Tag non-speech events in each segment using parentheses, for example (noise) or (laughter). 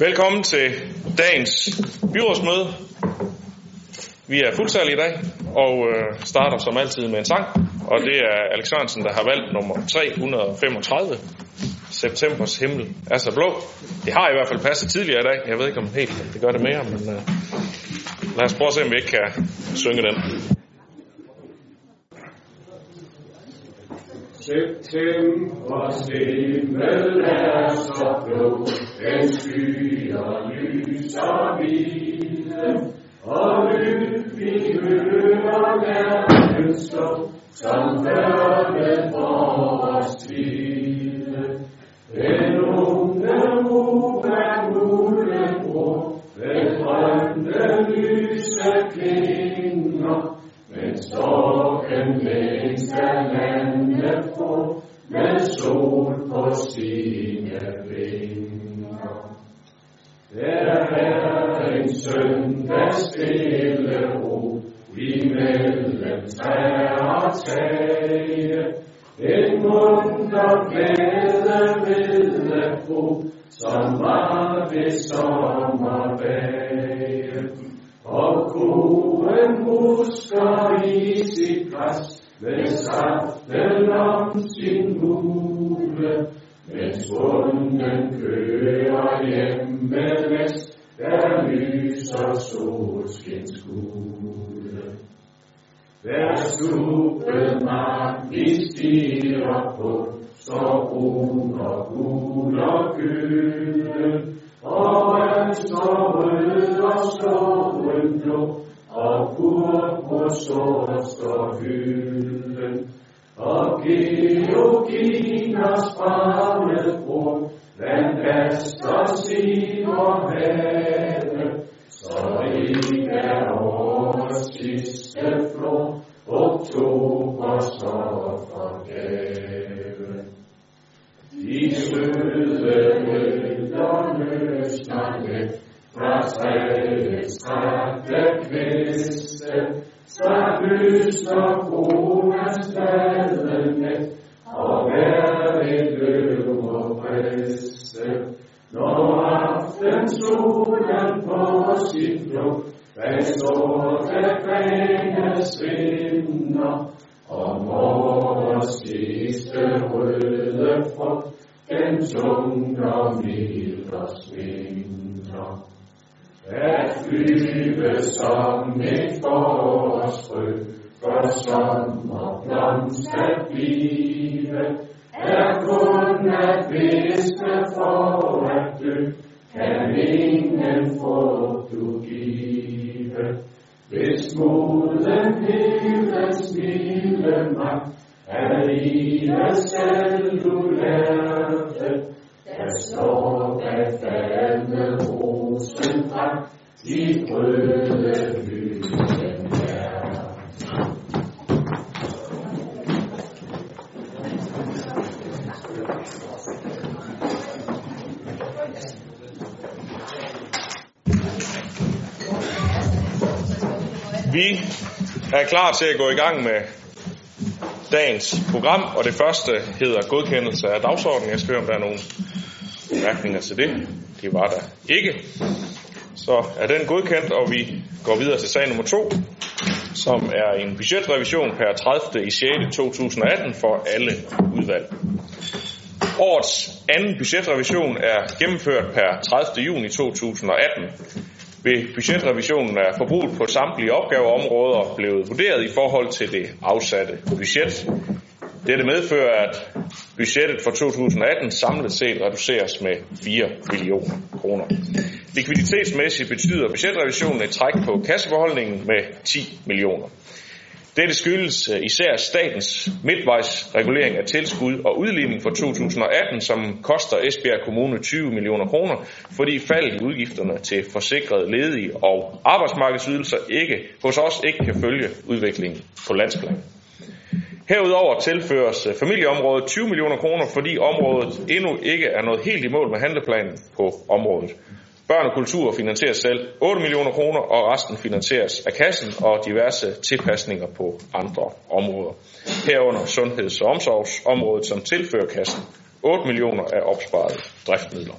Velkommen til dagens byrådsmøde. Vi er fuldtallige i dag og øh, starter som altid med en sang, og det er Alex Sørensen, der har valgt nummer 335. Septembers himmel er så blå. Det har i hvert fald passet tidligere i dag. Jeg ved ikke om helt det gør det mere, men øh, lad os prøve at se, om vi ikke kan synge den. Septembers himmel er så blå, den skyer lys og hvide, og lyd vi hører verden stå, som børne os tvile. Den unge mor er mulebror, ved grønne lyse klinger, men storken længst er på sine vinger. Der er en søndag stille ro, imellem træer og tage, mens kører hjem med vest, der lyser solskinskugle. Hver supermark vi stiger på, står brun og gul og gylden, og han står rød og står blå, og purpur sort står hylden. Og Georginas barnet bror, vand vaster siver have, så ikke er årets sidste flor, oktober så forgave. De søde møder løsner let, fra træets trætte kviste, så løsner kronen stadig og hver et løber præste. Når aften solen på sit blå, hvad sorte grene svinder, og morgens sidste røde frugt, den tunge mild og svinder. At flyve som et forårsfrø, for sommer blomst at blive, er kun at viske for at dø, kan ingen frugt du give. Hvis moden himlens milde magt, er livet selv du lærte, der står bag faldende rosen frem, de røde hylden er. Vi er klar til at gå i gang med dagens program, og det første hedder godkendelse af dagsordenen. Jeg skal høre, om der er nogle bemærkninger til det. Det var der ikke. Så er den godkendt, og vi går videre til sag nummer 2, som er en budgetrevision per 30. i 6. 2018 for alle udvalg. Årets anden budgetrevision er gennemført per 30. juni 2018. Ved budgetrevisionen er forbruget på samtlige opgaveområder blevet vurderet i forhold til det afsatte budget. Dette medfører, at budgettet for 2018 samlet set reduceres med 4 millioner kroner. Likviditetsmæssigt betyder budgetrevisionen et træk på kassebeholdningen med 10 millioner. Dette skyldes eh, især statens midtvejsregulering af tilskud og udligning for 2018, som koster Esbjerg Kommune 20 millioner kroner, fordi faldet i udgifterne til forsikrede ledige og arbejdsmarkedsydelser ikke hos os ikke kan følge udviklingen på landsplan. Herudover tilføres øh, familieområdet 20 millioner kroner, fordi området endnu ikke er nået helt i mål med handleplanen på området. Børn og kultur finansieres selv 8 millioner kroner, og resten finansieres af kassen og diverse tilpasninger på andre områder. Herunder sundheds- og omsorgsområdet, som tilfører kassen 8 millioner af opsparede driftmidler.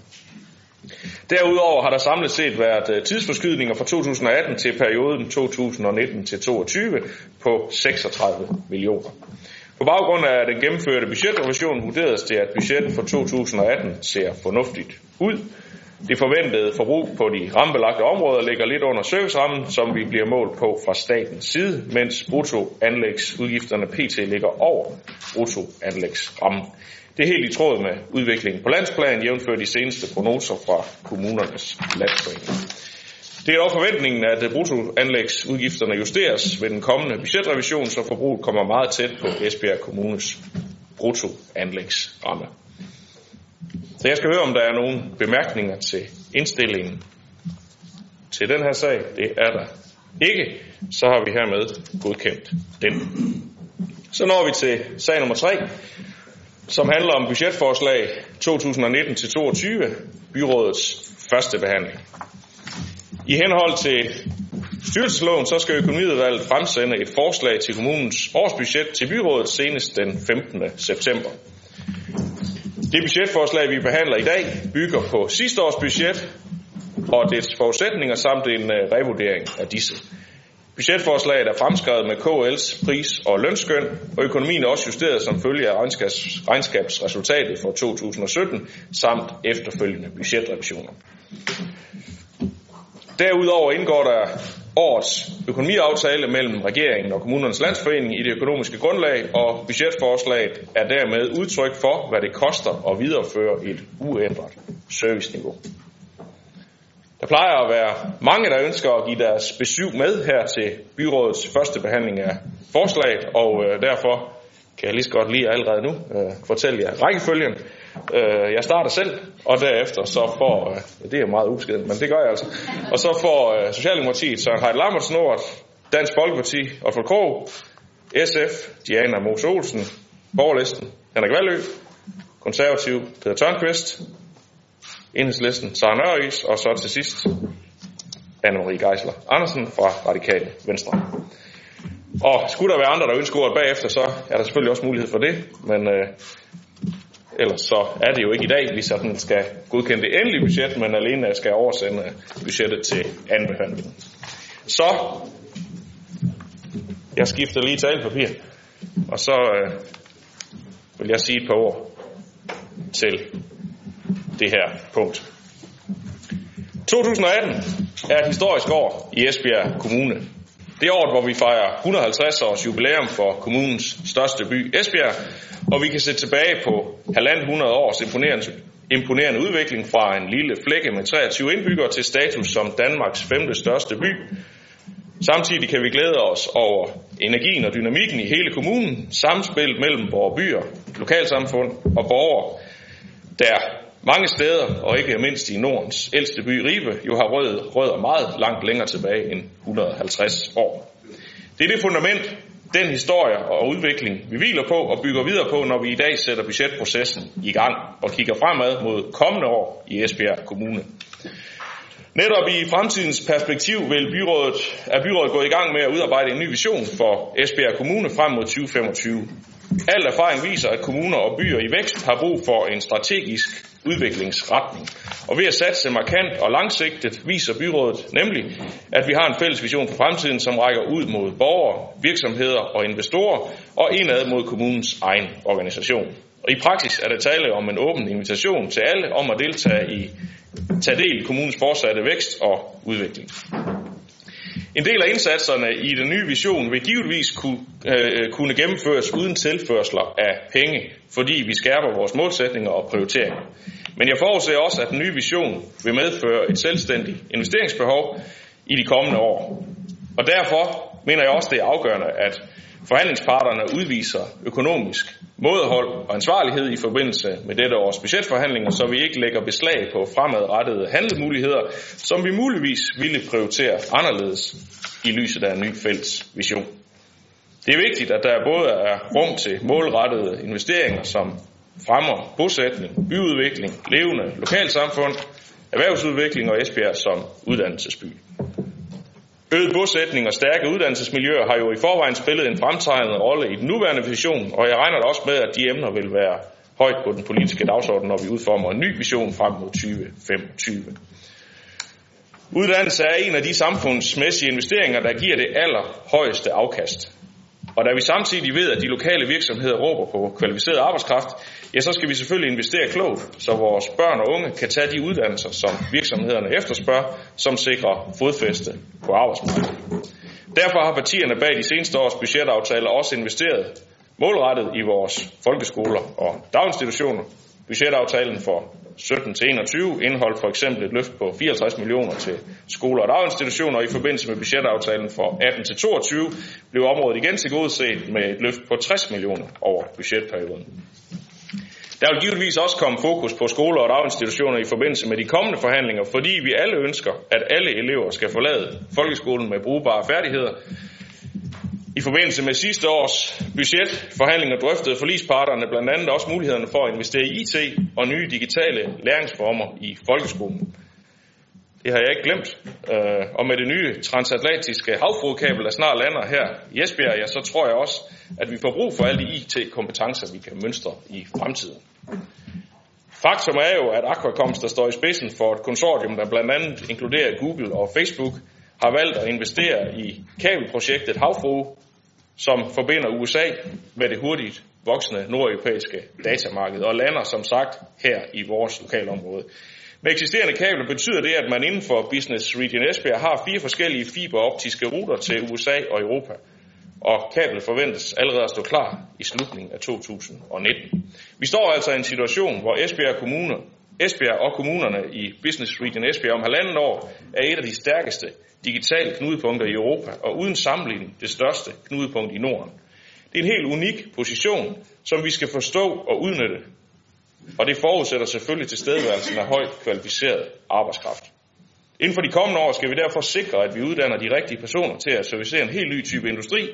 Derudover har der samlet set været øh, tidsforskydninger fra 2018 til perioden 2019 til 2022 på 36 millioner. På baggrund af den gennemførte budgetrevision vurderes det, at budgettet for 2018 ser fornuftigt ud. Det forventede forbrug på de rammebelagte områder ligger lidt under servicerammen, som vi bliver målt på fra statens side, mens bruttoanlægsudgifterne pt. ligger over bruttoanlægsrammen. Det er helt i tråd med udviklingen på landsplan, jævnført de seneste prognoser fra kommunernes landsforening. Det er dog forventningen, at bruttoanlægsudgifterne justeres ved den kommende budgetrevision, så forbruget kommer meget tæt på Esbjerg Kommunes bruttoanlægsramme. Så jeg skal høre, om der er nogle bemærkninger til indstillingen til den her sag. Det er der ikke. Så har vi hermed godkendt den. Så når vi til sag nummer 3, som handler om budgetforslag 2019-22, byrådets første behandling. I henhold til styrelsesloven, så skal økonomiudvalget fremsende et forslag til kommunens årsbudget til byrådet senest den 15. september. Det budgetforslag, vi behandler i dag, bygger på sidste års budget og dets forudsætninger samt en øh, revurdering af disse. Budgetforslaget er fremskrevet med KL's pris- og lønskøn, og økonomien er også justeret som følge af regnskabs, regnskabsresultatet for 2017 samt efterfølgende budgetrevisioner. Derudover indgår der årets økonomiaftale mellem regeringen og kommunernes landsforening i det økonomiske grundlag, og budgetforslaget er dermed udtryk for, hvad det koster at videreføre et uændret serviceniveau. Der plejer at være mange, der ønsker at give deres besøg med her til byrådets første behandling af forslaget, og øh, derfor kan jeg lige så godt lige allerede nu øh, fortælle jer rækkefølgen. Øh, jeg starter selv, og derefter så får, øh, det er meget ubeskeden, men det gør jeg altså, og så får øh, Socialdemokratiet Søren Heidt Lammertsen ordet, Dansk Folkeparti og Krog, SF, Diana Mose Olsen, Borgerlisten, Henrik Valø, Konservativ Peter Tørnqvist, Enhedslisten Sara Nørris, og så til sidst Anne-Marie Geisler Andersen fra Radikale Venstre. Og skulle der være andre, der ønsker ordet bagefter, så er der selvfølgelig også mulighed for det, men øh, ellers så er det jo ikke i dag, vi sådan skal godkende det endelige budget, men alene skal oversende budgettet til anden behandling. Så, jeg skifter lige talepapir, og så øh, vil jeg sige et par ord til det her punkt. 2018 er et historisk år i Esbjerg Kommune. Det er året, hvor vi fejrer 150 års jubilæum for kommunens største by, Esbjerg, og vi kan se tilbage på halvandet 100 års imponerende, imponerende udvikling fra en lille flække med 23 indbyggere til status som Danmarks femte største by. Samtidig kan vi glæde os over energien og dynamikken i hele kommunen, samspillet mellem vores byer, lokalsamfund og borgere, der mange steder, og ikke mindst i Nordens ældste by Ribe, jo har rød, rødder meget langt længere tilbage end 150 år. Det er det fundament, den historie og udvikling, vi hviler på og bygger videre på, når vi i dag sætter budgetprocessen i gang og kigger fremad mod kommende år i Esbjerg Kommune. Netop i fremtidens perspektiv vil byrådet, er byrådet gået i gang med at udarbejde en ny vision for Esbjerg Kommune frem mod 2025. Al erfaring viser, at kommuner og byer i vækst har brug for en strategisk udviklingsretning. Og ved at satse markant og langsigtet viser byrådet nemlig, at vi har en fælles vision for fremtiden, som rækker ud mod borgere, virksomheder og investorer og indad mod kommunens egen organisation. Og i praksis er der tale om en åben invitation til alle om at deltage i tage del i kommunens fortsatte vækst og udvikling. En del af indsatserne i den nye vision vil givetvis kunne, øh, kunne gennemføres uden tilførsler af penge, fordi vi skærper vores målsætninger og prioriteringer. Men jeg forudser også, at den nye vision vil medføre et selvstændigt investeringsbehov i de kommende år. Og derfor mener jeg også, det er afgørende, at forhandlingsparterne udviser økonomisk mådehold og ansvarlighed i forbindelse med dette års budgetforhandlinger, så vi ikke lægger beslag på fremadrettede handlemuligheder, som vi muligvis ville prioritere anderledes i lyset af en ny fælles vision. Det er vigtigt, at der både er rum til målrettede investeringer, som fremmer bosætning, byudvikling, levende lokalsamfund, erhvervsudvikling og Esbjerg som uddannelsesby. Øget bosætning og stærke uddannelsesmiljøer har jo i forvejen spillet en fremtrædende rolle i den nuværende vision, og jeg regner da også med, at de emner vil være højt på den politiske dagsorden, når vi udformer en ny vision frem mod 2025. Uddannelse er en af de samfundsmæssige investeringer, der giver det allerhøjeste afkast. Og da vi samtidig ved, at de lokale virksomheder råber på kvalificeret arbejdskraft, ja, så skal vi selvfølgelig investere klogt, så vores børn og unge kan tage de uddannelser, som virksomhederne efterspørger, som sikrer fodfæste på arbejdsmarkedet. Derfor har partierne bag de seneste års budgetaftaler også investeret målrettet i vores folkeskoler og daginstitutioner. Budgetaftalen for 17 til 21 indeholdt for eksempel et løft på 54 millioner til skoler og daginstitutioner, og i forbindelse med budgetaftalen for 18 til 22 blev området igen tilgodeset med et løft på 60 millioner over budgetperioden. Der vil givetvis også komme fokus på skoler og daginstitutioner i forbindelse med de kommende forhandlinger, fordi vi alle ønsker, at alle elever skal forlade folkeskolen med brugbare færdigheder, i forbindelse med sidste års budgetforhandlinger drøftede forlisparterne blandt andet også mulighederne for at investere i IT og nye digitale læringsformer i folkeskolen. Det har jeg ikke glemt. Øh, og med det nye transatlantiske havfrugkabel, der snart lander her i Esbjerg, ja, så tror jeg også, at vi får brug for alle de IT-kompetencer, vi kan mønstre i fremtiden. Faktum er jo, at Aquacoms, der står i spidsen for et konsortium, der blandt andet inkluderer Google og Facebook, har valgt at investere i kabelprojektet Havfru, som forbinder USA med det hurtigt voksende nordeuropæiske datamarked og lander som sagt her i vores lokalområde. Med eksisterende kabler betyder det, at man inden for Business Region Esbjerg har fire forskellige fiberoptiske ruter til USA og Europa, og kablet forventes allerede at stå klar i slutningen af 2019. Vi står altså i en situation, hvor Esbjerg Kommune, Esbjerg og kommunerne i Business Region Esbjerg om halvanden år er et af de stærkeste digitale knudepunkter i Europa, og uden sammenligning det største knudepunkt i Norden. Det er en helt unik position, som vi skal forstå og udnytte, og det forudsætter selvfølgelig tilstedeværelsen af højt kvalificeret arbejdskraft. Inden for de kommende år skal vi derfor sikre, at vi uddanner de rigtige personer til at servicere en helt ny type industri,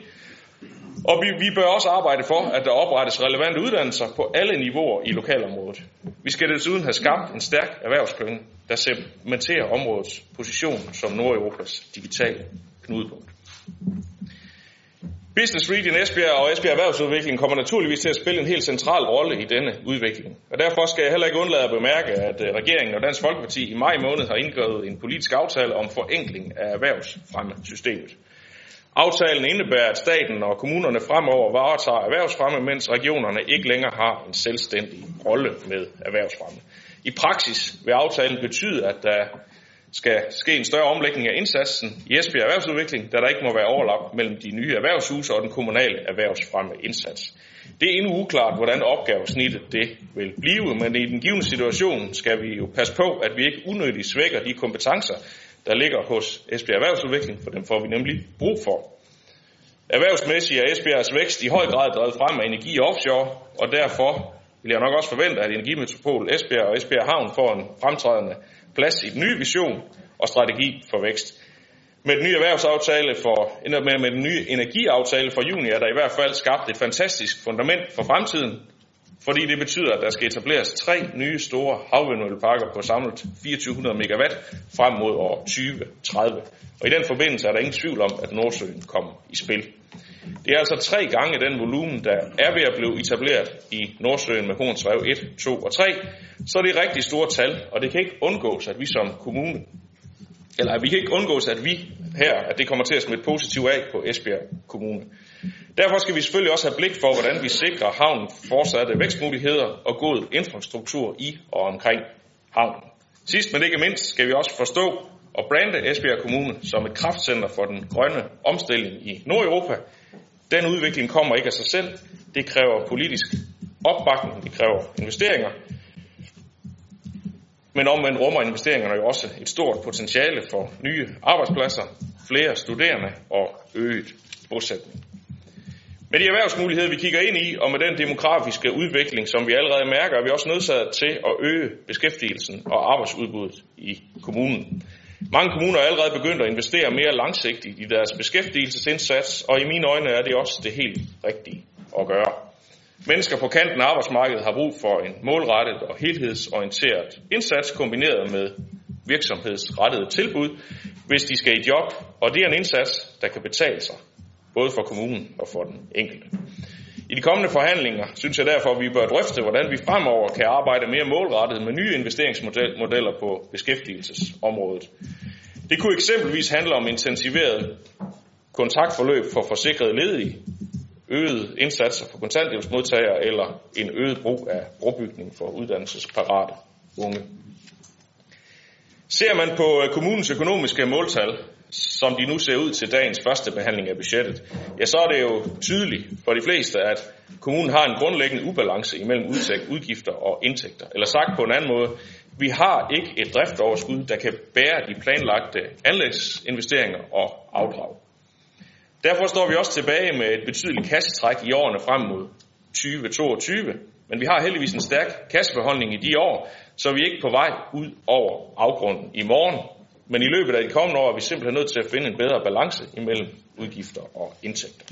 og vi, vi bør også arbejde for, at der oprettes relevante uddannelser på alle niveauer i lokalområdet. Vi skal desuden have skabt en stærk erhvervsklynge, der cementerer områdets position som Nordeuropas digitale knudepunkt. Business Region Esbjerg og Esbjerg Erhvervsudvikling kommer naturligvis til at spille en helt central rolle i denne udvikling. Og derfor skal jeg heller ikke undlade at bemærke, at øh, regeringen og Dansk Folkeparti i maj måned har indgået en politisk aftale om forenkling af erhvervsfremmesystemet. Aftalen indebærer, at staten og kommunerne fremover varetager erhvervsfremme, mens regionerne ikke længere har en selvstændig rolle med erhvervsfremme. I praksis vil aftalen betyde, at der skal ske en større omlægning af indsatsen i Esbjerg Erhvervsudvikling, da der ikke må være overlap mellem de nye erhvervshuse og den kommunale erhvervsfremme indsats. Det er endnu uklart, hvordan opgavesnittet det vil blive, men i den givende situation skal vi jo passe på, at vi ikke unødigt svækker de kompetencer, der ligger hos Esbjerg Erhvervsudvikling, for dem får vi nemlig brug for. Erhvervsmæssigt er Esbjergs vækst i høj grad drevet frem af energi og offshore, og derfor vil jeg nok også forvente, at Energimetropol Esbjerg og Esbjerg Havn får en fremtrædende plads i den nye vision og strategi for vækst. Med den nye erhvervsaftale for, med, med den nye energiaftale for juni er der i hvert fald skabt et fantastisk fundament for fremtiden, fordi det betyder, at der skal etableres tre nye store havvindmølleparker på samlet 2400 megawatt frem mod år 2030. Og i den forbindelse er der ingen tvivl om, at Nordsøen kommer i spil. Det er altså tre gange den volumen, der er ved at blive etableret i Nordsøen med Hornsrev 1, 2 og 3, så det er rigtig store tal, og det kan ikke undgås, at vi som kommune, eller vi kan ikke undgås, at vi her, at det kommer til at smitte positivt af på Esbjerg Kommune. Derfor skal vi selvfølgelig også have blik for, hvordan vi sikrer havnen fortsatte vækstmuligheder og god infrastruktur i og omkring havnen. Sidst men ikke mindst skal vi også forstå og brande Esbjerg Kommune som et kraftcenter for den grønne omstilling i Nordeuropa. Den udvikling kommer ikke af sig selv. Det kræver politisk opbakning, det kræver investeringer. Men omvendt rummer investeringerne jo også et stort potentiale for nye arbejdspladser, flere studerende og øget bosætning. Med de erhvervsmuligheder, vi kigger ind i, og med den demografiske udvikling, som vi allerede mærker, er vi også nødsaget til at øge beskæftigelsen og arbejdsudbuddet i kommunen. Mange kommuner er allerede begyndt at investere mere langsigtigt i deres beskæftigelsesindsats, og i mine øjne er det også det helt rigtige at gøre. Mennesker på kanten af arbejdsmarkedet har brug for en målrettet og helhedsorienteret indsats kombineret med virksomhedsrettede tilbud, hvis de skal i job, og det er en indsats, der kan betale sig både for kommunen og for den enkelte. I de kommende forhandlinger synes jeg derfor, at vi bør drøfte, hvordan vi fremover kan arbejde mere målrettet med nye investeringsmodeller på beskæftigelsesområdet. Det kunne eksempelvis handle om intensiveret kontaktforløb for forsikrede ledige, øget indsatser for kontanthjælpsmodtagere eller en øget brug af brobygning for uddannelsesparate unge. Ser man på øh, kommunens økonomiske måltal, som de nu ser ud til dagens første behandling af budgettet, ja, så er det jo tydeligt for de fleste, at kommunen har en grundlæggende ubalance imellem udgifter og indtægter. Eller sagt på en anden måde, vi har ikke et driftoverskud, der kan bære de planlagte anlægsinvesteringer og afdrag. Derfor står vi også tilbage med et betydeligt kassetræk i årene frem mod 2022, men vi har heldigvis en stærk kassebeholdning i de år, så vi er ikke på vej ud over afgrunden i morgen. Men i løbet af de kommende år er vi simpelthen nødt til at finde en bedre balance imellem udgifter og indtægter.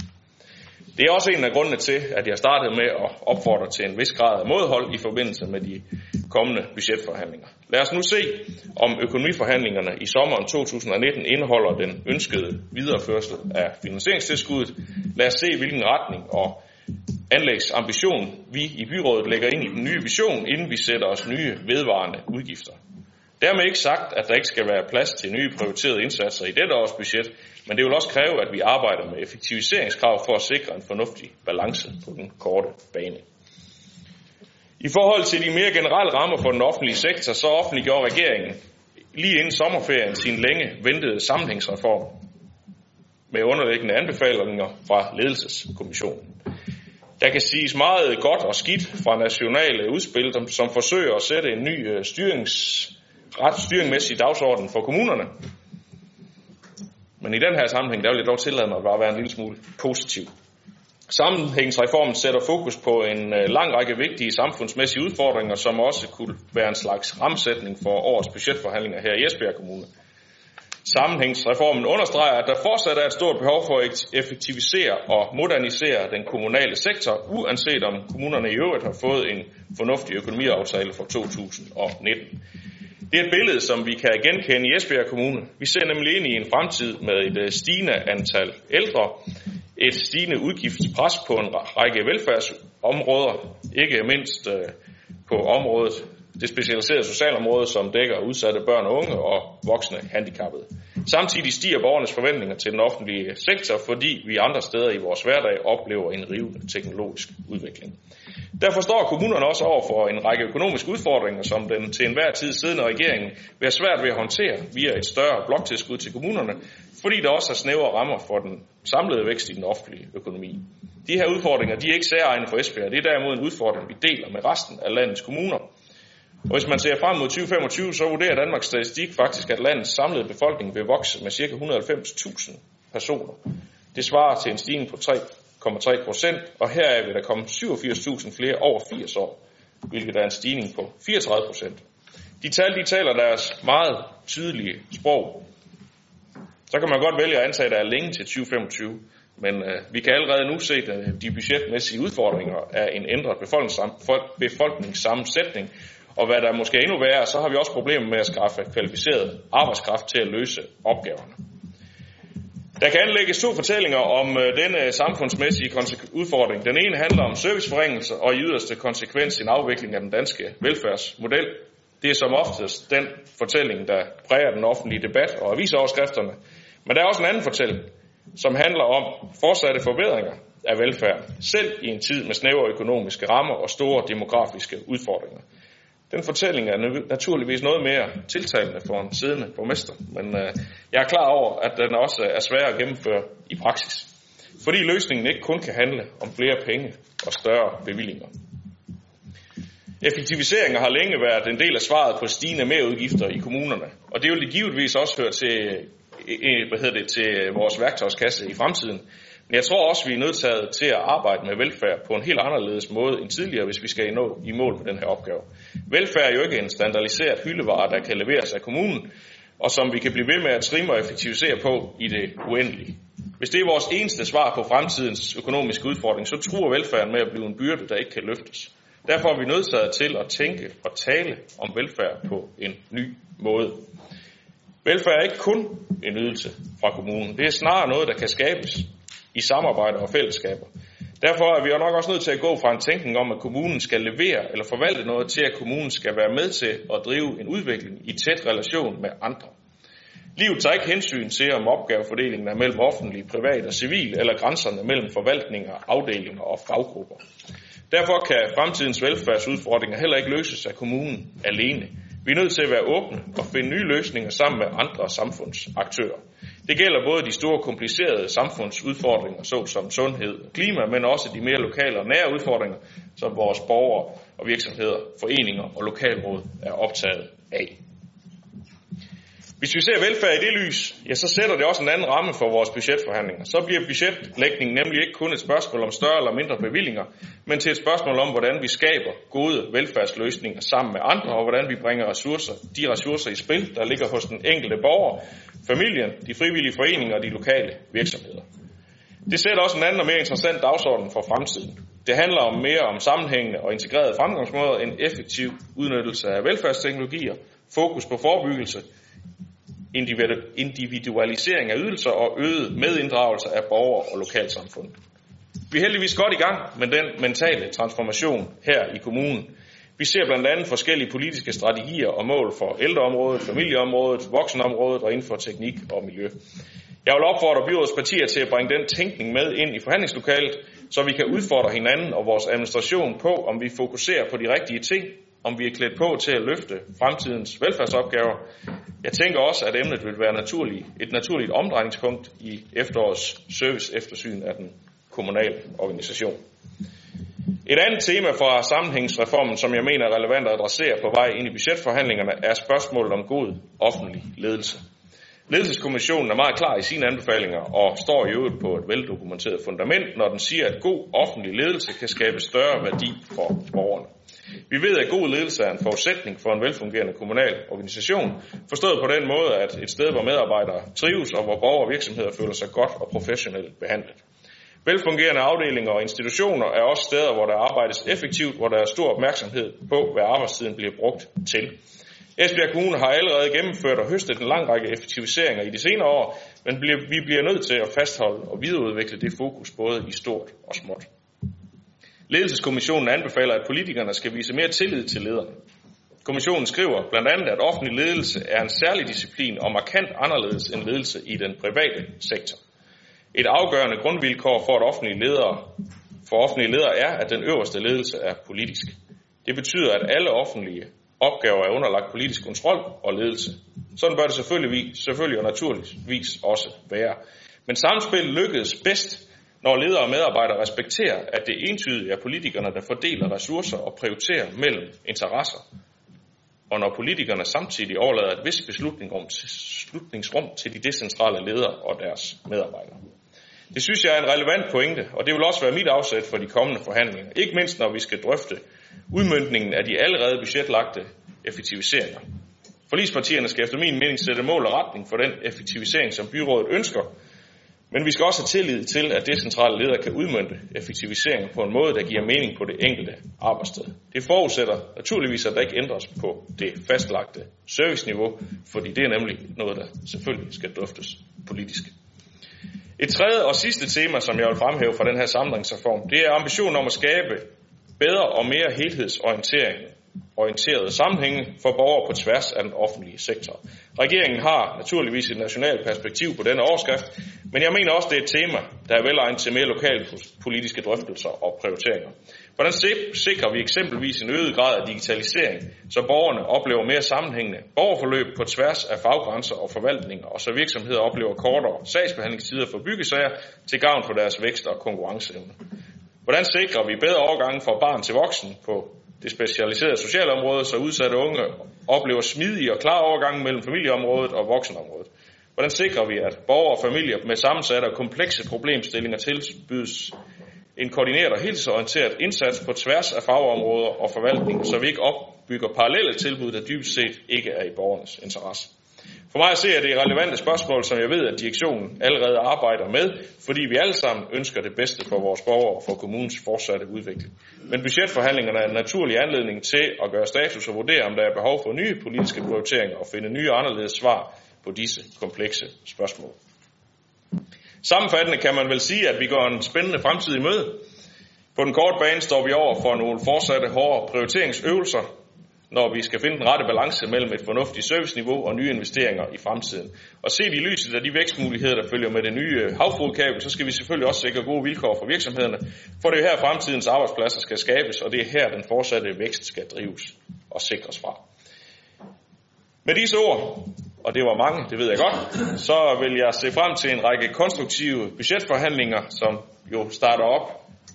Det er også en af grundene til, at jeg startede med at opfordre til en vis grad af modhold i forbindelse med de kommende budgetforhandlinger. Lad os nu se, om økonomiforhandlingerne i sommeren 2019 indeholder den ønskede videreførsel af finansieringstilskuddet. Lad os se, hvilken retning og anlægsambition vi i byrådet lægger ind i den nye vision, inden vi sætter os nye vedvarende udgifter. Dermed ikke sagt, at der ikke skal være plads til nye prioriterede indsatser i dette års budget, men det vil også kræve, at vi arbejder med effektiviseringskrav for at sikre en fornuftig balance på den korte bane. I forhold til de mere generelle rammer for den offentlige sektor, så offentliggjorde regeringen lige inden sommerferien sin længe ventede sammenhængsreform med underliggende anbefalinger fra ledelseskommissionen. Der kan siges meget godt og skidt fra nationale udspil, som forsøger at sætte en ny øh, styrings, ret styringmæssig dagsorden for kommunerne. Men i den her sammenhæng, der vil jeg dog tillade mig at bare være en lille smule positiv. Sammenhængsreformen sætter fokus på en øh, lang række vigtige samfundsmæssige udfordringer, som også kunne være en slags ramsætning for årets budgetforhandlinger her i Esbjerg Kommune. Sammenhængsreformen understreger, at der fortsat er et stort behov for at effektivisere og modernisere den kommunale sektor, uanset om kommunerne i øvrigt har fået en fornuftig økonomiaftale for 2019. Det er et billede, som vi kan genkende i Esbjerg Kommune. Vi ser nemlig ind i en fremtid med et øh, stigende antal ældre, et stigende udgiftspres på en række velfærdsområder, ikke mindst øh, på området det specialiserede socialområde, som dækker udsatte børn og unge og voksne handicappede. Samtidig stiger borgernes forventninger til den offentlige sektor, fordi vi andre steder i vores hverdag oplever en rivende teknologisk udvikling. Derfor står kommunerne også over for en række økonomiske udfordringer, som den til enhver tid siddende regering vil have svært ved at håndtere via et større bloktilskud til kommunerne, fordi der også er snævre rammer for den samlede vækst i den offentlige økonomi. De her udfordringer de er ikke særegne for Esbjerg, det er derimod en udfordring, vi deler med resten af landets kommuner. Og hvis man ser frem mod 2025, så vurderer Danmarks Statistik faktisk, at landets samlede befolkning vil vokse med ca. 190.000 personer. Det svarer til en stigning på 3,3 procent, og heraf vil der komme 87.000 flere over 80 år, hvilket er en stigning på 34 procent. De tal de taler deres meget tydelige sprog. Så kan man godt vælge at antage, at der er længe til 2025, men øh, vi kan allerede nu se at øh, de budgetmæssige udfordringer af en ændret befolkningssammensætning, og hvad der måske er endnu værre, så har vi også problemer med at skaffe kvalificeret arbejdskraft til at løse opgaverne. Der kan anlægges to fortællinger om øh, denne samfundsmæssige udfordring. Den ene handler om serviceforringelser og i yderste konsekvens en afvikling af den danske velfærdsmodel. Det er som oftest den fortælling, der præger den offentlige debat og avisoverskrifterne. Men der er også en anden fortælling, som handler om fortsatte forbedringer af velfærd, selv i en tid med snævre økonomiske rammer og store demografiske udfordringer. Den fortælling er naturligvis noget mere tiltalende for en siddende borgmester, men øh, jeg er klar over, at den også er svær at gennemføre i praksis. Fordi løsningen ikke kun kan handle om flere penge og større bevillinger. Effektiviseringer har længe været en del af svaret på stigende merudgifter i kommunerne, og det vil det givetvis også høre til, øh, øh, hvad hedder det, til vores værktøjskasse i fremtiden. Men jeg tror også, vi er nødt til at arbejde med velfærd på en helt anderledes måde end tidligere, hvis vi skal nå i mål med den her opgave. Velfærd er jo ikke en standardiseret hyldevare, der kan leveres af kommunen, og som vi kan blive ved med at trimme og effektivisere på i det uendelige. Hvis det er vores eneste svar på fremtidens økonomiske udfordring, så truer velfærden med at blive en byrde, der ikke kan løftes. Derfor er vi nødsaget til at tænke og tale om velfærd på en ny måde. Velfærd er ikke kun en ydelse fra kommunen. Det er snarere noget, der kan skabes i samarbejde og fællesskaber. Derfor er vi jo nok også nødt til at gå fra en tænkning om, at kommunen skal levere eller forvalte noget, til at kommunen skal være med til at drive en udvikling i tæt relation med andre. Livet tager ikke hensyn til, om opgavefordelingen er mellem offentlig, privat og civil, eller grænserne mellem forvaltninger, afdelinger og faggrupper. Derfor kan fremtidens velfærdsudfordringer heller ikke løses af kommunen alene. Vi er nødt til at være åbne og finde nye løsninger sammen med andre samfundsaktører. Det gælder både de store komplicerede samfundsudfordringer, såsom sundhed og klima, men også de mere lokale og nære udfordringer, som vores borgere og virksomheder, foreninger og lokalråd er optaget af. Hvis vi ser velfærd i det lys, ja, så sætter det også en anden ramme for vores budgetforhandlinger. Så bliver budgetlægningen nemlig ikke kun et spørgsmål om større eller mindre bevillinger, men til et spørgsmål om, hvordan vi skaber gode velfærdsløsninger sammen med andre, og hvordan vi bringer ressourcer, de ressourcer i spil, der ligger hos den enkelte borger, familien, de frivillige foreninger og de lokale virksomheder. Det sætter også en anden og mere interessant dagsorden for fremtiden. Det handler om mere om sammenhængende og integrerede fremgangsmåder, en effektiv udnyttelse af velfærdsteknologier, fokus på forebyggelse, individualisering af ydelser og øget medinddragelse af borgere og lokalsamfund. Vi er heldigvis godt i gang med den mentale transformation her i kommunen. Vi ser blandt andet forskellige politiske strategier og mål for ældreområdet, familieområdet, voksenområdet og inden for teknik og miljø. Jeg vil opfordre byrådets partier til at bringe den tænkning med ind i forhandlingslokalet, så vi kan udfordre hinanden og vores administration på, om vi fokuserer på de rigtige ting, om vi er klædt på til at løfte fremtidens velfærdsopgaver, jeg tænker også, at emnet vil være naturlig, et naturligt omdrejningspunkt i efterårets service eftersyn af den kommunale organisation. Et andet tema fra sammenhængsreformen, som jeg mener er relevant at adressere på vej ind i budgetforhandlingerne, er spørgsmålet om god offentlig ledelse. Ledelseskommissionen er meget klar i sine anbefalinger og står i øvrigt på et veldokumenteret fundament, når den siger, at god offentlig ledelse kan skabe større værdi for borgerne. Vi ved, at god ledelse er en forudsætning for en velfungerende kommunal organisation, forstået på den måde, at et sted, hvor medarbejdere trives og hvor borgere og virksomheder føler sig godt og professionelt behandlet. Velfungerende afdelinger og institutioner er også steder, hvor der arbejdes effektivt, hvor der er stor opmærksomhed på, hvad arbejdstiden bliver brugt til. Esbjerg Kommune har allerede gennemført og høstet en lang række effektiviseringer i de senere år, men vi bliver nødt til at fastholde og videreudvikle det fokus både i stort og småt. Ledelseskommissionen anbefaler, at politikerne skal vise mere tillid til lederne. Kommissionen skriver blandt andet, at offentlig ledelse er en særlig disciplin og markant anderledes end ledelse i den private sektor. Et afgørende grundvilkår for, at offentlige ledere, for offentlige ledere er, at den øverste ledelse er politisk. Det betyder, at alle offentlige opgaver er underlagt politisk kontrol og ledelse. Sådan bør det selvfølgelig, selvfølgelig og naturligvis også være. Men samspil lykkedes bedst, når ledere og medarbejdere respekterer, at det entydigt er politikerne, der fordeler ressourcer og prioriterer mellem interesser, og når politikerne samtidig overlader et vist beslutningsrum til de decentrale ledere og deres medarbejdere. Det synes jeg er en relevant pointe, og det vil også være mit afsæt for de kommende forhandlinger. Ikke mindst når vi skal drøfte udmyndningen af de allerede budgetlagte effektiviseringer. Forligspartierne skal efter min mening sætte mål og retning for den effektivisering, som byrådet ønsker, men vi skal også have tillid til, at decentrale ledere kan udmønte effektiviseringer på en måde, der giver mening på det enkelte arbejdssted. Det forudsætter naturligvis, at der ikke ændres på det fastlagte serviceniveau, fordi det er nemlig noget, der selvfølgelig skal drøftes politisk. Et tredje og sidste tema, som jeg vil fremhæve fra den her samlingsreform, det er ambitionen om at skabe bedre og mere helhedsorientering orienterede sammenhænge for borgere på tværs af den offentlige sektor. Regeringen har naturligvis et nationalt perspektiv på denne overskrift, men jeg mener også, det er et tema, der er velegnet til mere lokale politiske drøftelser og prioriteringer. Hvordan sikrer vi eksempelvis en øget grad af digitalisering, så borgerne oplever mere sammenhængende borgerforløb på tværs af faggrænser og forvaltninger, og så virksomheder oplever kortere sagsbehandlingstider for byggesager til gavn for deres vækst og konkurrenceevne? Hvordan sikrer vi bedre overgange fra barn til voksen på det specialiserede socialområde, så udsatte unge oplever smidige og klar overgang mellem familieområdet og voksenområdet? Hvordan sikrer vi, at borgere og familier med sammensatte og komplekse problemstillinger tilbydes en koordineret og helhedsorienteret indsats på tværs af fagområder og forvaltning, så vi ikke opbygger parallelle tilbud, der dybest set ikke er i borgernes interesse? For mig at se er det relevante spørgsmål, som jeg ved, at direktionen allerede arbejder med, fordi vi alle sammen ønsker det bedste for vores borgere og for kommunens fortsatte udvikling. Men budgetforhandlingerne er en naturlig anledning til at gøre status og vurdere, om der er behov for nye politiske prioriteringer og finde nye og anderledes svar på disse komplekse spørgsmål. Sammenfattende kan man vel sige, at vi går en spændende fremtid i møde. På den korte bane står vi over for nogle fortsatte hårde prioriteringsøvelser, når vi skal finde den rette balance mellem et fornuftigt serviceniveau og nye investeringer i fremtiden. Og set i lyset af de vækstmuligheder, der følger med det nye øh, havfrodkabel, så skal vi selvfølgelig også sikre gode vilkår for virksomhederne, for det er her fremtidens arbejdspladser skal skabes, og det er her den fortsatte vækst skal drives og sikres fra. Med disse ord, og det var mange, det ved jeg godt, så vil jeg se frem til en række konstruktive budgetforhandlinger, som jo starter op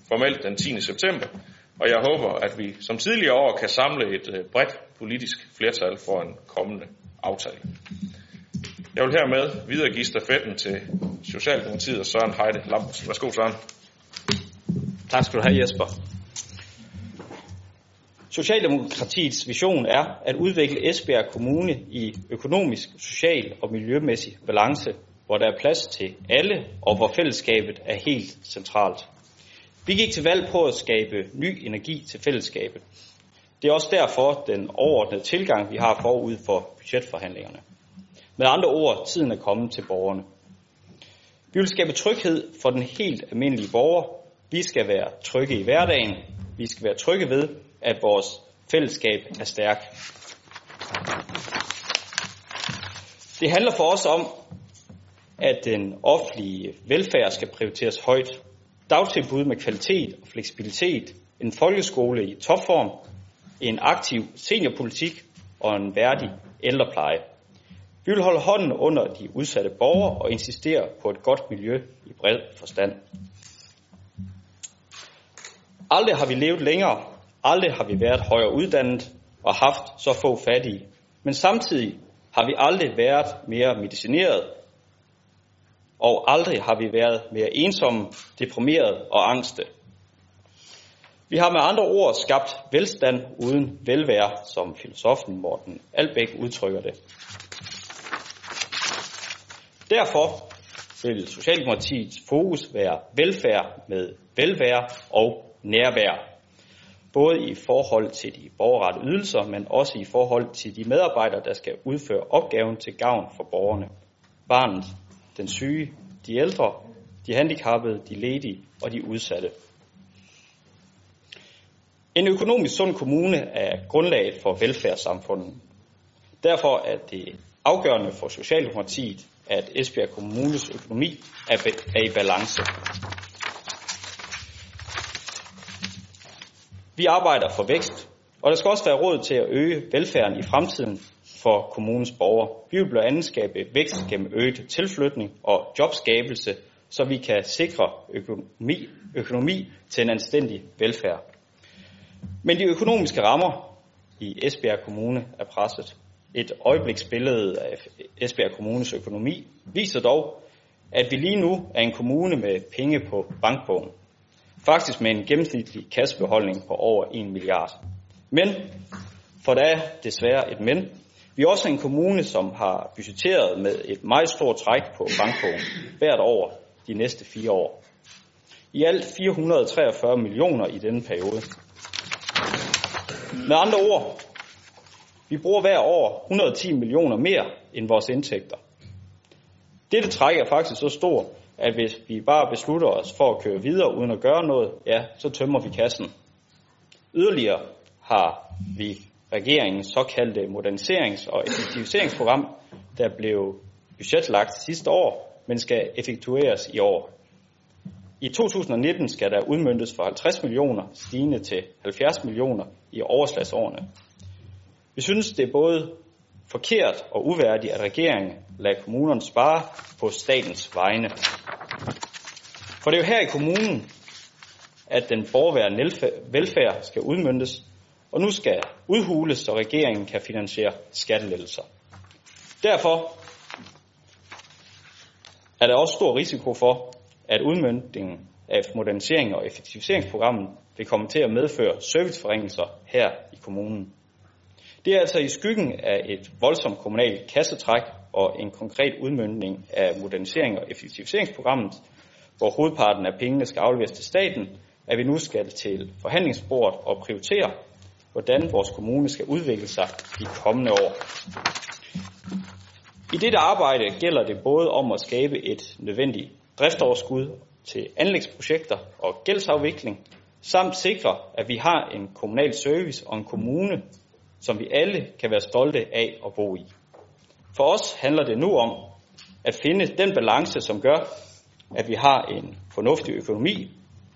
formelt den 10. september, og jeg håber, at vi som tidligere år kan samle et øh, bredt politisk flertal for en kommende aftale. Jeg vil hermed videregive stafetten til Socialdemokratiet og Søren Heide Lambers. Værsgo, Søren. Tak skal du have, Jesper. Socialdemokratiets vision er at udvikle Esbjerg Kommune i økonomisk, social og miljømæssig balance, hvor der er plads til alle, og hvor fællesskabet er helt centralt. Vi gik til valg på at skabe ny energi til fællesskabet. Det er også derfor den overordnede tilgang, vi har forud for budgetforhandlingerne. Med andre ord, tiden er kommet til borgerne. Vi vil skabe tryghed for den helt almindelige borger. Vi skal være trygge i hverdagen. Vi skal være trygge ved, at vores fællesskab er stærk. Det handler for os om, at den offentlige velfærd skal prioriteres højt. Dagtilbud med kvalitet og fleksibilitet, en folkeskole i topform, en aktiv seniorpolitik og en værdig ældrepleje. Vi vil holde hånden under de udsatte borgere og insistere på et godt miljø i bred forstand. Aldrig har vi levet længere, aldrig har vi været højere uddannet og haft så få fattige. Men samtidig har vi aldrig været mere medicineret, og aldrig har vi været mere ensomme, deprimerede og angste. Vi har med andre ord skabt velstand uden velvære, som filosofen Morten Albæk udtrykker det. Derfor vil Socialdemokratiets fokus være velfærd med velvære og nærvær. Både i forhold til de borgerrette ydelser, men også i forhold til de medarbejdere, der skal udføre opgaven til gavn for borgerne. Barnet, den syge, de ældre, de handicappede, de ledige og de udsatte. En økonomisk sund kommune er grundlaget for velfærdssamfundet. Derfor er det afgørende for Socialdemokratiet, at Esbjerg Kommunes økonomi er i balance. Vi arbejder for vækst, og der skal også være råd til at øge velfærden i fremtiden for kommunens borgere. Vi vil blandt andet skabe vækst gennem øget tilflytning og jobskabelse, så vi kan sikre økonomi, økonomi til en anstændig velfærd. Men de økonomiske rammer i Esbjerg Kommune er presset. Et øjebliksbillede af Esbjerg Kommunes økonomi viser dog, at vi lige nu er en kommune med penge på bankbogen. Faktisk med en gennemsnitlig kassebeholdning på over 1 milliard. Men, for der er desværre et men, vi er også en kommune, som har budgetteret med et meget stort træk på bankbogen hvert år de næste fire år. I alt 443 millioner i denne periode. Med andre ord, vi bruger hver år 110 millioner mere end vores indtægter. Dette træk er faktisk så stort, at hvis vi bare beslutter os for at køre videre uden at gøre noget, ja, så tømmer vi kassen. Yderligere har vi regeringens såkaldte moderniserings- og effektiviseringsprogram, der blev budgetlagt sidste år, men skal effektueres i år. I 2019 skal der udmyndtes for 50 millioner, stigende til 70 millioner i overslagsårene. Vi synes, det er både forkert og uværdigt, at regeringen lader kommunerne spare på statens vegne. For det er jo her i kommunen, at den forværende velfærd skal udmyndtes, og nu skal udhules, så regeringen kan finansiere skattelettelser. Derfor er der også stor risiko for, at udmyndningen af modernisering og effektiviseringsprogrammet vil komme til at medføre serviceforringelser her i kommunen. Det er altså i skyggen af et voldsomt kommunalt kassetræk og en konkret udmyndning af modernisering og effektiviseringsprogrammet, hvor hovedparten af pengene skal afleveres til staten, at vi nu skal til forhandlingsbordet og prioritere, hvordan vores kommune skal udvikle sig de kommende år. I dette arbejde gælder det både om at skabe et nødvendigt driftsoverskud til anlægsprojekter og gældsafvikling, samt sikre, at vi har en kommunal service og en kommune, som vi alle kan være stolte af at bo i. For os handler det nu om at finde den balance, som gør, at vi har en fornuftig økonomi,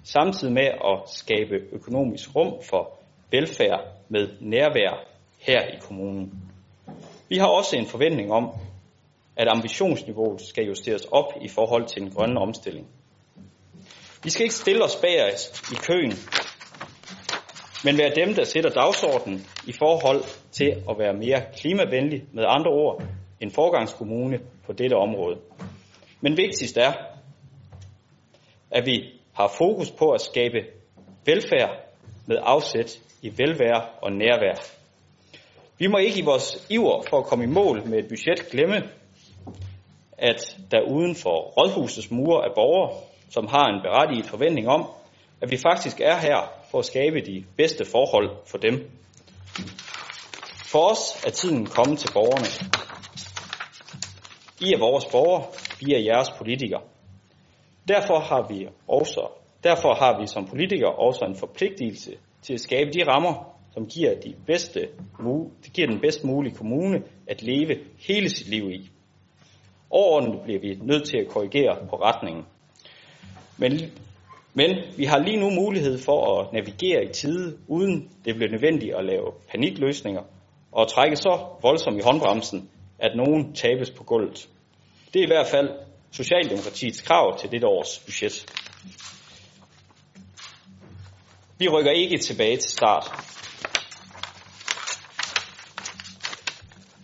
samtidig med at skabe økonomisk rum for velfærd med nærvær her i kommunen. Vi har også en forventning om, at ambitionsniveauet skal justeres op i forhold til den grønne omstilling. Vi skal ikke stille os bag i køen, men være dem, der sætter dagsordenen i forhold til at være mere klimavenlig, med andre ord, en forgangskommune på dette område. Men vigtigst er, at vi har fokus på at skabe velfærd med afsæt i velvære og nærvær. Vi må ikke i vores iver for at komme i mål med et budget glemme, at der uden for rådhusets mure er borgere, som har en berettiget forventning om, at vi faktisk er her for at skabe de bedste forhold for dem. For os er tiden kommet til borgerne. I er vores borgere, vi er jeres politikere. Derfor har vi også, derfor har vi som politikere også en forpligtelse til at skabe de rammer, som giver, de bedste, det giver den bedst mulige kommune at leve hele sit liv i. Overordnet bliver vi nødt til at korrigere på retningen. Men, men vi har lige nu mulighed for at navigere i tide, uden det bliver nødvendigt at lave panikløsninger og trække så voldsomt i håndbremsen, at nogen tabes på gulvet. Det er i hvert fald Socialdemokratiets krav til dette års budget. Vi rykker ikke tilbage til start.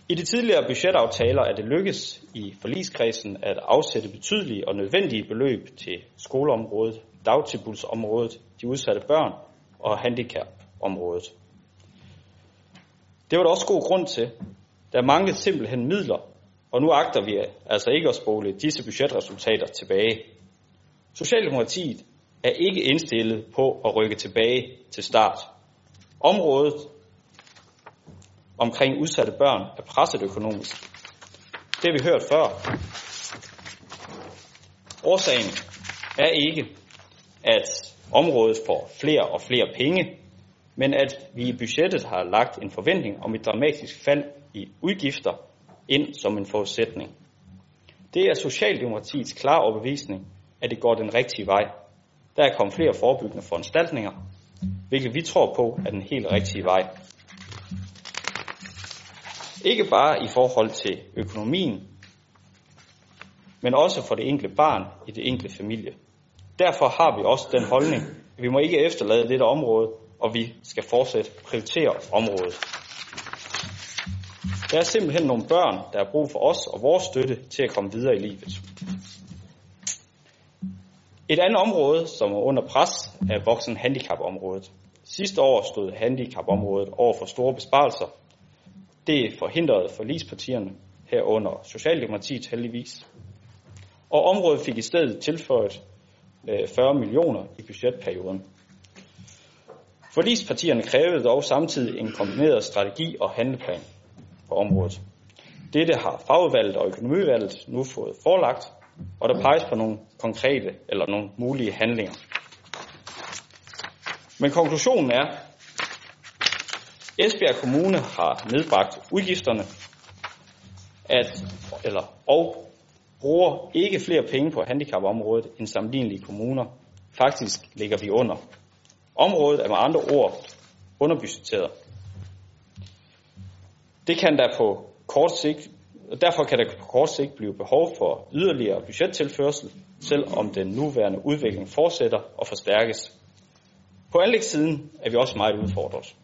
I de tidligere budgetaftaler er det lykkes i forligskredsen at afsætte betydelige og nødvendige beløb til skoleområdet, dagtilbudsområdet, de udsatte børn og handicapområdet. Det var der også god grund til. Der manglede simpelthen midler, og nu agter vi altså ikke at spole disse budgetresultater tilbage. Socialdemokratiet er ikke indstillet på at rykke tilbage til start. Området omkring udsatte børn er presset økonomisk. Det har vi hørt før. Årsagen er ikke, at området får flere og flere penge, men at vi i budgettet har lagt en forventning om et dramatisk fald i udgifter ind som en forudsætning. Det er Socialdemokratiets klare overbevisning, at det går den rigtige vej. Der er kommet flere forebyggende foranstaltninger, hvilket vi tror på er den helt rigtige vej. Ikke bare i forhold til økonomien, men også for det enkelte barn i det enkelte familie. Derfor har vi også den holdning, at vi må ikke efterlade dette område, og vi skal fortsat prioritere området. Der er simpelthen nogle børn, der har brug for os og vores støtte til at komme videre i livet. Et andet område, som er under pres, er voksen handicapområdet. Sidste år stod handicapområdet over for store besparelser. Det forhindrede forlispartierne herunder Socialdemokratiet heldigvis. Og området fik i stedet tilføjet øh, 40 millioner i budgetperioden. Forlispartierne krævede dog samtidig en kombineret strategi og handleplan på området. Dette har fagudvalget og økonomivalget nu fået forelagt, og der peges på nogle konkrete eller nogle mulige handlinger. Men konklusionen er, Esbjerg Kommune har nedbragt udgifterne at, eller, og bruger ikke flere penge på handicapområdet end sammenlignelige kommuner. Faktisk ligger vi under. Området er med andre ord underbudgetteret. Det kan der på kort sigt, derfor kan der på kort sigt blive behov for yderligere budgettilførsel, selvom den nuværende udvikling fortsætter og forstærkes. På anlægssiden er vi også meget udfordret.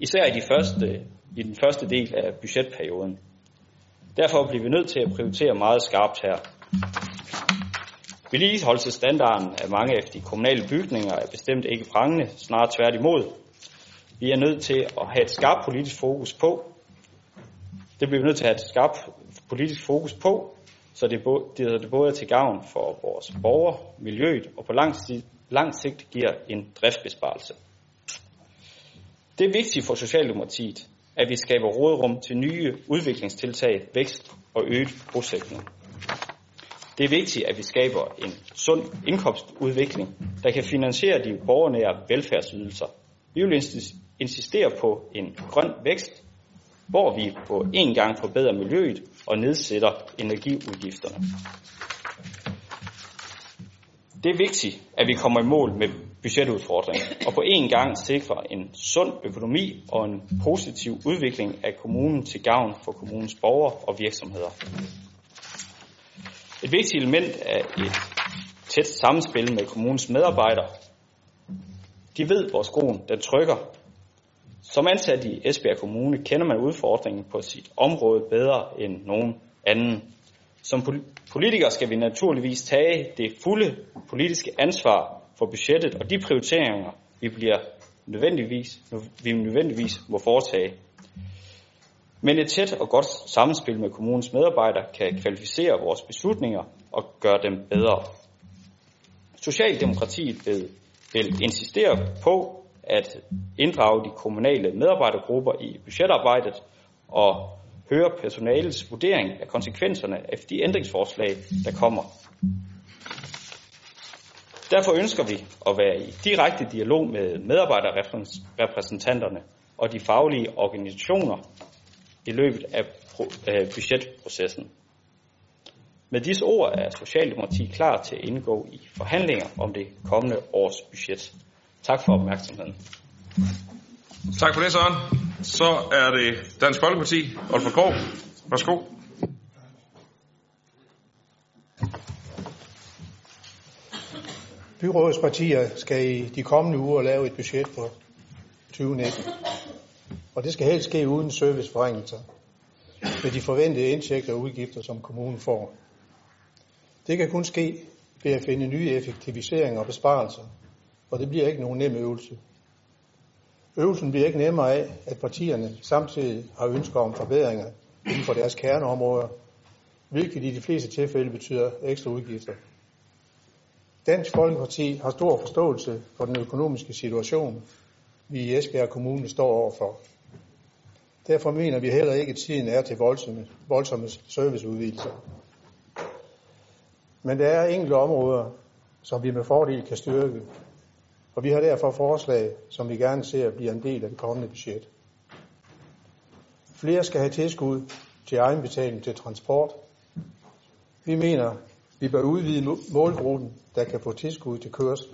Især i, de første, i den første del af budgetperioden. Derfor bliver vi nødt til at prioritere meget skarpt her. Vedligeholdelsesstandarden af mange af de kommunale bygninger er bestemt ikke prangende, snarere tværtimod. Vi er nødt til at have et skarpt politisk fokus på, det bliver vi nødt til at have et skarpt politisk fokus på, så det, både, det både er til gavn for vores borgere, miljøet og på lang, lang sigt giver en driftsbesparelse. Det er vigtigt for Socialdemokratiet, at vi skaber rådrum til nye udviklingstiltag, vækst og øget bosætning. Det er vigtigt, at vi skaber en sund indkomstudvikling, der kan finansiere de borgernære velfærdsydelser. Vi vil insistere på en grøn vækst, hvor vi på en gang forbedrer miljøet og nedsætter energiudgifterne. Det er vigtigt, at vi kommer i mål med budgetudfordringen og på en gang sikrer en sund økonomi og en positiv udvikling af kommunen til gavn for kommunens borgere og virksomheder. Et vigtigt element er et tæt samspil med kommunens medarbejdere. De ved, hvor skoen den trykker. Som ansat i Esbjerg Kommune kender man udfordringen på sit område bedre end nogen anden. Som politikere skal vi naturligvis tage det fulde politiske ansvar for budgettet og de prioriteringer, vi bliver nødvendigvis, vi nødvendigvis må foretage. Men et tæt og godt samspil med kommunens medarbejdere kan kvalificere vores beslutninger og gøre dem bedre. Socialdemokratiet vil, vil insistere på at inddrage de kommunale medarbejdergrupper i budgetarbejdet og høre personalets vurdering af konsekvenserne af de ændringsforslag, der kommer. Derfor ønsker vi at være i direkte dialog med medarbejderrepræsentanterne og de faglige organisationer i løbet af budgetprocessen. Med disse ord er Socialdemokratiet klar til at indgå i forhandlinger om det kommende års budget. Tak for opmærksomheden. Tak for det, Søren. Så er det Dansk Folkeparti. Olfer Krog. Værsgo. Byrådspartier skal i de kommende uger lave et budget for 2019. Og det skal helst ske uden serviceforringelser med de forventede indtægter og udgifter, som kommunen får. Det kan kun ske ved at finde nye effektiviseringer og besparelser, og det bliver ikke nogen nem øvelse. Øvelsen bliver ikke nemmere af, at partierne samtidig har ønsker om forbedringer inden for deres kerneområder, hvilket i de fleste tilfælde betyder ekstra udgifter. Dansk Folkeparti har stor forståelse for den økonomiske situation, vi i Esbjerg Kommune står overfor. Derfor mener vi heller ikke, at tiden er til voldsomme, voldsomme serviceudvidelser. Men der er enkelte områder, som vi med fordel kan styrke, og vi har derfor forslag, som vi gerne ser bliver en del af det kommende budget. Flere skal have tilskud til egenbetaling til transport. Vi mener, vi bør udvide målgruppen, der kan få tilskud til kørsel.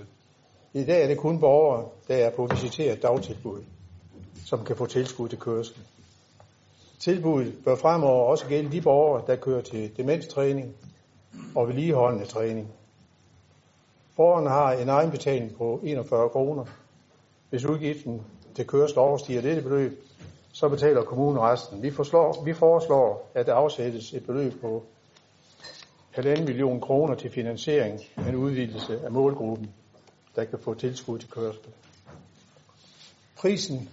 I dag er det kun borgere, der er på visiteret dagtilbud, som kan få tilskud til kørsel. Tilbuddet bør fremover også gælde de borgere, der kører til demenstræning og vedligeholdende træning. Borgerne har en egenbetaling på 41 kroner. Hvis udgiften til kørsel overstiger dette beløb, så betaler kommunen resten. Vi foreslår, vi foreslår at der afsættes et beløb på 1,5 million kroner til finansiering af en udvidelse af målgruppen, der kan få tilskud til kørsel. Prisen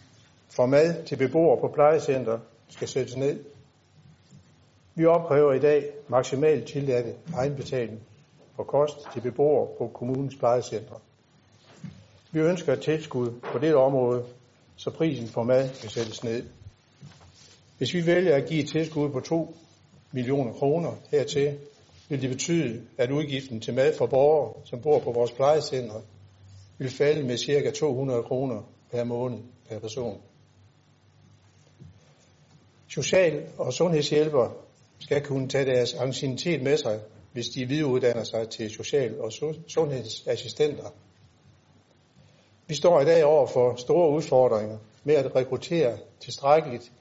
for mad til beboere på plejecenter skal sættes ned. Vi opkræver i dag maksimalt tilladte egenbetaling for kost til beboere på kommunens plejecentre. Vi ønsker et tilskud på dette område, så prisen for mad kan sættes ned. Hvis vi vælger at give et tilskud på 2 millioner kroner hertil, vil det betyde, at udgiften til mad for borgere, som bor på vores plejecentre, vil falde med ca. 200 kroner per måned per person. Social- og sundhedshjælper skal kunne tage deres anciennitet med sig, hvis de videreuddanner sig til social- og sundhedsassistenter. Vi står i dag over for store udfordringer med at rekruttere tilstrækkeligt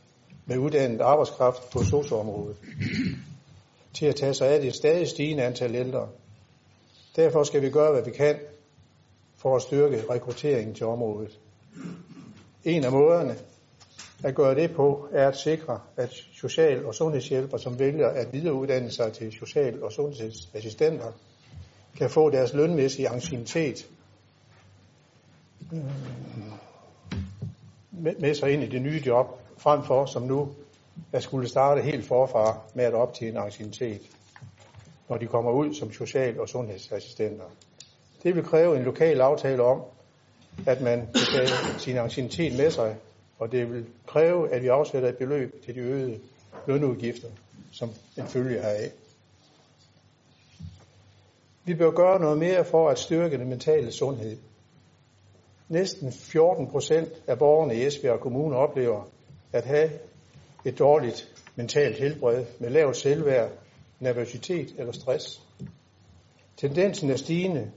med uddannet arbejdskraft på socialområdet til at tage sig af det stadig stigende antal ældre. Derfor skal vi gøre, hvad vi kan for at styrke rekrutteringen til området. En af måderne at gøre det på er at sikre, at social- og sundhedshjælper, som vælger at videreuddanne sig til social- og sundhedsassistenter, kan få deres lønmæssige anciennitet med sig ind i det nye job, frem for som nu at skulle starte helt forfra med at optjene anciennitet, når de kommer ud som social- og sundhedsassistenter. Det vil kræve en lokal aftale om, at man kan tage sin anciennitet med sig, og det vil kræve, at vi afsætter et beløb til de øgede lønudgifter, som en følge heraf. Vi bør gøre noget mere for at styrke den mentale sundhed. Næsten 14 procent af borgerne i Esbjerg Kommune oplever at have et dårligt mentalt helbred med lavt selvværd, nervøsitet eller stress. Tendensen er stigende.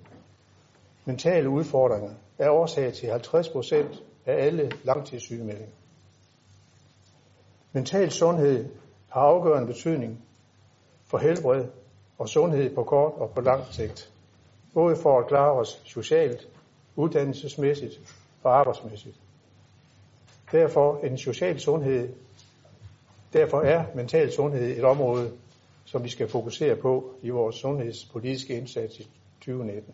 Mentale udfordringer er årsag til 50 procent af alle langtidssygemeldinger. Mental sundhed har afgørende betydning for helbred og sundhed på kort og på lang sigt. Både for at klare os socialt, uddannelsesmæssigt og arbejdsmæssigt. Derfor en social sundhed Derfor er mental sundhed et område, som vi skal fokusere på i vores sundhedspolitiske indsats i 2019.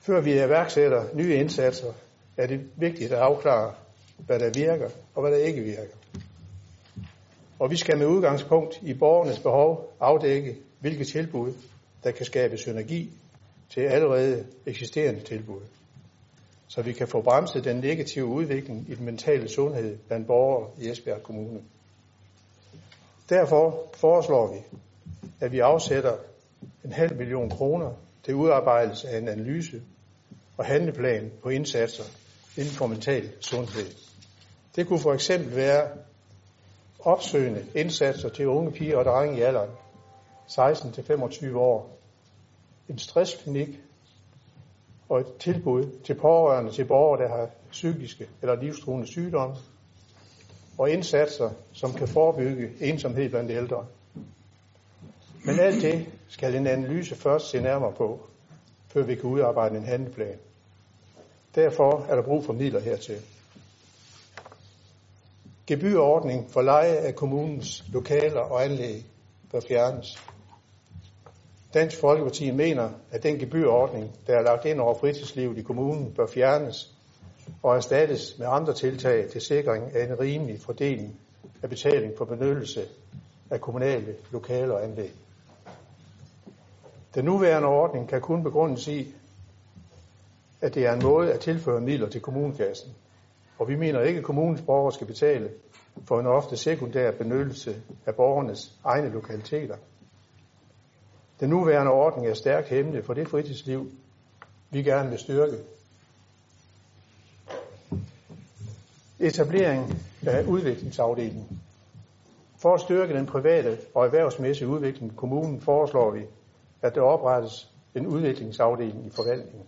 Før vi iværksætter nye indsatser, er det vigtigt at afklare, hvad der virker og hvad der ikke virker. Og vi skal med udgangspunkt i borgernes behov afdække, hvilke tilbud, der kan skabe synergi til allerede eksisterende tilbud så vi kan få bremset den negative udvikling i den mentale sundhed blandt borgere i Esbjerg Kommune. Derfor foreslår vi, at vi afsætter en halv million kroner til udarbejdelse af en analyse og handleplan på indsatser inden for mental sundhed. Det kunne for eksempel være opsøgende indsatser til unge piger og drenge i alderen 16-25 år, en stressklinik og et tilbud til pårørende til borgere, der har psykiske eller livstruende sygdomme, og indsatser, som kan forebygge ensomhed blandt ældre. Men alt det skal en analyse først se nærmere på, før vi kan udarbejde en handleplan. Derfor er der brug for midler hertil. Gebyrordning for leje af kommunens lokaler og anlæg bør fjernes. Dansk Folkeparti mener, at den gebyrordning, der er lagt ind over fritidslivet i kommunen, bør fjernes og erstattes med andre tiltag til sikring af en rimelig fordeling af betaling for benyttelse af kommunale lokaler og anlæg. Den nuværende ordning kan kun begrundes i, at det er en måde at tilføre midler til kommunekassen, og vi mener ikke, at kommunens borgere skal betale for en ofte sekundær benyttelse af borgernes egne lokaliteter – den nuværende ordning er stærkt hæmmende for det fritidsliv, vi gerne vil styrke. Etablering af udviklingsafdelingen. For at styrke den private og erhvervsmæssige udvikling i kommunen foreslår vi, at der oprettes en udviklingsafdeling i forvaltningen.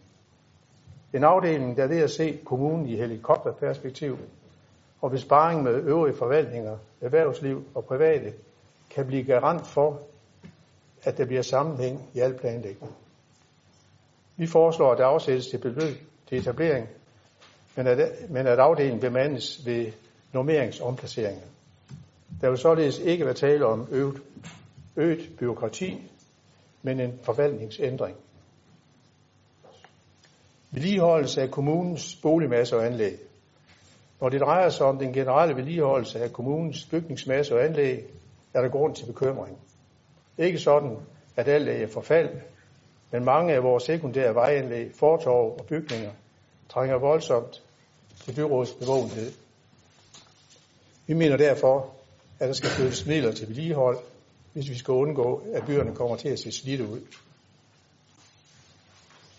En afdeling, der ved at se kommunen i helikopterperspektiv og ved sparring med øvrige forvaltninger, erhvervsliv og private, kan blive garant for, at der bliver sammenhæng i al planlægning. Vi foreslår, at der afsættes til beløb til etablering, men at, men at afdelingen bemandes ved normeringsomplaceringer. Der vil således ikke være tale om øget, øget byråkrati, men en forvaltningsændring. Vedligeholdelse af kommunens boligmasse og anlæg. Når det drejer sig om den generelle vedligeholdelse af kommunens bygningsmasse og anlæg, er der grund til bekymring. Ikke sådan, at alt er i forfald, men mange af vores sekundære vejanlæg, fortorv og bygninger trænger voldsomt til byrådets bevågenhed. Vi mener derfor, at der skal flyttes midler til vedligehold, hvis vi skal undgå, at byerne kommer til at se slidte ud.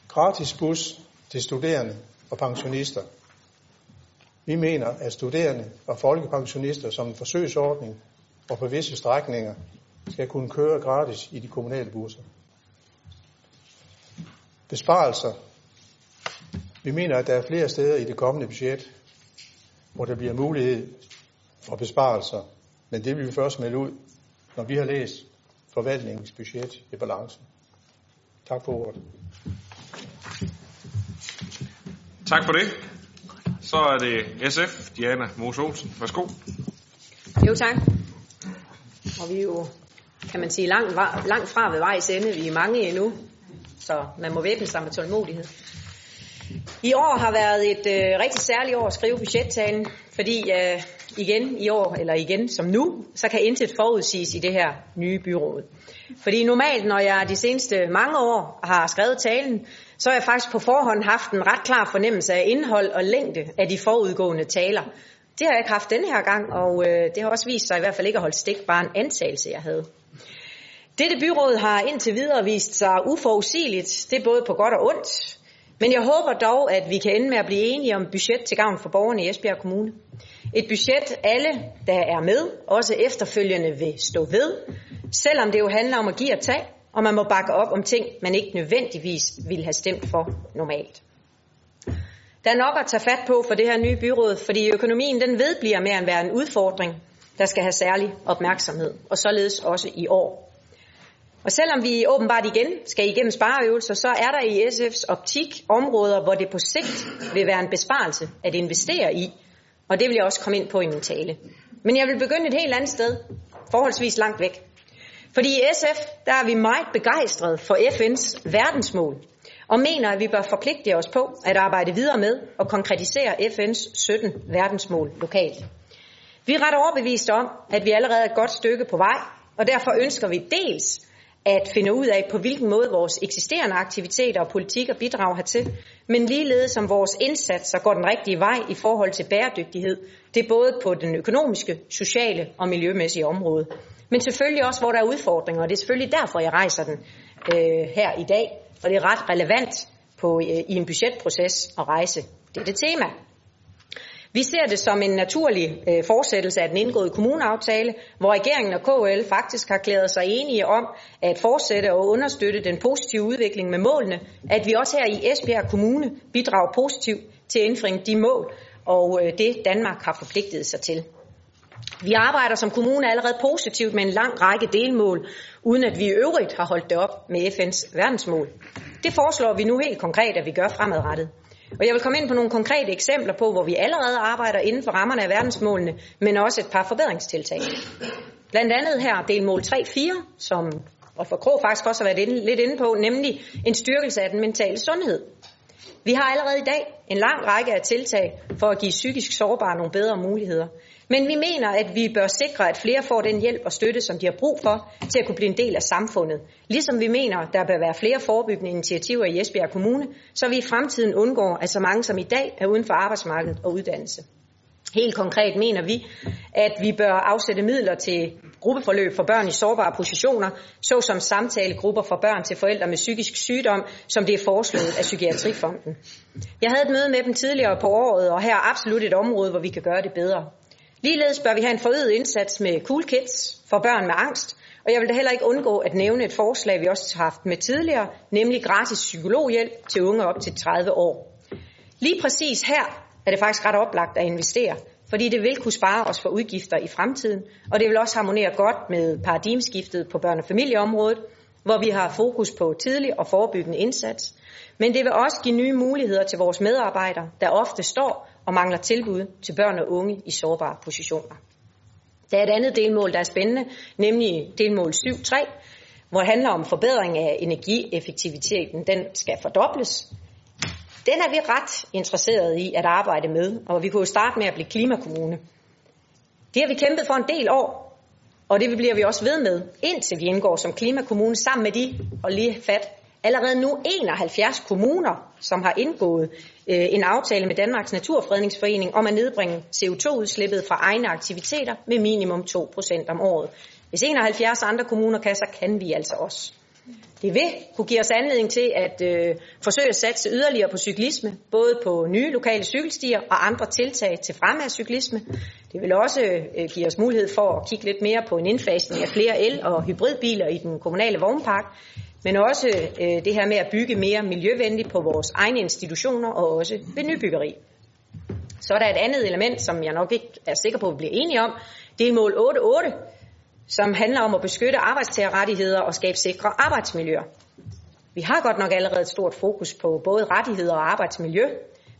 Gratis bus til studerende og pensionister. Vi mener, at studerende og folkepensionister som en forsøgsordning og på visse strækninger skal kunne køre gratis i de kommunale busser. Besparelser. Vi mener, at der er flere steder i det kommende budget, hvor der bliver mulighed for besparelser, men det vil vi først melde ud, når vi har læst forvaltningens budget i balance. Tak for ordet. Tak for det. Så er det SF, Diana Mose Olsen. Værsgo. Jo, tak. Og vi er jo kan man sige, langt, langt fra ved vejs ende. Vi er mange endnu, så man må væbne sig med tålmodighed. I år har været et øh, rigtig særligt år at skrive budgettalen, fordi øh, igen i år, eller igen som nu, så kan intet forudsiges i det her nye byråd. Fordi normalt, når jeg de seneste mange år har skrevet talen, så har jeg faktisk på forhånd haft en ret klar fornemmelse af indhold og længde af de forudgående taler. Det har jeg ikke haft denne her gang, og øh, det har også vist sig i hvert fald ikke at holde stik, bare en antagelse, jeg havde. Dette byråd har indtil videre vist sig uforudsigeligt. Det er både på godt og ondt. Men jeg håber dog, at vi kan ende med at blive enige om budget til gavn for borgerne i Esbjerg Kommune. Et budget, alle, der er med, også efterfølgende vil stå ved, selvom det jo handler om at give og tage, og man må bakke op om ting, man ikke nødvendigvis ville have stemt for normalt. Der er nok at tage fat på for det her nye byråd, fordi økonomien den vedbliver med at være en udfordring, der skal have særlig opmærksomhed, og således også i år. Og selvom vi åbenbart igen skal igennem spareøvelser, så er der i SF's optik områder, hvor det på sigt vil være en besparelse at investere i, og det vil jeg også komme ind på i min tale. Men jeg vil begynde et helt andet sted, forholdsvis langt væk. Fordi i SF, der er vi meget begejstrede for FN's verdensmål, og mener, at vi bør forpligte os på at arbejde videre med og konkretisere FN's 17 verdensmål lokalt. Vi er ret overbevist om, at vi allerede er et godt stykke på vej, og derfor ønsker vi dels at finde ud af, på hvilken måde vores eksisterende aktiviteter og politikker bidrager hertil, men ligeledes om vores indsatser går den rigtige vej i forhold til bæredygtighed. Det er både på den økonomiske, sociale og miljømæssige område. Men selvfølgelig også, hvor der er udfordringer, og det er selvfølgelig derfor, jeg rejser den øh, her i dag, og det er ret relevant på, øh, i en budgetproces at rejse dette tema. Vi ser det som en naturlig øh, fortsættelse af den indgåede kommuneaftale, hvor regeringen og KL faktisk har klædet sig enige om at fortsætte og understøtte den positive udvikling med målene, at vi også her i Esbjerg Kommune bidrager positivt til at indfri de mål og øh, det Danmark har forpligtet sig til. Vi arbejder som kommune allerede positivt med en lang række delmål, uden at vi i øvrigt har holdt det op med FN's verdensmål. Det foreslår vi nu helt konkret, at vi gør fremadrettet. Og jeg vil komme ind på nogle konkrete eksempler på, hvor vi allerede arbejder inden for rammerne af verdensmålene, men også et par forbedringstiltag. Blandt andet her delmål 3.4, som og for Krog faktisk også har været inde, lidt inde på, nemlig en styrkelse af den mentale sundhed. Vi har allerede i dag en lang række af tiltag for at give psykisk sårbare nogle bedre muligheder. Men vi mener, at vi bør sikre, at flere får den hjælp og støtte, som de har brug for, til at kunne blive en del af samfundet. Ligesom vi mener, der bør være flere forebyggende initiativer i Esbjerg Kommune, så vi i fremtiden undgår, at så mange som i dag er uden for arbejdsmarkedet og uddannelse. Helt konkret mener vi, at vi bør afsætte midler til gruppeforløb for børn i sårbare positioner, såsom samtalegrupper for børn til forældre med psykisk sygdom, som det er foreslået af Psykiatrifonden. Jeg havde et møde med dem tidligere på året, og her er absolut et område, hvor vi kan gøre det bedre. Ligeledes bør vi have en forøget indsats med Cool Kids for børn med angst, og jeg vil da heller ikke undgå at nævne et forslag, vi også har haft med tidligere, nemlig gratis psykologhjælp til unge op til 30 år. Lige præcis her er det faktisk ret oplagt at investere, fordi det vil kunne spare os for udgifter i fremtiden, og det vil også harmonere godt med paradigmeskiftet på børne- og familieområdet, hvor vi har fokus på tidlig og forebyggende indsats. Men det vil også give nye muligheder til vores medarbejdere, der ofte står og mangler tilbud til børn og unge i sårbare positioner. Der er et andet delmål, der er spændende, nemlig delmål 7.3, hvor det handler om forbedring af energieffektiviteten. Den skal fordobles. Den er vi ret interesserede i at arbejde med, og vi kunne jo starte med at blive klimakommune. Det har vi kæmpet for en del år, og det bliver vi også ved med, indtil vi indgår som klimakommune sammen med de, og lige fat, allerede nu 71 kommuner, som har indgået øh, en aftale med Danmarks Naturfredningsforening om at nedbringe CO2-udslippet fra egne aktiviteter med minimum 2% om året. Hvis 71 andre kommuner kan, så kan vi altså også. Det vil kunne give os anledning til at øh, forsøge at satse yderligere på cyklisme, både på nye lokale cykelstier og andre tiltag til fremme af cyklisme. Det vil også øh, give os mulighed for at kigge lidt mere på en indfasning af flere el- og hybridbiler i den kommunale vognpark, men også øh, det her med at bygge mere miljøvenligt på vores egne institutioner og også ved nybyggeri. Så er der et andet element, som jeg nok ikke er sikker på, at vi bliver enige om. Det er mål 8.8, som handler om at beskytte arbejdstagerrettigheder og skabe sikre arbejdsmiljøer. Vi har godt nok allerede et stort fokus på både rettigheder og arbejdsmiljø,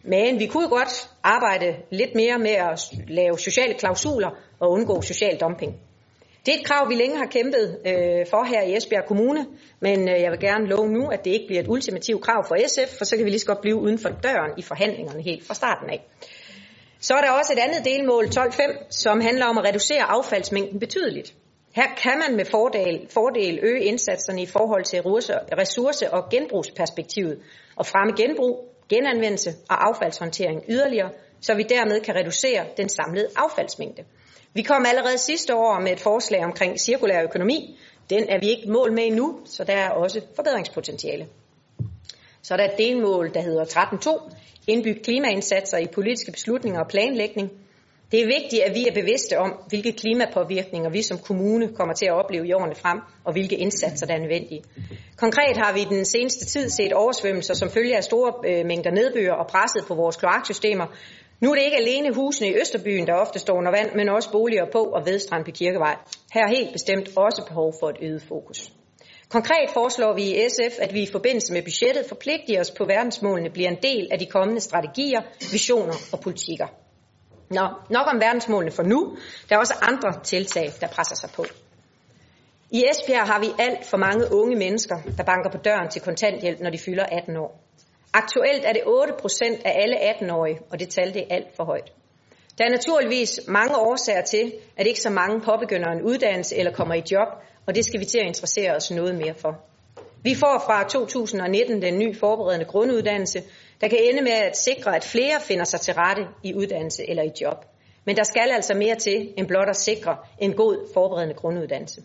men vi kunne godt arbejde lidt mere med at lave sociale klausuler og undgå social dumping. Det er et krav, vi længe har kæmpet øh, for her i Esbjerg Kommune, men øh, jeg vil gerne love nu, at det ikke bliver et ultimativt krav for SF, for så kan vi lige så godt blive uden for døren i forhandlingerne helt fra starten af. Så er der også et andet delmål, 12.5, som handler om at reducere affaldsmængden betydeligt. Her kan man med fordel, fordel øge indsatserne i forhold til ressource- og genbrugsperspektivet og fremme genbrug, genanvendelse og affaldshåndtering yderligere, så vi dermed kan reducere den samlede affaldsmængde. Vi kom allerede sidste år med et forslag omkring cirkulær økonomi, Den er vi ikke mål med endnu, så der er også forbedringspotentiale. Så er der et delmål, der hedder 13.2, indbygge klimaindsatser i politiske beslutninger og planlægning. Det er vigtigt, at vi er bevidste om, hvilke klimapåvirkninger vi som kommune kommer til at opleve i årene frem, og hvilke indsatser, der er nødvendige. Konkret har vi i den seneste tid set oversvømmelser, som følge af store øh, mængder nedbør og presset på vores kloaksystemer. Nu er det ikke alene husene i Østerbyen, der ofte står under vand, men også boliger på og ved Strandby Kirkevej. Her er helt bestemt også behov for et øget fokus. Konkret foreslår vi i SF, at vi i forbindelse med budgettet forpligter os på verdensmålene bliver en del af de kommende strategier, visioner og politikker. Nå, nok om verdensmålene for nu. Der er også andre tiltag, der presser sig på. I Esbjerg har vi alt for mange unge mennesker, der banker på døren til kontanthjælp, når de fylder 18 år. Aktuelt er det 8 procent af alle 18-årige, og det tal det er alt for højt. Der er naturligvis mange årsager til, at ikke så mange påbegynder en uddannelse eller kommer i job, og det skal vi til at interessere os noget mere for. Vi får fra 2019 den nye forberedende grunduddannelse, der kan ende med at sikre, at flere finder sig til rette i uddannelse eller i job. Men der skal altså mere til end blot at sikre en god forberedende grunduddannelse.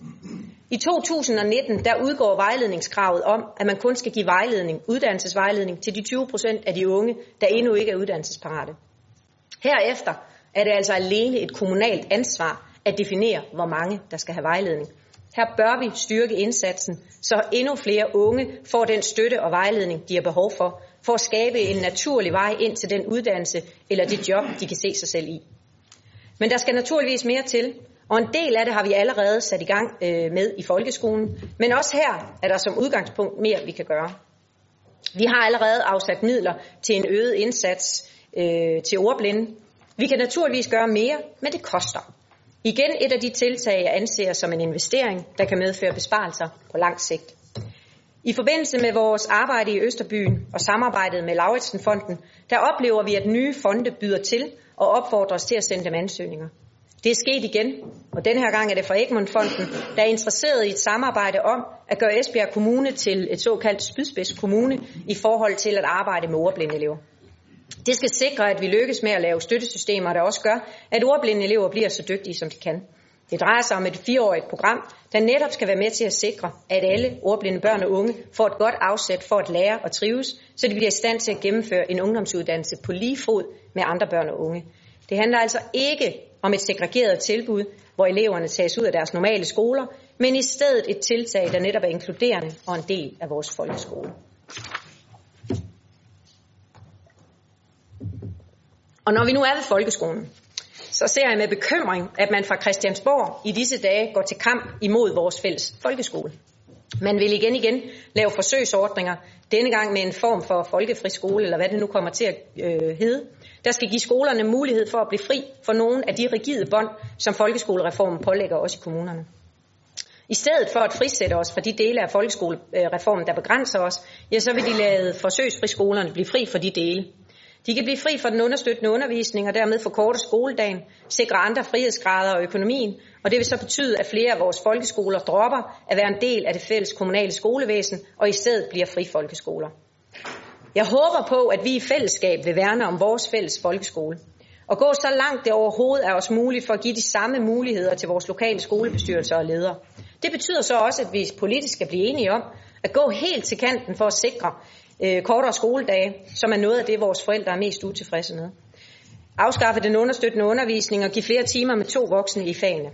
I 2019 der udgår vejledningskravet om, at man kun skal give vejledning, uddannelsesvejledning til de 20 procent af de unge, der endnu ikke er uddannelsesparate. Herefter er det altså alene et kommunalt ansvar at definere, hvor mange der skal have vejledning. Her bør vi styrke indsatsen, så endnu flere unge får den støtte og vejledning, de har behov for, for at skabe en naturlig vej ind til den uddannelse eller det job, de kan se sig selv i. Men der skal naturligvis mere til, og en del af det har vi allerede sat i gang øh, med i folkeskolen, men også her er der som udgangspunkt mere, vi kan gøre. Vi har allerede afsat midler til en øget indsats øh, til ordblinde. Vi kan naturligvis gøre mere, men det koster. Igen et af de tiltag, jeg anser som en investering, der kan medføre besparelser på lang sigt. I forbindelse med vores arbejde i Østerbyen og samarbejdet med Lauritsen-fonden, der oplever vi, at nye fonde byder til og opfordrer os til at sende dem ansøgninger. Det er sket igen, og denne her gang er det fra Egmundfonden, der er interesseret i et samarbejde om at gøre Esbjerg Kommune til et såkaldt spydspidskommune i forhold til at arbejde med ordblinde elever. Det skal sikre, at vi lykkes med at lave støttesystemer, der også gør, at ordblinde elever bliver så dygtige, som de kan. Det drejer sig om et fireårigt program, der netop skal være med til at sikre, at alle ordblinde børn og unge får et godt afsæt for at lære og trives, så de bliver i stand til at gennemføre en ungdomsuddannelse på lige fod med andre børn og unge. Det handler altså ikke om et segregeret tilbud, hvor eleverne tages ud af deres normale skoler, men i stedet et tiltag, der netop er inkluderende og en del af vores folkeskole. Og når vi nu er ved folkeskolen, så ser jeg med bekymring, at man fra Christiansborg i disse dage går til kamp imod vores fælles folkeskole. Man vil igen igen lave forsøgsordninger, denne gang med en form for folkefriskole, eller hvad det nu kommer til at øh, hedde, der skal give skolerne mulighed for at blive fri for nogle af de rigide bånd, som folkeskolereformen pålægger os i kommunerne. I stedet for at frisætte os fra de dele af folkeskolereformen, der begrænser os, ja, så vil de lade forsøgsfriskolerne blive fri for de dele. De kan blive fri for den understøttende undervisning og dermed forkorte skoledagen, sikre andre frihedsgrader og økonomien, og det vil så betyde, at flere af vores folkeskoler dropper at være en del af det fælles kommunale skolevæsen og i stedet bliver fri folkeskoler. Jeg håber på, at vi i fællesskab vil værne om vores fælles folkeskole og gå så langt det overhovedet er os muligt for at give de samme muligheder til vores lokale skolebestyrelser og ledere. Det betyder så også, at vi politisk skal blive enige om at gå helt til kanten for at sikre, øh, kortere skoledage, som er noget af det, vores forældre er mest utilfredse med. Afskaffe den understøttende undervisning og give flere timer med to voksne i fagene.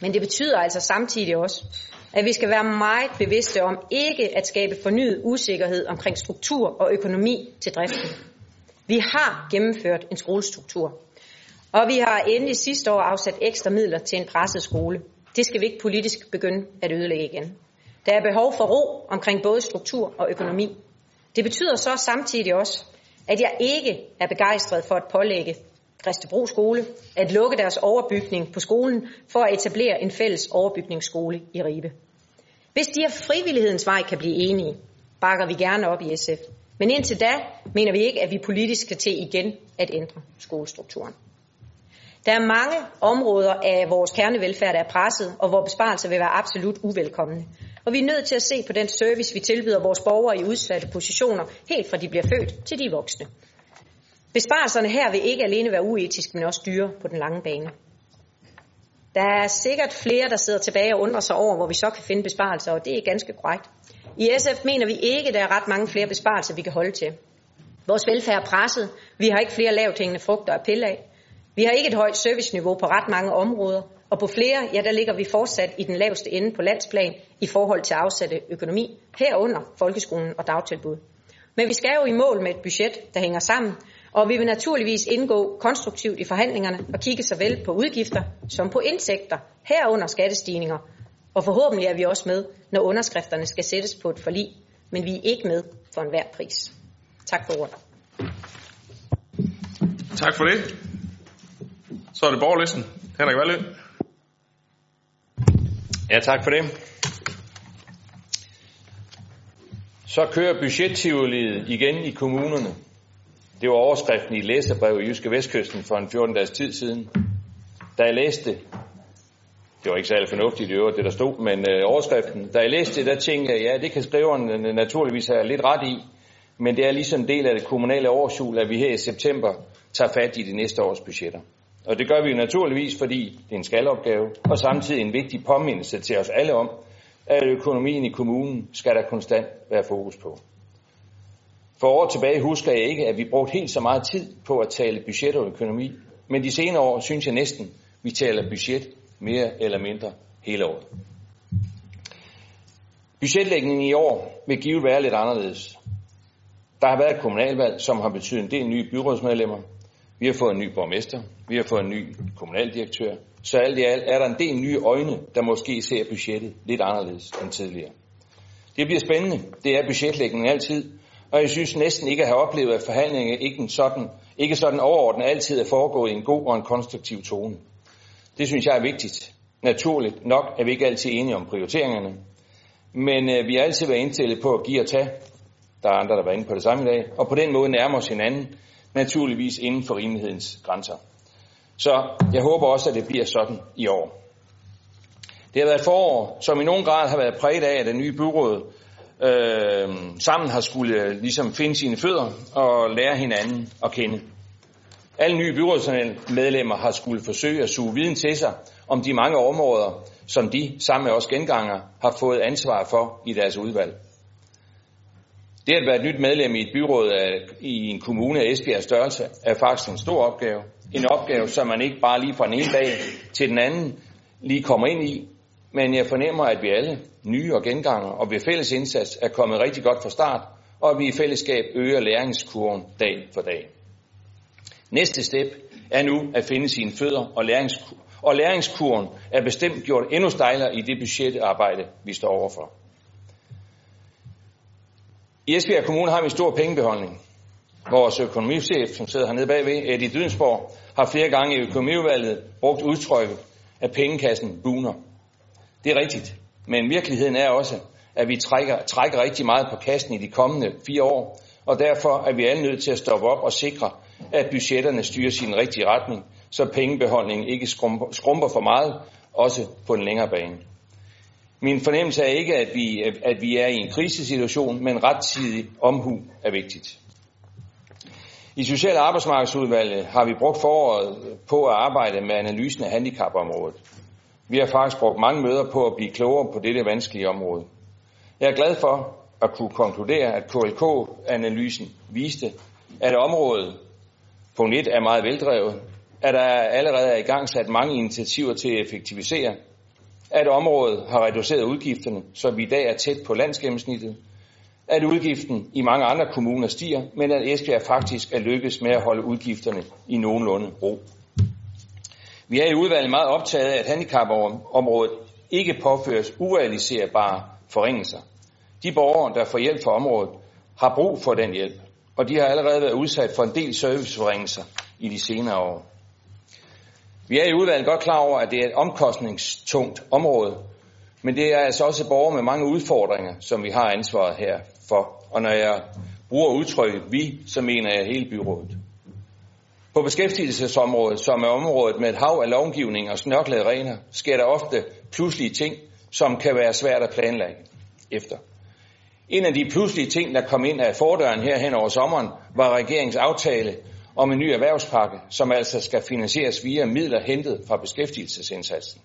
Men det betyder altså samtidig også, at vi skal være meget bevidste om ikke at skabe fornyet usikkerhed omkring struktur og økonomi til driften. Vi har gennemført en skolestruktur, og vi har endelig sidste år afsat ekstra midler til en presset skole. Det skal vi ikke politisk begynde at ødelægge igen. Der er behov for ro omkring både struktur og økonomi. Det betyder så samtidig også, at jeg ikke er begejstret for at pålægge Græstebro skole at lukke deres overbygning på skolen for at etablere en fælles overbygningsskole i Ribe. Hvis de af frivillighedens vej kan blive enige, bakker vi gerne op i SF. Men indtil da mener vi ikke, at vi politisk skal til igen at ændre skolestrukturen. Der er mange områder af vores kernevelfærd, der er presset, og hvor besparelser vil være absolut uvelkomne. Og vi er nødt til at se på den service, vi tilbyder vores borgere i udsatte positioner, helt fra de bliver født til de voksne. Besparelserne her vil ikke alene være uetiske, men også dyre på den lange bane. Der er sikkert flere, der sidder tilbage og undrer sig over, hvor vi så kan finde besparelser, og det er ganske korrekt. I SF mener vi ikke, der er ret mange flere besparelser, vi kan holde til. Vores velfærd er presset. Vi har ikke flere lavt hængende frugter at pille af. Vi har ikke et højt serviceniveau på ret mange områder, og på flere, ja, der ligger vi fortsat i den laveste ende på landsplan i forhold til afsatte økonomi, herunder folkeskolen og dagtilbud. Men vi skal jo i mål med et budget, der hænger sammen, og vi vil naturligvis indgå konstruktivt i forhandlingerne og kigge såvel på udgifter som på indtægter, herunder skattestigninger. Og forhåbentlig er vi også med, når underskrifterne skal sættes på et forlig, men vi er ikke med for enhver pris. Tak for ordet. Tak for det. Så er det borgerlisten. Henrik Valø. Ja, tak for det. Så kører budgettivoliet igen i kommunerne. Det var overskriften i læserbrevet i Jyske Vestkysten for en 14 dages tid siden. Da jeg læste det, det var ikke særlig fornuftigt i øvrigt, det der stod, men øh, overskriften, da jeg læste det, der tænkte jeg, ja, det kan skriveren øh, naturligvis have lidt ret i, men det er ligesom en del af det kommunale årsjul, at vi her i september tager fat i de næste års budgetter. Og det gør vi naturligvis, fordi det er en skalopgave, og samtidig en vigtig påmindelse til os alle om, at økonomien i kommunen skal der konstant være fokus på. For år tilbage husker jeg ikke, at vi brugte helt så meget tid på at tale budget og økonomi, men de senere år synes jeg næsten, vi taler budget mere eller mindre hele året. Budgetlægningen i år vil give være lidt anderledes. Der har været et kommunalvalg, som har betydet en del nye byrådsmedlemmer. Vi har fået en ny borgmester. Vi har fået en ny kommunaldirektør. Så alt i alt er der en del nye øjne, der måske ser budgettet lidt anderledes end tidligere. Det bliver spændende. Det er budgetlægningen altid. Og jeg synes næsten ikke at have oplevet, at forhandlinger ikke sådan, ikke sådan overordnet altid er foregået i en god og en konstruktiv tone. Det synes jeg er vigtigt. Naturligt nok er vi ikke altid enige om prioriteringerne. Men øh, vi har altid været indstillet på at give og tage. Der er andre, der var inde på det samme i dag. Og på den måde nærmer os hinanden, naturligvis inden for rimelighedens grænser. Så jeg håber også, at det bliver sådan i år. Det har været forår, som i nogen grad har været præget af, at den nye byråd øh, sammen har skulle øh, ligesom finde sine fødder og lære hinanden at kende. Alle nye byrådsmedlemmer har skulle forsøge at suge viden til sig om de mange områder, som de sammen med os genganger har fået ansvar for i deres udvalg. Det at være et nyt medlem i et byråd af, i en kommune af Esbjergs størrelse er faktisk en stor opgave. En opgave, som man ikke bare lige fra den ene dag til den anden lige kommer ind i, men jeg fornemmer, at vi alle, nye og genganger, og ved fælles indsats er kommet rigtig godt fra start, og at vi i fællesskab øger læringskurven dag for dag. Næste step er nu at finde sine fødder, og, læringskur- og læringskurven er bestemt gjort endnu stejlere i det budgetarbejde, vi står overfor. I Esbjerg Kommune har vi en stor pengebeholdning. Vores økonomichef, som sidder hernede bagved, Eddie Dydensborg, har flere gange i økonomiudvalget brugt udtrykket, at pengekassen buner. Det er rigtigt, men virkeligheden er også, at vi trækker, trækker rigtig meget på kassen i de kommende fire år, og derfor er vi alle nødt til at stoppe op og sikre, at budgetterne styrer sin rigtige retning, så pengebeholdningen ikke skrumper, skrumper for meget, også på en længere bane. Min fornemmelse er ikke, at vi, at vi er i en krisesituation, men rettidig omhu er vigtigt. I Social- og Arbejdsmarkedsudvalget har vi brugt foråret på at arbejde med analysen af handicapområdet. Vi har faktisk brugt mange møder på at blive klogere på dette vanskelige område. Jeg er glad for at kunne konkludere, at KLK-analysen viste, at området punkt 1 er meget veldrevet, at der allerede er i gang sat mange initiativer til at effektivisere, at området har reduceret udgifterne, så vi i dag er tæt på landsgennemsnittet, at udgiften i mange andre kommuner stiger, men at Esbjerg faktisk er lykkes med at holde udgifterne i nogenlunde ro. Vi er i udvalget meget optaget af, at handicapområdet ikke påføres urealiserbare forringelser. De borgere, der får hjælp fra området, har brug for den hjælp, og de har allerede været udsat for en del serviceforringelser i de senere år. Vi er i udvalget godt klar over, at det er et omkostningstungt område, men det er altså også borgere med mange udfordringer, som vi har ansvaret her for. Og når jeg bruger udtrykket vi, så mener jeg hele byrådet. På beskæftigelsesområdet, som er området med et hav af lovgivning og snørklede regler, sker der ofte pludselige ting, som kan være svært at planlægge efter. En af de pludselige ting, der kom ind af fordøren her hen over sommeren, var regeringens aftale om en ny erhvervspakke, som altså skal finansieres via midler hentet fra beskæftigelsesindsatsen.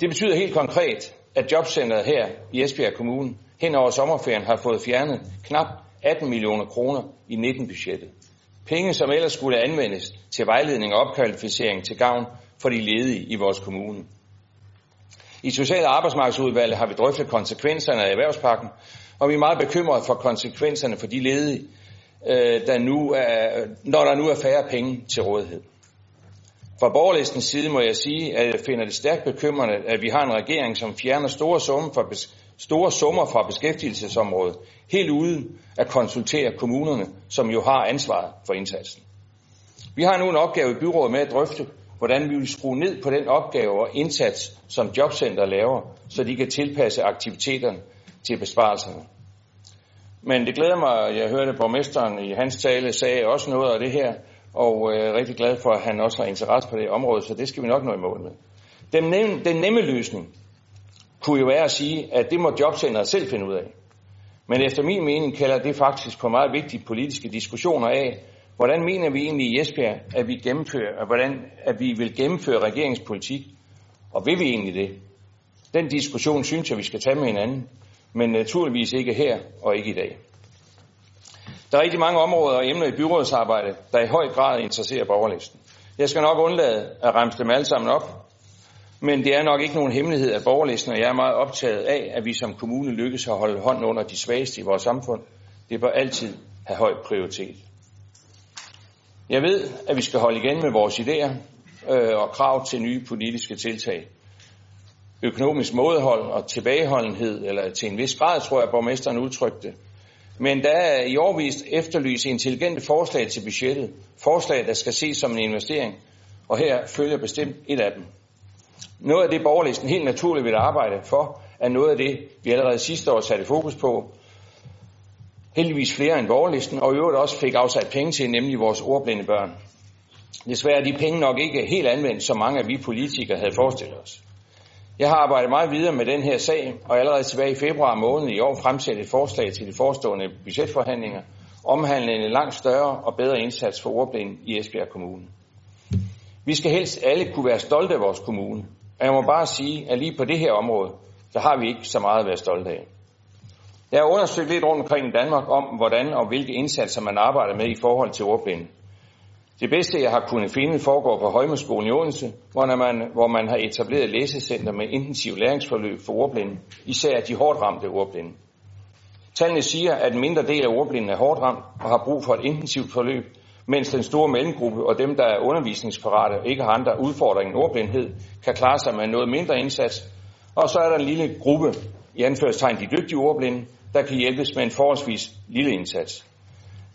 Det betyder helt konkret, at jobcentret her i Esbjerg Kommune hen over sommerferien har fået fjernet knap 18 millioner kroner i 19-budgettet. Penge, som ellers skulle anvendes til vejledning og opkvalificering til gavn for de ledige i vores kommune. I Social- og Arbejdsmarkedsudvalget har vi drøftet konsekvenserne af erhvervspakken, og vi er meget bekymrede for konsekvenserne for de ledige, øh, der nu er, når der nu er færre penge til rådighed. Fra borgerlistens side må jeg sige, at jeg finder det stærkt bekymrende, at vi har en regering, som fjerner store summer fra, store summer fra beskæftigelsesområdet, helt uden at konsultere kommunerne, som jo har ansvaret for indsatsen. Vi har nu en opgave i byrådet med at drøfte, hvordan vi vil skrue ned på den opgave og indsats, som Jobcenter laver, så de kan tilpasse aktiviteterne til besparelserne. Men det glæder mig, at jeg hørte borgmesteren i hans tale sagde også noget af det her, og jeg er rigtig glad for, at han også har interesse på det område, så det skal vi nok nå i mål med. Den nemme, den nemme løsning kunne jo være at sige, at det må jobcenteret selv finde ud af. Men efter min mening kalder det faktisk på meget vigtige politiske diskussioner af, hvordan mener vi egentlig i Esbjerg, at vi gennemfører, hvordan, at vi vil gennemføre regeringspolitik, og vil vi egentlig det? Den diskussion synes jeg, vi skal tage med hinanden, men naturligvis ikke her og ikke i dag. Der er rigtig mange områder og emner i byrådsarbejdet, der i høj grad interesserer borgerlisten. Jeg skal nok undlade at ramse dem alle sammen op, men det er nok ikke nogen hemmelighed af borgerlisten, og jeg er meget optaget af, at vi som kommune lykkes at holde hånden under de svageste i vores samfund. Det bør altid have høj prioritet. Jeg ved, at vi skal holde igen med vores idéer øh, og krav til nye politiske tiltag. Økonomisk modhold og tilbageholdenhed, eller til en vis grad, tror jeg, at borgmesteren udtrykte. Men der er i årvist efterlyst intelligente forslag til budgettet. Forslag, der skal ses som en investering. Og her følger bestemt et af dem. Noget af det, borgerlisten helt naturligt vil arbejde for, er noget af det, vi allerede sidste år satte fokus på. Heldigvis flere end borgerlisten, og i øvrigt også fik afsat penge til, nemlig vores ordblinde børn. Desværre er de penge nok ikke helt anvendt, som mange af vi politikere havde forestillet os. Jeg har arbejdet meget videre med den her sag, og allerede tilbage i februar måned i år fremsat et forslag til de forestående budgetforhandlinger, omhandlende en langt større og bedre indsats for ordblinde i Esbjerg Kommune. Vi skal helst alle kunne være stolte af vores kommune, og jeg må bare sige, at lige på det her område, så har vi ikke så meget at være stolte af. Jeg har undersøgt lidt rundt omkring i Danmark om, hvordan og hvilke indsatser man arbejder med i forhold til ordblinde. Det bedste, jeg har kunnet finde, foregår på Højmeskolen i Odense, hvor man, hvor man har etableret læsecenter med intensiv læringsforløb for ordblinde, især de hårdt ramte ordblinde. Tallene siger, at en mindre del af ordblinde er hårdt ramt og har brug for et intensivt forløb, mens den store mellemgruppe og dem, der er undervisningsparate og ikke har andre udfordringer end ordblindhed, kan klare sig med noget mindre indsats. Og så er der en lille gruppe, i anførstegn de dygtige ordblinde, der kan hjælpes med en forholdsvis lille indsats.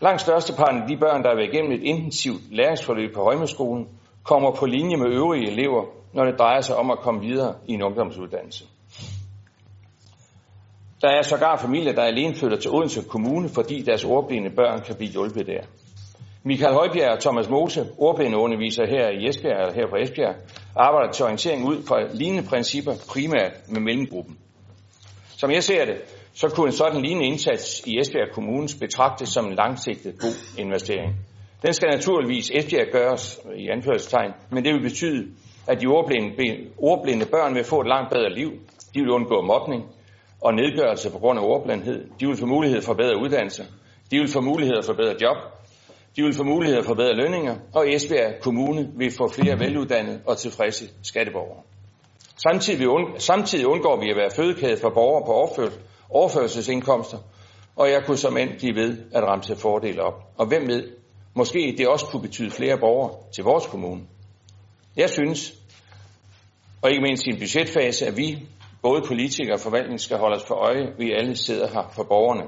Langt størsteparten af de børn, der er været igennem et intensivt læringsforløb på Højmeskolen, kommer på linje med øvrige elever, når det drejer sig om at komme videre i en ungdomsuddannelse. Der er sågar familier, der alene flytter til Odense Kommune, fordi deres ordblinde børn kan blive hjulpet der. Michael Højbjerg og Thomas Mose, ordblindeunderviser her i Esbjerg, eller her på Esbjerg, arbejder til orientering ud fra lignende principper, primært med mellemgruppen. Som jeg ser det, så kunne en sådan lignende indsats i Esbjerg Kommunes betragtes som en langsigtet god investering. Den skal naturligvis Esbjerg gøres i anførselstegn, men det vil betyde, at de ordblinde, ordblinde børn vil få et langt bedre liv. De vil undgå mobning og nedgørelse på grund af ordblindhed. De vil få mulighed for bedre uddannelse. De vil få mulighed for bedre job. De vil få mulighed for bedre lønninger, og Esbjerg Kommune vil få flere veluddannede og tilfredse skatteborgere. Samtidig, samtidig undgår vi at være fødekæde for borgere på overførsel, overførselsindkomster, og jeg kunne som end blive ved at ramse fordele op. Og hvem ved, måske det også kunne betyde flere borgere til vores kommune. Jeg synes, og ikke mindst i en budgetfase, at vi, både politikere og forvaltning, skal holde os for øje, vi alle sidder her for borgerne.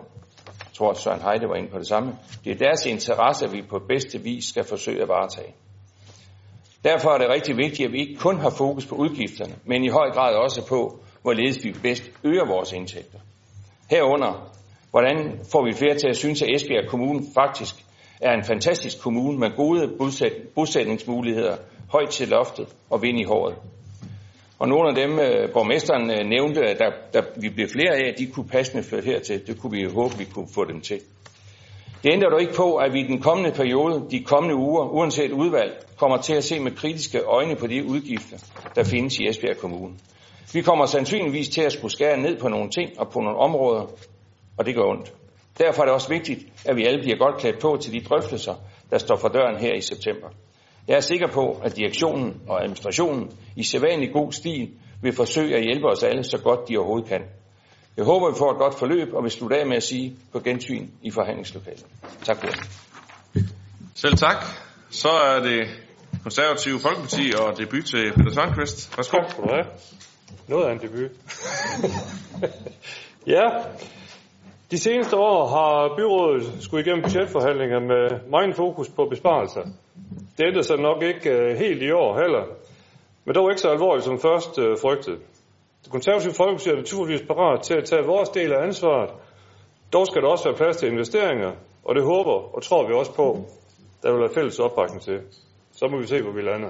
Tror, at Søren Heide var inde på det samme. Det er deres interesse, at vi på bedste vis skal forsøge at varetage. Derfor er det rigtig vigtigt, at vi ikke kun har fokus på udgifterne, men i høj grad også på, hvorledes vi bedst øger vores indtægter. Herunder, hvordan får vi flere til at synes, at Esbjerg Kommune faktisk er en fantastisk kommune med gode bosætningsmuligheder, højt til loftet og vind i håret. Og nogle af dem, øh, borgmesteren øh, nævnte, at der, der vi bliver flere af, de kunne passende flytte hertil. Det kunne vi håbe, vi kunne få dem til. Det ændrer dog ikke på, at vi i den kommende periode, de kommende uger, uanset udvalg, kommer til at se med kritiske øjne på de udgifter, der findes i Esbjerg Kommune. Vi kommer sandsynligvis til at skulle skære ned på nogle ting og på nogle områder, og det gør ondt. Derfor er det også vigtigt, at vi alle bliver godt klædt på til de drøftelser, der står for døren her i september. Jeg er sikker på, at direktionen og administrationen i sædvanlig god stil vil forsøge at hjælpe os alle så godt de overhovedet kan. Jeg håber, vi får et godt forløb, og vil slutte af med at sige på gensyn i forhandlingslokalet. Tak for det. Selv tak. Så er det konservative Folkeparti og debut til Peter Sandqvist. Værsgo. Tak skal du have. Noget af en debut. (laughs) ja, de seneste år har byrådet skulle igennem budgetforhandlinger med meget fokus på besparelser. Det ændrede sig nok ikke øh, helt i år heller, men dog ikke så alvorligt som først øh, frygtet. Det konservative Folkeparti er naturligvis parat til at tage vores del af ansvaret. Dog skal der også være plads til investeringer, og det håber og tror vi også på, der vil være fælles opbakning til. Så må vi se, hvor vi lander.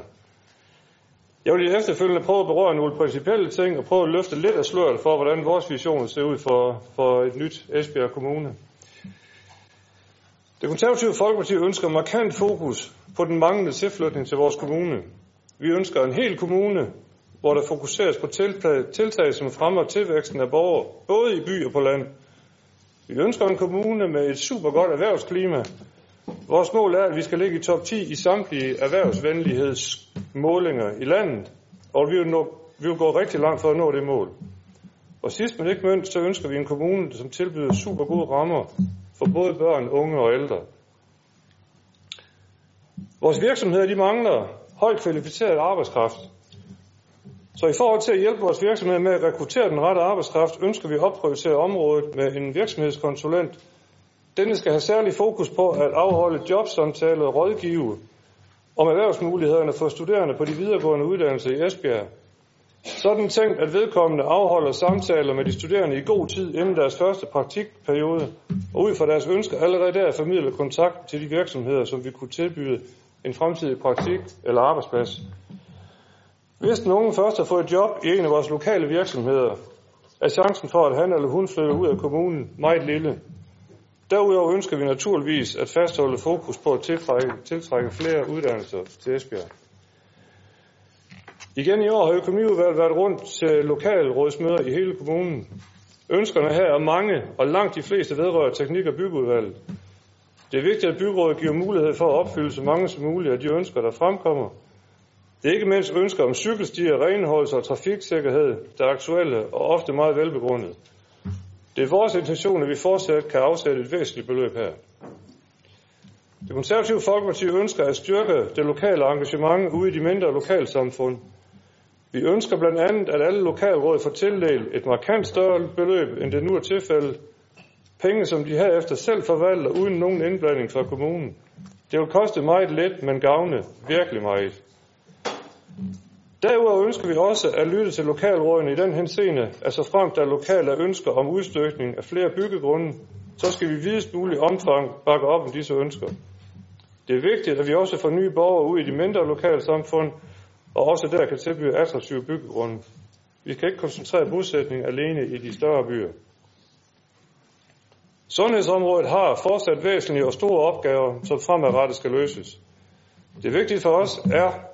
Jeg vil efterfølgende prøve at berøre nogle principielle ting og prøve at løfte lidt af sløret for, hvordan vores vision ser ud for, for et nyt Esbjerg Kommune. Det konservative Folkeparti ønsker markant fokus på den manglende tilflytning til vores kommune. Vi ønsker en hel kommune, hvor der fokuseres på tiltag, tiltag som fremmer tilvæksten af borgere, både i by og på land. Vi ønsker en kommune med et super godt erhvervsklima. Vores mål er, at vi skal ligge i top 10 i samtlige erhvervsvenlighedsmålinger i landet, og vi vil, nå, vi vil gå rigtig langt for at nå det mål. Og sidst men ikke mindst, så ønsker vi en kommune, som tilbyder super gode rammer for både børn, unge og ældre. Vores virksomheder de mangler højt kvalificeret arbejdskraft. Så i forhold til at hjælpe vores virksomheder med at rekruttere den rette arbejdskraft, ønsker vi at opprioritere området med en virksomhedskonsulent. Denne skal have særlig fokus på at afholde jobsamtaler og rådgive om erhvervsmulighederne for studerende på de videregående uddannelser i Esbjerg. Sådan tænkt, at vedkommende afholder samtaler med de studerende i god tid inden deres første praktikperiode, og ud fra deres ønsker allerede der formidler kontakt til de virksomheder, som vi kunne tilbyde en fremtidig praktik eller arbejdsplads. Hvis nogen først har fået et job i en af vores lokale virksomheder, er chancen for, at han eller hun flytter ud af kommunen meget lille. Derudover ønsker vi naturligvis at fastholde fokus på at tiltrække, tiltrække flere uddannelser til Esbjerg. Igen i år har økonomiudvalget været rundt til lokalrådsmøder i hele kommunen. Ønskerne her er mange, og langt de fleste vedrører teknik- og byggeudvalget. Det er vigtigt, at byrådet giver mulighed for at opfylde så mange som muligt af de ønsker, der fremkommer. Det er ikke mindst ønsker om cykelstier, renholdelse og trafiksikkerhed, der er aktuelle og ofte meget velbegrundet. Det er vores intention, at vi fortsat kan afsætte et væsentligt beløb her. Det konservative Folkeparti ønsker at styrke det lokale engagement ude i de mindre lokalsamfund. Vi ønsker blandt andet, at alle lokalråd får tildelt et markant større beløb, end det nu er tilfældet. Penge, som de herefter selv forvalter uden nogen indblanding fra kommunen. Det vil koste meget lidt, men gavne virkelig meget. Derudover ønsker vi også at lytte til lokalrådene i den henseende, at så frem der lokale ønsker om udstykning af flere byggegrunde, så skal vi i videst mulig omfang bakke op om disse ønsker. Det er vigtigt, at vi også får nye borgere ud i de mindre lokalsamfund, og også der kan tilbyde attraktive byggegrunde. Vi kan ikke koncentrere bosætning alene i de større byer. Sundhedsområdet har fortsat væsentlige og store opgaver, som fremadrettet skal løses. Det vigtige for os er,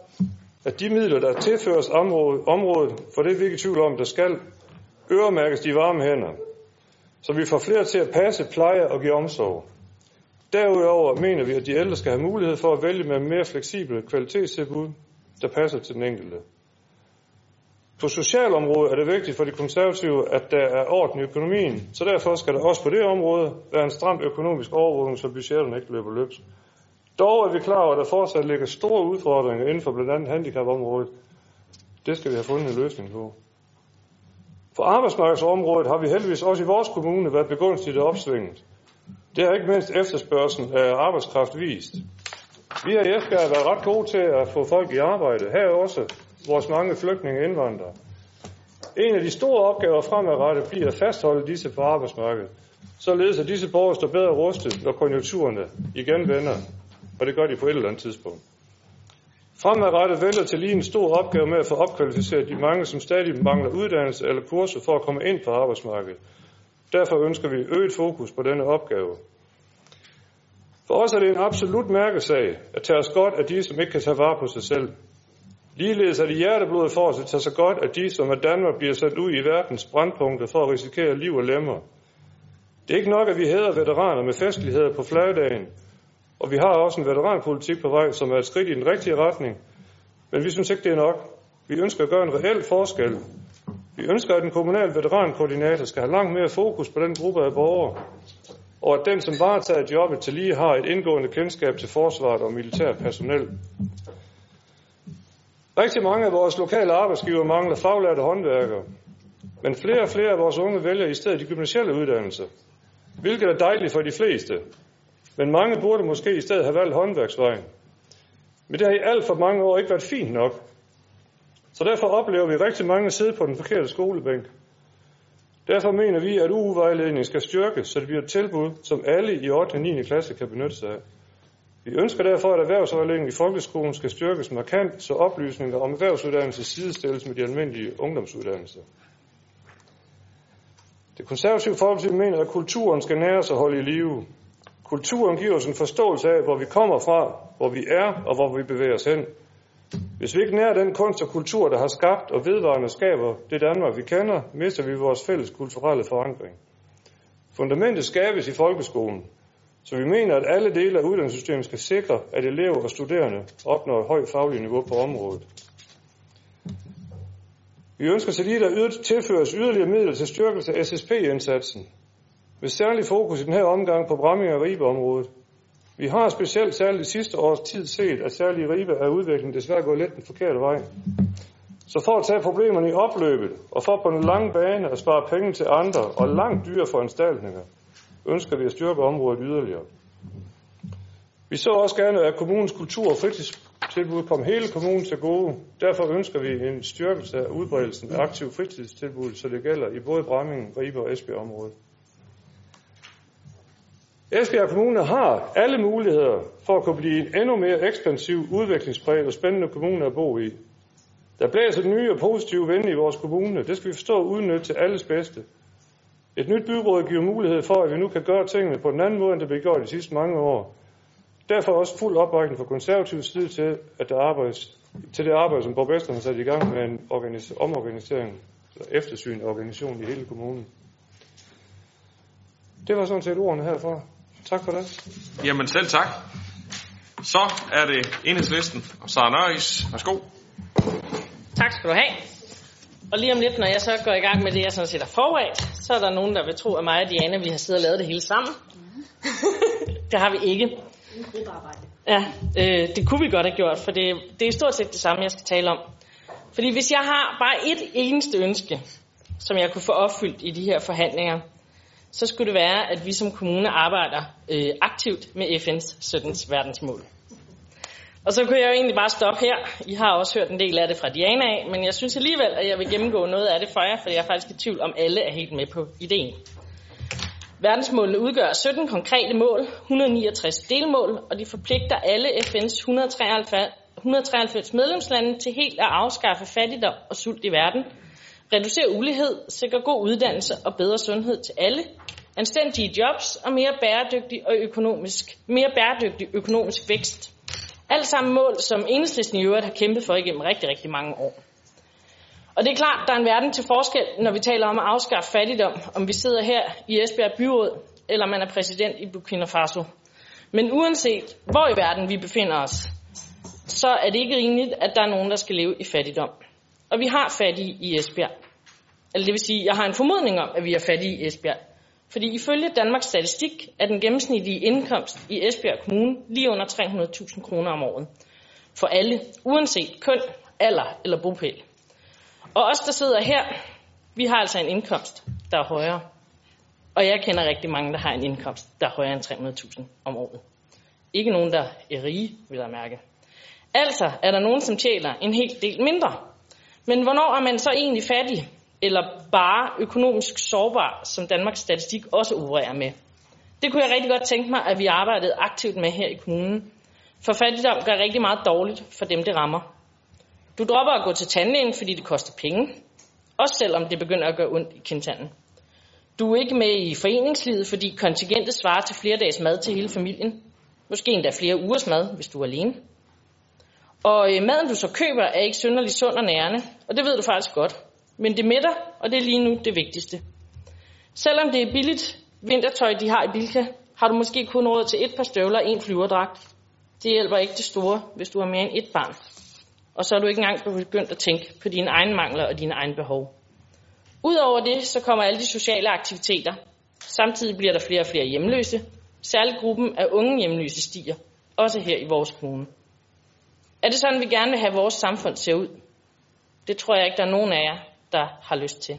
at de midler, der tilføres området, for det er vi ikke i tvivl om, der skal øremærkes de varme hænder, så vi får flere til at passe, pleje og give omsorg. Derudover mener vi, at de ældre skal have mulighed for at vælge med mere fleksible kvalitetstilbud, der passer til den enkelte. På socialområdet er det vigtigt for de konservative, at der er orden i økonomien, så derfor skal der også på det område være en stram økonomisk overvågning, så budgetterne ikke løber løbsk. Dog er vi klar over, at der fortsat ligger store udfordringer inden for blandt andet handicapområdet. Det skal vi have fundet en løsning på. For arbejdsmarkedsområdet har vi heldigvis også i vores kommune været begunstiget af opsvinget. Det har ikke mindst efterspørgselen af arbejdskraft vist. Vi har i Esbjerg været ret gode til at få folk i arbejde. Her er også vores mange flygtninge og indvandrere. En af de store opgaver fremadrettet bliver at fastholde disse på arbejdsmarkedet, således at disse borgere står bedre rustet, når konjunkturerne igen vender, og det gør de på et eller andet tidspunkt. Fremadrettet vælger til lige en stor opgave med at få opkvalificeret de mange, som stadig mangler uddannelse eller kurser for at komme ind på arbejdsmarkedet. Derfor ønsker vi øget fokus på denne opgave. For os er det en absolut mærkesag at tage os godt af de, som ikke kan tage vare på sig selv. Ligeledes er det hjerteblodet for os at tage sig godt af de, som af Danmark bliver sat ud i verdens brandpunkter for at risikere liv og lemmer. Det er ikke nok, at vi hæder veteraner med festligheder på flagdagen, og vi har også en veteranpolitik på vej, som er et skridt i den rigtige retning, men vi synes ikke, det er nok. Vi ønsker at gøre en reel forskel. Vi ønsker, at den kommunale veterankoordinator skal have langt mere fokus på den gruppe af borgere, og at den, som varetager jobbet til lige, har et indgående kendskab til forsvaret og militær personel. Rigtig mange af vores lokale arbejdsgiver mangler faglærte håndværkere, men flere og flere af vores unge vælger i stedet de gymnasielle uddannelser, hvilket er dejligt for de fleste. Men mange burde måske i stedet have valgt håndværksvejen. Men det har i alt for mange år ikke været fint nok. Så derfor oplever vi rigtig mange sidde på den forkerte skolebænk. Derfor mener vi, at UU-vejledning skal styrkes, så det bliver et tilbud, som alle i 8. og 9. klasse kan benytte sig af. Vi ønsker derfor, at erhvervsvejledningen i folkeskolen skal styrkes markant, så oplysninger om erhvervsuddannelse sidestilles med de almindelige ungdomsuddannelser. Det konservative folkeparti mener, at kulturen skal næres og holde i live. Kulturen giver os en forståelse af, hvor vi kommer fra, hvor vi er og hvor vi bevæger os hen. Hvis vi ikke nærer den kunst og kultur, der har skabt og vedvarende skaber det Danmark, vi kender, mister vi vores fælles kulturelle forankring. Fundamentet skabes i folkeskolen, så vi mener, at alle dele af uddannelsessystemet skal sikre, at elever og studerende opnår et højt fagligt niveau på området. Vi ønsker til lige, at tilføres yderligere midler til styrkelse af SSP-indsatsen, med særlig fokus i den her omgang på Bramming og Ribe-området. Vi har specielt særligt de sidste års tid set, at særlig Ribe er udviklingen desværre gået lidt den forkerte vej. Så for at tage problemerne i opløbet, og for på den lange bane at spare penge til andre og langt dyre foranstaltninger, ønsker vi at styrke området yderligere. Vi så også gerne, at kommunens kultur- og fritidstilbud kom hele kommunen til gode. Derfor ønsker vi en styrkelse af udbredelsen af aktiv fritidstilbud, så det gælder i både Bramming, Ribe og Esbjerg området. Esbjerg Kommune har alle muligheder for at kunne blive en endnu mere ekspansiv, udviklingspræget og spændende kommune at bo i. Der blæser nye og positive vinde i vores kommune. Det skal vi forstå og udnytte til alles bedste. Et nyt byråd giver mulighed for, at vi nu kan gøre tingene på en anden måde, end det blev gjort de sidste mange år. Derfor også fuld opbakning fra konservativ side til, at der arbejdes, til det arbejde, som borgmesteren har sat i gang med en organis- omorganisering, eller eftersyn af i hele kommunen. Det var sådan set ordene herfra. Tak for det. Jamen selv tak. Så er det enhedslisten og Sara Nørris. Værsgo. Tak skal du have. Og lige om lidt, når jeg så går i gang med det, jeg sådan set er forberedt, så er der nogen, der vil tro, at mig og Diana, vi har siddet og lavet det hele sammen. (laughs) det har vi ikke. Ja, øh, det kunne vi godt have gjort, for det, det er stort set det samme, jeg skal tale om. Fordi hvis jeg har bare et eneste ønske, som jeg kunne få opfyldt i de her forhandlinger, så skulle det være, at vi som kommune arbejder øh, aktivt med FN's 17. verdensmål. Og så kunne jeg jo egentlig bare stoppe her. I har også hørt en del af det fra Diana af, men jeg synes alligevel, at jeg vil gennemgå noget af det for jer, for jeg er faktisk i tvivl om alle er helt med på ideen. Verdensmålene udgør 17 konkrete mål, 169 delmål, og de forpligter alle FN's 193, 193 medlemslande til helt at afskaffe fattigdom og sult i verden, reducere ulighed, sikre god uddannelse og bedre sundhed til alle, anstændige jobs og mere bæredygtig og økonomisk, mere bæredygtig økonomisk vækst. Alt sammen mål, som enhedslisten i øvrigt har kæmpet for igennem rigtig, rigtig mange år. Og det er klart, der er en verden til forskel, når vi taler om at afskaffe fattigdom, om vi sidder her i Esbjerg Byråd, eller man er præsident i Burkina Faso. Men uanset hvor i verden vi befinder os, så er det ikke rimeligt, at der er nogen, der skal leve i fattigdom. Og vi har fattige i Esbjerg. Eller det vil sige, jeg har en formodning om, at vi er fattige i Esbjerg. Fordi ifølge Danmarks Statistik er den gennemsnitlige indkomst i Esbjerg Kommune lige under 300.000 kroner om året. For alle, uanset køn, alder eller bopæl. Og os, der sidder her, vi har altså en indkomst, der er højere. Og jeg kender rigtig mange, der har en indkomst, der er højere end 300.000 om året. Ikke nogen, der er rige, vil jeg mærke. Altså er der nogen, som tjener en hel del mindre. Men hvornår er man så egentlig fattig? Eller bare økonomisk sårbar, som Danmarks Statistik også opererer med? Det kunne jeg rigtig godt tænke mig, at vi arbejdede aktivt med her i kommunen. For fattigdom gør rigtig meget dårligt for dem, det rammer. Du dropper at gå til tandlægen, fordi det koster penge. Også selvom det begynder at gøre ondt i kindtanden. Du er ikke med i foreningslivet, fordi kontingentet svarer til flere dages mad til hele familien. Måske endda flere ugers mad, hvis du er alene. Og øh, maden, du så køber, er ikke synderlig sund og nærende, og det ved du faktisk godt. Men det mætter, og det er lige nu det vigtigste. Selvom det er billigt vintertøj, de har i Bilka, har du måske kun råd til et par støvler og en flyverdragt. Det hjælper ikke det store, hvis du har mere end et barn. Og så er du ikke engang begyndt at tænke på dine egne mangler og dine egne behov. Udover det, så kommer alle de sociale aktiviteter. Samtidig bliver der flere og flere hjemløse. Særligt gruppen af unge hjemløse stiger, også her i vores kommune. Er det sådan, vi gerne vil have vores samfund ser ud? Det tror jeg ikke, der er nogen af jer, der har lyst til.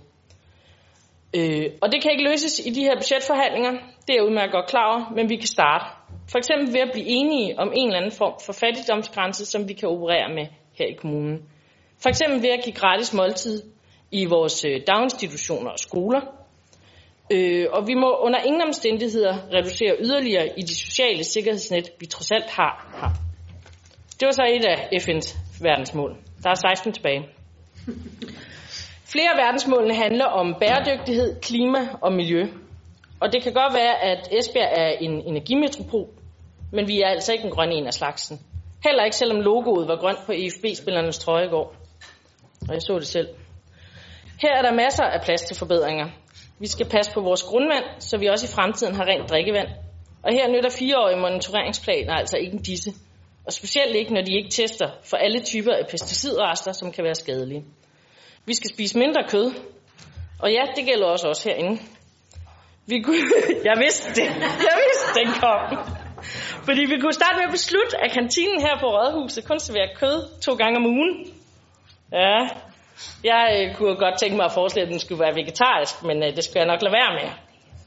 Øh, og det kan ikke løses i de her budgetforhandlinger. Det er jeg udmærket godt klar over, men vi kan starte. For eksempel ved at blive enige om en eller anden form for fattigdomsgrænse, som vi kan operere med her i kommunen. For eksempel ved at give gratis måltid i vores øh, daginstitutioner og skoler. Øh, og vi må under ingen omstændigheder reducere yderligere i de sociale sikkerhedsnet, vi trods alt har her. Det var så et af FN's verdensmål. Der er 16 tilbage. Flere af verdensmålene handler om bæredygtighed, klima og miljø. Og det kan godt være, at Esbjerg er en energimetropol, men vi er altså ikke en grøn en af slagsen. Heller ikke selvom logoet var grønt på EFB-spillernes trøje i går. Og jeg så det selv. Her er der masser af plads til forbedringer. Vi skal passe på vores grundvand, så vi også i fremtiden har rent drikkevand. Og her nytter fireårige monitoreringsplaner altså ikke en disse. Og specielt ikke, når de ikke tester for alle typer af pesticidrester, som kan være skadelige. Vi skal spise mindre kød. Og ja, det gælder også os herinde. Vi kunne... (laughs) Jeg vidste det. Jeg vidste, den kom. Fordi vi kunne starte med at beslutte, at kantinen her på Rådhuset kun serverer kød to gange om ugen. Ja, jeg øh, kunne godt tænke mig at foreslå, at den skulle være vegetarisk, men øh, det skal jeg nok lade være med.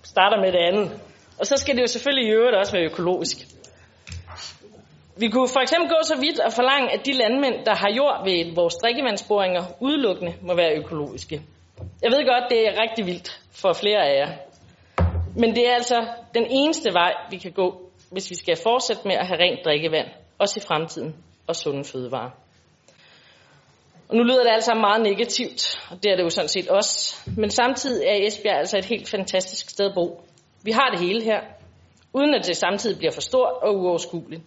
Starter med det andet. Og så skal det jo selvfølgelig i øvrigt også være økologisk. Vi kunne for eksempel gå så vidt og forlange, at de landmænd, der har jord ved vores drikkevandsboringer, udelukkende må være økologiske. Jeg ved godt, det er rigtig vildt for flere af jer. Men det er altså den eneste vej, vi kan gå, hvis vi skal fortsætte med at have rent drikkevand, også i fremtiden, og sunde fødevarer. Og nu lyder det altså meget negativt, og det er det jo sådan set også. Men samtidig er Esbjerg altså et helt fantastisk sted at bo. Vi har det hele her, uden at det samtidig bliver for stort og uoverskueligt.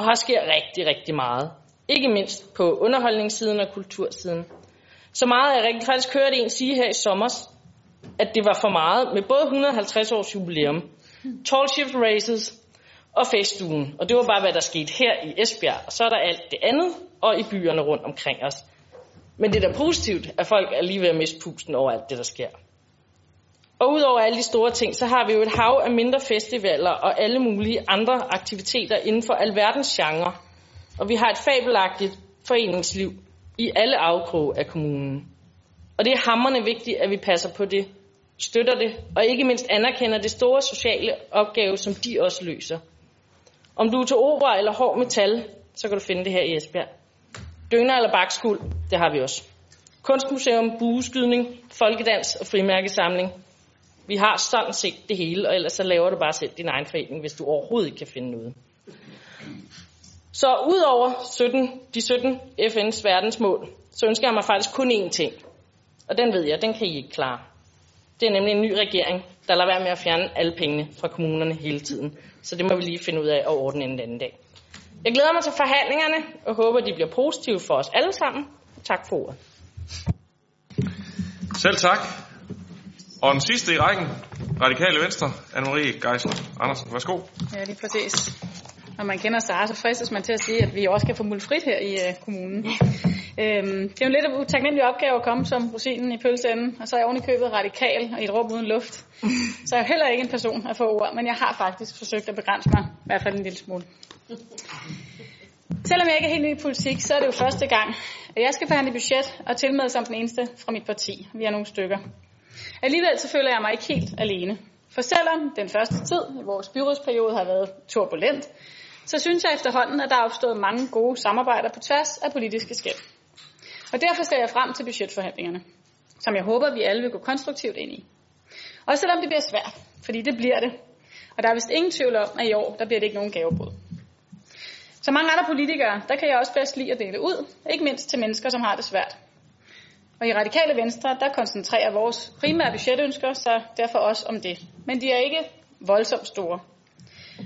Og her sker rigtig, rigtig meget. Ikke mindst på underholdningssiden og kultursiden. Så meget, at jeg rigtig faktisk hørte en sige her i sommer, at det var for meget med både 150 års jubilæum, tall shift races og festugen. Og det var bare, hvad der skete her i Esbjerg. Og så er der alt det andet, og i byerne rundt omkring os. Men det er da positivt, at folk er lige ved at miste pusten over alt det, der sker. Og udover alle de store ting, så har vi jo et hav af mindre festivaler og alle mulige andre aktiviteter inden for alverdens genre. Og vi har et fabelagtigt foreningsliv i alle afkroge af kommunen. Og det er hammerne vigtigt, at vi passer på det, støtter det, og ikke mindst anerkender det store sociale opgave, som de også løser. Om du er til opera eller hård metal, så kan du finde det her i Esbjerg. Døner eller bakskuld, det har vi også. Kunstmuseum, bueskydning, folkedans og frimærkesamling. Vi har sådan set det hele, og ellers så laver du bare selv din egen forening, hvis du overhovedet ikke kan finde noget. Så udover 17, de 17 FN's verdensmål, så ønsker jeg mig faktisk kun én ting. Og den ved jeg, den kan I ikke klare. Det er nemlig en ny regering, der lader være med at fjerne alle pengene fra kommunerne hele tiden. Så det må vi lige finde ud af at ordne en anden dag. Jeg glæder mig til forhandlingerne og håber, de bliver positive for os alle sammen. Tak for ordet. Selv tak. Og den sidste i rækken, Radikale Venstre, Anne-Marie Geisler Andersen. Værsgo. Ja, lige præcis. Når man kender Sara, så fristes man til at sige, at vi også kan få mulfrit her i uh, kommunen. (laughs) øhm, det er jo en lidt utaknemmelig opgave at komme som rosinen i pølseenden, og så er jeg oven i købet radikal og i et rum uden luft. (laughs) Så jeg er heller ikke en person at få ord, men jeg har faktisk forsøgt at begrænse mig, i hvert fald en lille smule. Selvom jeg ikke er helt ny i politik, så er det jo første gang, at jeg skal forhandle budget og tilmed som den eneste fra mit parti. Vi er nogle stykker. Alligevel så føler jeg mig ikke helt alene. For selvom den første tid i vores byrådsperiode har været turbulent, så synes jeg efterhånden, at der er opstået mange gode samarbejder på tværs af politiske skæld. Og derfor ser jeg frem til budgetforhandlingerne, som jeg håber, vi alle vil gå konstruktivt ind i. Også selvom det bliver svært, fordi det bliver det. Og der er vist ingen tvivl om, at i år, der bliver det ikke nogen gavebrud. Som mange andre politikere, der kan jeg også bedst lide at dele ud, ikke mindst til mennesker, som har det svært. Og i Radikale Venstre, der koncentrerer vores primære budgetønsker sig derfor også om det. Men de er ikke voldsomt store.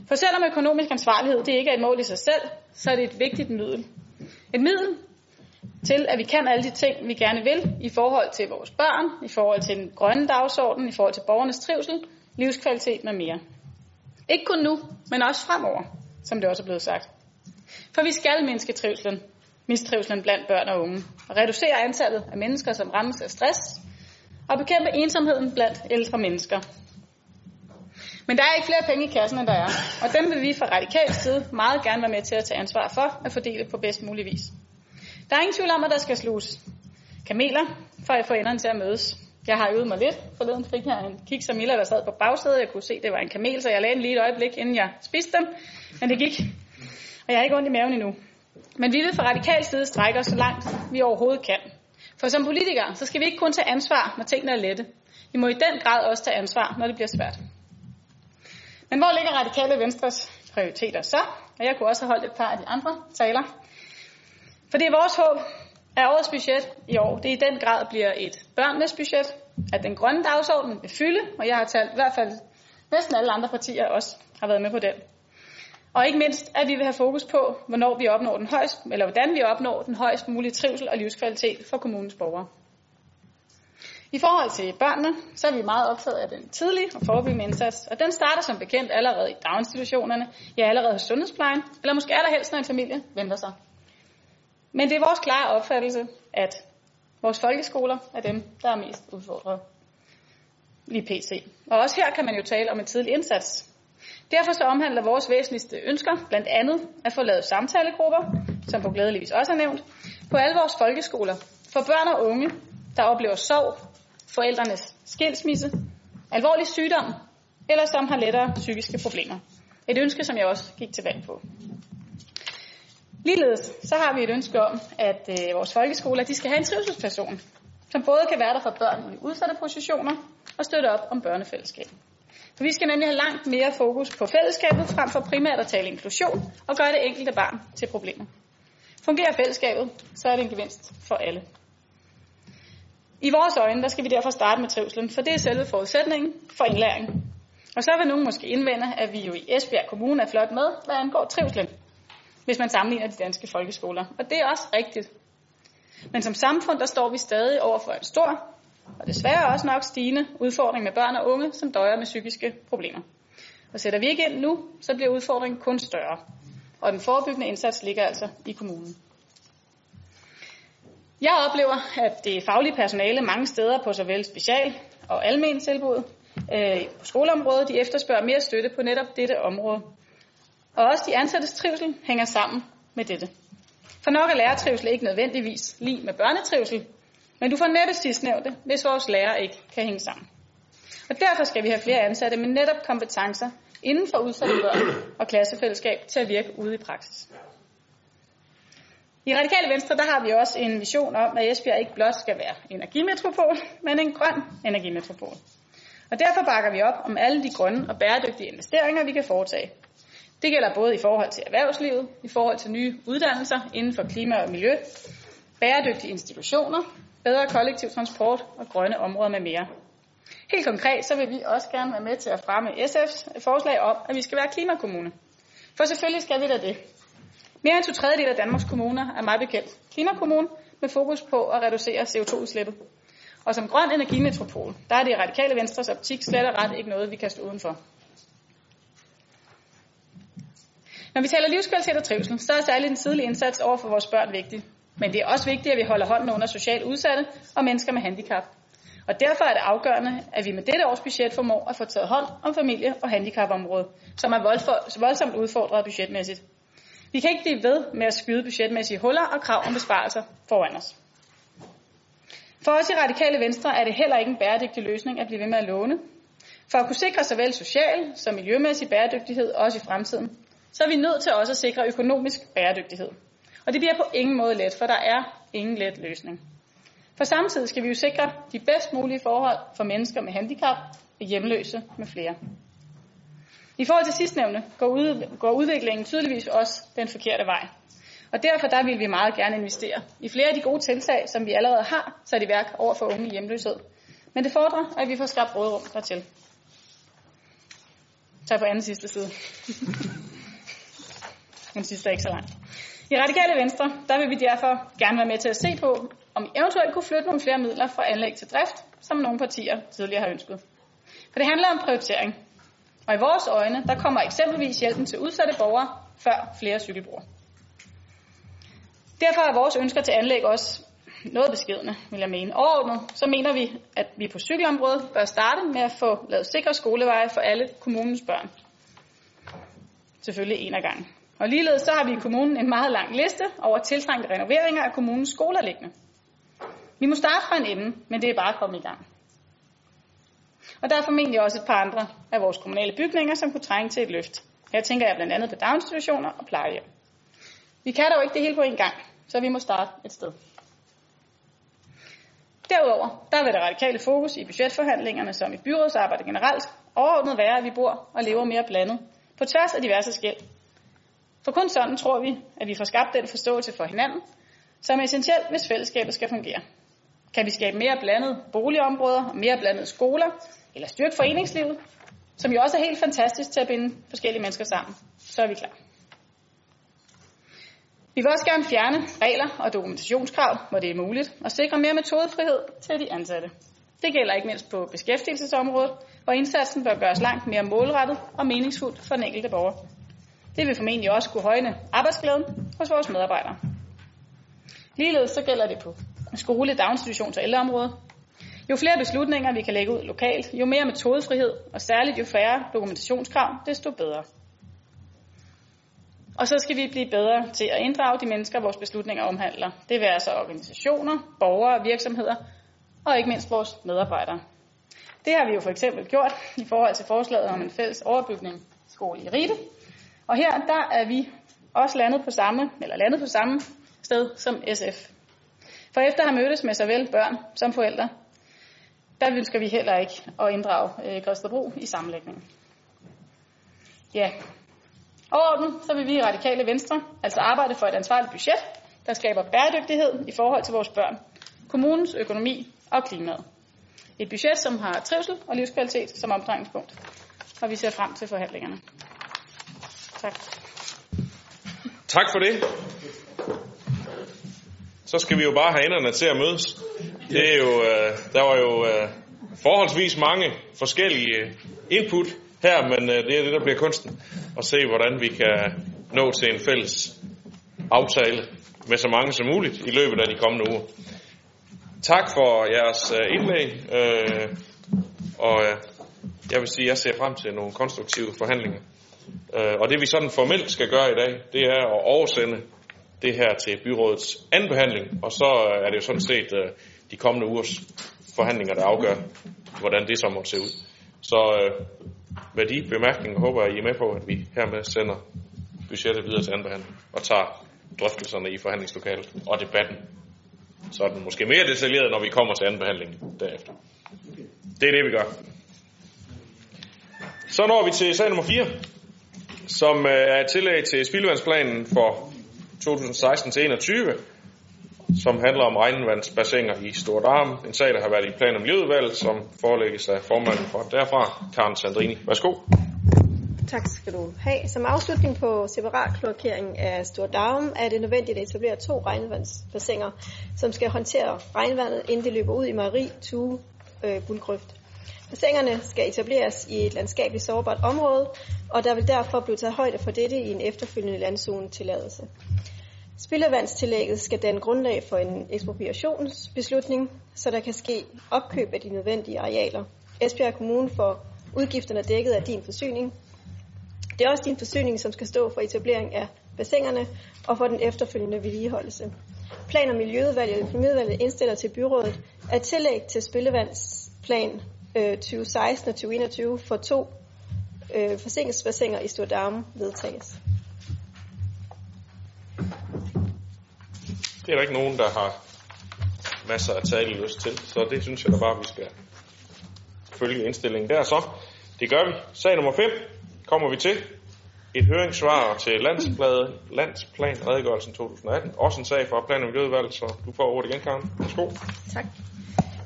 For selvom økonomisk ansvarlighed det ikke er et mål i sig selv, så er det et vigtigt middel. Et middel til, at vi kan alle de ting, vi gerne vil, i forhold til vores børn, i forhold til den grønne dagsorden, i forhold til borgernes trivsel, livskvalitet med mere. Ikke kun nu, men også fremover, som det også er blevet sagt. For vi skal mindske trivselen, mistrivselen blandt børn og unge, og reducere antallet af mennesker, som rammes af stress, og bekæmpe ensomheden blandt ældre mennesker. Men der er ikke flere penge i kassen, end der er, og dem vil vi fra radikal side meget gerne være med til at tage ansvar for at fordele på bedst mulig vis. Der er ingen tvivl om, at der skal sluges kameler, for at få enderne til at mødes. Jeg har øvet mig lidt. Forleden fik jeg en kiks af Miller, der sad på bagsædet. Jeg kunne se, at det var en kamel, så jeg lagde den lige et øjeblik, inden jeg spiste dem. Men det gik. Og jeg har ikke ondt i maven endnu. Men vi vil fra radikal side strække os så langt, vi overhovedet kan. For som politikere, så skal vi ikke kun tage ansvar, når tingene er lette. Vi må i den grad også tage ansvar, når det bliver svært. Men hvor ligger radikale venstres prioriteter så? Og jeg kunne også have holdt et par af de andre taler. For det er vores håb, at årets budget i år, det i den grad bliver et børnenes budget, at den grønne dagsorden vil fylde, og jeg har talt i hvert fald næsten alle andre partier også har været med på den. Og ikke mindst, at vi vil have fokus på, hvornår vi opnår den højst, eller hvordan vi opnår den højst mulige trivsel og livskvalitet for kommunens borgere. I forhold til børnene, så er vi meget optaget af den tidlige og forebyggende indsats, og den starter som bekendt allerede i daginstitutionerne, ja allerede hos sundhedsplejen, eller måske allerhelst, når en familie venter sig. Men det er vores klare opfattelse, at vores folkeskoler er dem, der er mest udfordret lige pt. Og også her kan man jo tale om en tidlig indsats. Derfor så omhandler vores væsentligste ønsker blandt andet at få lavet samtalegrupper, som på glædeligvis også er nævnt, på alle vores folkeskoler for børn og unge, der oplever sorg, forældrenes skilsmisse, alvorlig sygdom eller som har lettere psykiske problemer. Et ønske, som jeg også gik til valg på. Ligeledes så har vi et ønske om, at øh, vores folkeskoler de skal have en trivselsperson, som både kan være der for børn i udsatte positioner og støtte op om børnefællesskab. For vi skal nemlig have langt mere fokus på fællesskabet, frem for primært at tale inklusion og gøre det enkelte barn til problemer. Fungerer fællesskabet, så er det en gevinst for alle. I vores øjne, der skal vi derfor starte med trivselen, for det er selve forudsætningen for indlæring. Og så vil nogen måske indvende, at vi jo i Esbjerg Kommune er flot med, hvad angår trivselen, hvis man sammenligner de danske folkeskoler. Og det er også rigtigt. Men som samfund, der står vi stadig over for en stor, og desværre også nok stigende udfordring med børn og unge, som døjer med psykiske problemer. Og sætter vi ikke ind nu, så bliver udfordringen kun større. Og den forebyggende indsats ligger altså i kommunen. Jeg oplever, at det faglige personale mange steder på såvel special- og almen tilbud øh, på skoleområdet, de efterspørger mere støtte på netop dette område. Og også de ansattes trivsel hænger sammen med dette. For nok er lærertrivsel ikke nødvendigvis lige med børnetrivsel, men du får næppe sidstnævnte, hvis vores lærer ikke kan hænge sammen. Og derfor skal vi have flere ansatte med netop kompetencer inden for udsatte børn og klassefællesskab til at virke ude i praksis. I Radikale Venstre der har vi også en vision om, at Esbjerg ikke blot skal være energimetropol, men en grøn energimetropol. Og derfor bakker vi op om alle de grønne og bæredygtige investeringer, vi kan foretage. Det gælder både i forhold til erhvervslivet, i forhold til nye uddannelser inden for klima og miljø, bæredygtige institutioner, bedre kollektiv transport og grønne områder med mere. Helt konkret så vil vi også gerne være med til at fremme SF's forslag om, at vi skal være klimakommune. For selvfølgelig skal vi da det. Mere end to tredjedel af Danmarks kommuner er meget bekendt klimakommune med fokus på at reducere CO2-udslippet. Og som grøn energimetropol, der er det radikale venstres optik slet og ret ikke noget, vi kan stå udenfor. Når vi taler livskvalitet og trivsel, så er særligt en tidlige indsats over for vores børn vigtig. Men det er også vigtigt, at vi holder hånden under socialt udsatte og mennesker med handicap. Og derfor er det afgørende, at vi med dette års budget formår at få taget hånd om familie- og handicapområdet, som er voldsomt udfordret budgetmæssigt. Vi kan ikke blive ved med at skyde budgetmæssige huller og krav om besparelser foran os. For os i Radikale Venstre er det heller ikke en bæredygtig løsning at blive ved med at låne. For at kunne sikre såvel social som miljømæssig bæredygtighed også i fremtiden, så er vi nødt til også at sikre økonomisk bæredygtighed. Og det bliver på ingen måde let, for der er ingen let løsning. For samtidig skal vi jo sikre de bedst mulige forhold for mennesker med handicap, hjemløse med flere. I forhold til sidstnævne går, ud, går udviklingen tydeligvis også den forkerte vej. Og derfor der vil vi meget gerne investere i flere af de gode tiltag, som vi allerede har sat i værk over for unge i hjemløshed. Men det fordrer, at vi får skabt rådrum dertil. Så på anden sidste side. (laughs) Den sidste er ikke så langt. I Radikale Venstre, der vil vi derfor gerne være med til at se på, om vi eventuelt kunne flytte nogle flere midler fra anlæg til drift, som nogle partier tidligere har ønsket. For det handler om prioritering. Og i vores øjne, der kommer eksempelvis hjælpen til udsatte borgere før flere cykelbrugere. Derfor er vores ønsker til anlæg også noget beskedende, vil jeg mene. Overordnet, så mener vi, at vi på cykelområdet bør starte med at få lavet sikre skoleveje for alle kommunens børn. Selvfølgelig en af gangen. Og ligeledes så har vi i kommunen en meget lang liste over tiltrængte renoveringer af kommunens skoler liggende. Vi må starte fra en ende, men det er bare at komme i gang. Og der er formentlig også et par andre af vores kommunale bygninger, som kunne trænge til et løft. Her tænker jeg blandt andet på daginstitutioner og plejehjem. Vi kan dog ikke det hele på en gang, så vi må starte et sted. Derudover, der vil det radikale fokus i budgetforhandlingerne, som i byrådsarbejde generelt, overordnet være, at vi bor og lever mere blandet, på tværs af diverse skæld. For kun sådan tror vi, at vi får skabt den forståelse for hinanden, som er essentielt, hvis fællesskabet skal fungere. Kan vi skabe mere blandede boligområder og mere blandede skoler, eller styrke foreningslivet, som jo også er helt fantastisk til at binde forskellige mennesker sammen, så er vi klar. Vi vil også gerne fjerne regler og dokumentationskrav, hvor det er muligt, og sikre mere metodefrihed til de ansatte. Det gælder ikke mindst på beskæftigelsesområdet, hvor indsatsen bør gøres langt mere målrettet og meningsfuldt for den enkelte borger. Det vil formentlig også kunne højne arbejdsglæden hos vores medarbejdere. Ligeledes så gælder det på skole, daginstitutions- og ældreområdet. Jo flere beslutninger vi kan lægge ud lokalt, jo mere metodefrihed, og særligt jo færre dokumentationskrav, desto bedre. Og så skal vi blive bedre til at inddrage de mennesker, vores beslutninger omhandler. Det vil altså organisationer, borgere, virksomheder og ikke mindst vores medarbejdere. Det har vi jo for eksempel gjort i forhold til forslaget om en fælles overbygning skole i Ribe. Og her der er vi også landet på samme, eller landet på samme sted som SF. For efter at have mødtes med såvel børn som forældre, der ønsker vi heller ikke at inddrage øh, Græsterbro i sammenlægningen. Ja, Overordnet så vil vi i Radikale Venstre altså arbejde for et ansvarligt budget, der skaber bæredygtighed i forhold til vores børn, kommunens økonomi og klimaet. Et budget, som har trivsel og livskvalitet som omdrejningspunkt. Og vi ser frem til forhandlingerne. Tak. Tak for det. Så skal vi jo bare have enderne til at mødes. Det er jo, øh, der var jo øh, forholdsvis mange forskellige input her, men øh, det er det, der bliver kunsten. At se, hvordan vi kan nå til en fælles aftale med så mange som muligt i løbet af de kommende uger. Tak for jeres øh, indlæg, øh, og øh, jeg vil sige, at jeg ser frem til nogle konstruktive forhandlinger. Øh, og det vi sådan formelt skal gøre i dag, det er at oversende det her til byrådets anden behandling, og så øh, er det jo sådan set øh, de kommende ugers forhandlinger, der afgør, hvordan det så må se ud. Så øh, med de bemærkninger håber jeg, I er med på, at vi hermed sender budgettet videre til anden behandling og tager drøftelserne i forhandlingslokalet og debatten Så er den måske mere detaljeret, når vi kommer til anden behandling derefter. Det er det, vi gør. Så når vi til sag nummer 4, som øh, er et tillæg til spildevandsplanen for 2016-21, som handler om regnvandsbassiner i Stort Arm. En sag, der har været i plan- og miljøudvalget, som forelægges af formanden for derfra, Karen Sandrini. Værsgo. Tak skal du have. Som afslutning på separat kloakering af Stordarm er det nødvendigt at etablere to regnvandsbassiner, som skal håndtere regnvandet, inden det løber ud i Marie Tue øh, Guldgrøft. Bassinerne skal etableres i et landskabeligt sårbart område, og der vil derfor blive taget højde for dette i en efterfølgende landzonetilladelse. Spildevandstillægget skal danne grundlag for en ekspropriationsbeslutning, så der kan ske opkøb af de nødvendige arealer. Esbjerg Kommune får udgifterne dækket af din forsyning. Det er også din forsyning, som skal stå for etablering af bassinerne og for den efterfølgende vedligeholdelse. Plan- og Miljøudvalget og Økonomiudvalget indstiller til byrådet, at tillæg til spildevandsplan øh, 2016 og 2021 for to øh, forsinkelsesbassiner i Stordarme vedtages. Det er der ikke nogen, der har masser af tale lyst til, så det synes jeg da bare, vi skal følge indstillingen der så. Det gør vi. Sag nummer 5 kommer vi til. Et høringssvar til landspladet, landsplan redegørelsen 2018. Også en sag for plan- og miljøudvalg, så du får ordet igen, Karen. Værsgo. Tak.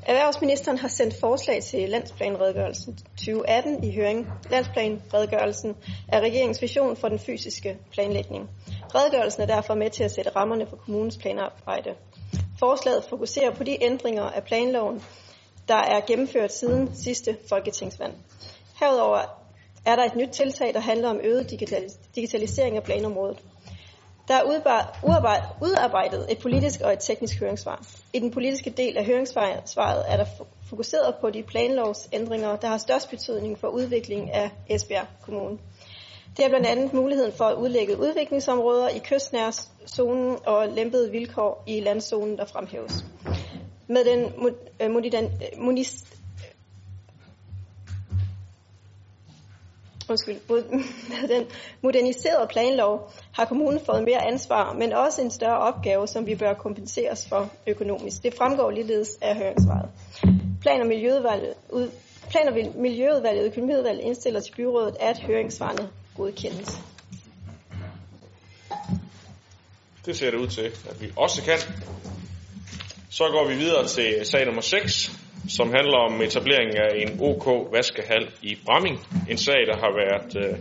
Erhvervsministeren har sendt forslag til landsplanredegørelsen 2018 i høring. Landsplanredegørelsen er regeringens vision for den fysiske planlægning. Redegørelsen er derfor med til at sætte rammerne for kommunens planarbejde. Forslaget fokuserer på de ændringer af planloven, der er gennemført siden sidste folketingsvalg. Herudover er der et nyt tiltag, der handler om øget digitalisering af planområdet. Der er udarbejdet et politisk og et teknisk høringssvar. I den politiske del af høringssvaret er der fokuseret på de planlovsændringer, der har størst betydning for udviklingen af Esbjerg Kommune. Det er blandt andet muligheden for at udlægge udviklingsområder i kystnærzonen og lempede vilkår i landzonen, der fremhæves. Med den øh, øh, undskyld, med den moderniserede planlov har kommunen fået mere ansvar, men også en større opgave, som vi bør kompenseres for økonomisk. Det fremgår ligeledes af høringssvaret. Plan- og Miljøudvalget, ud, Plan- og Miljøudvalget og Økonomiudvalget indstiller til byrådet, at høringssvarene godkendes. Det ser det ud til, at vi også kan. Så går vi videre til sag nummer 6, som handler om etableringen af en OK vaskehal i Bramming. En sag, der har været øh,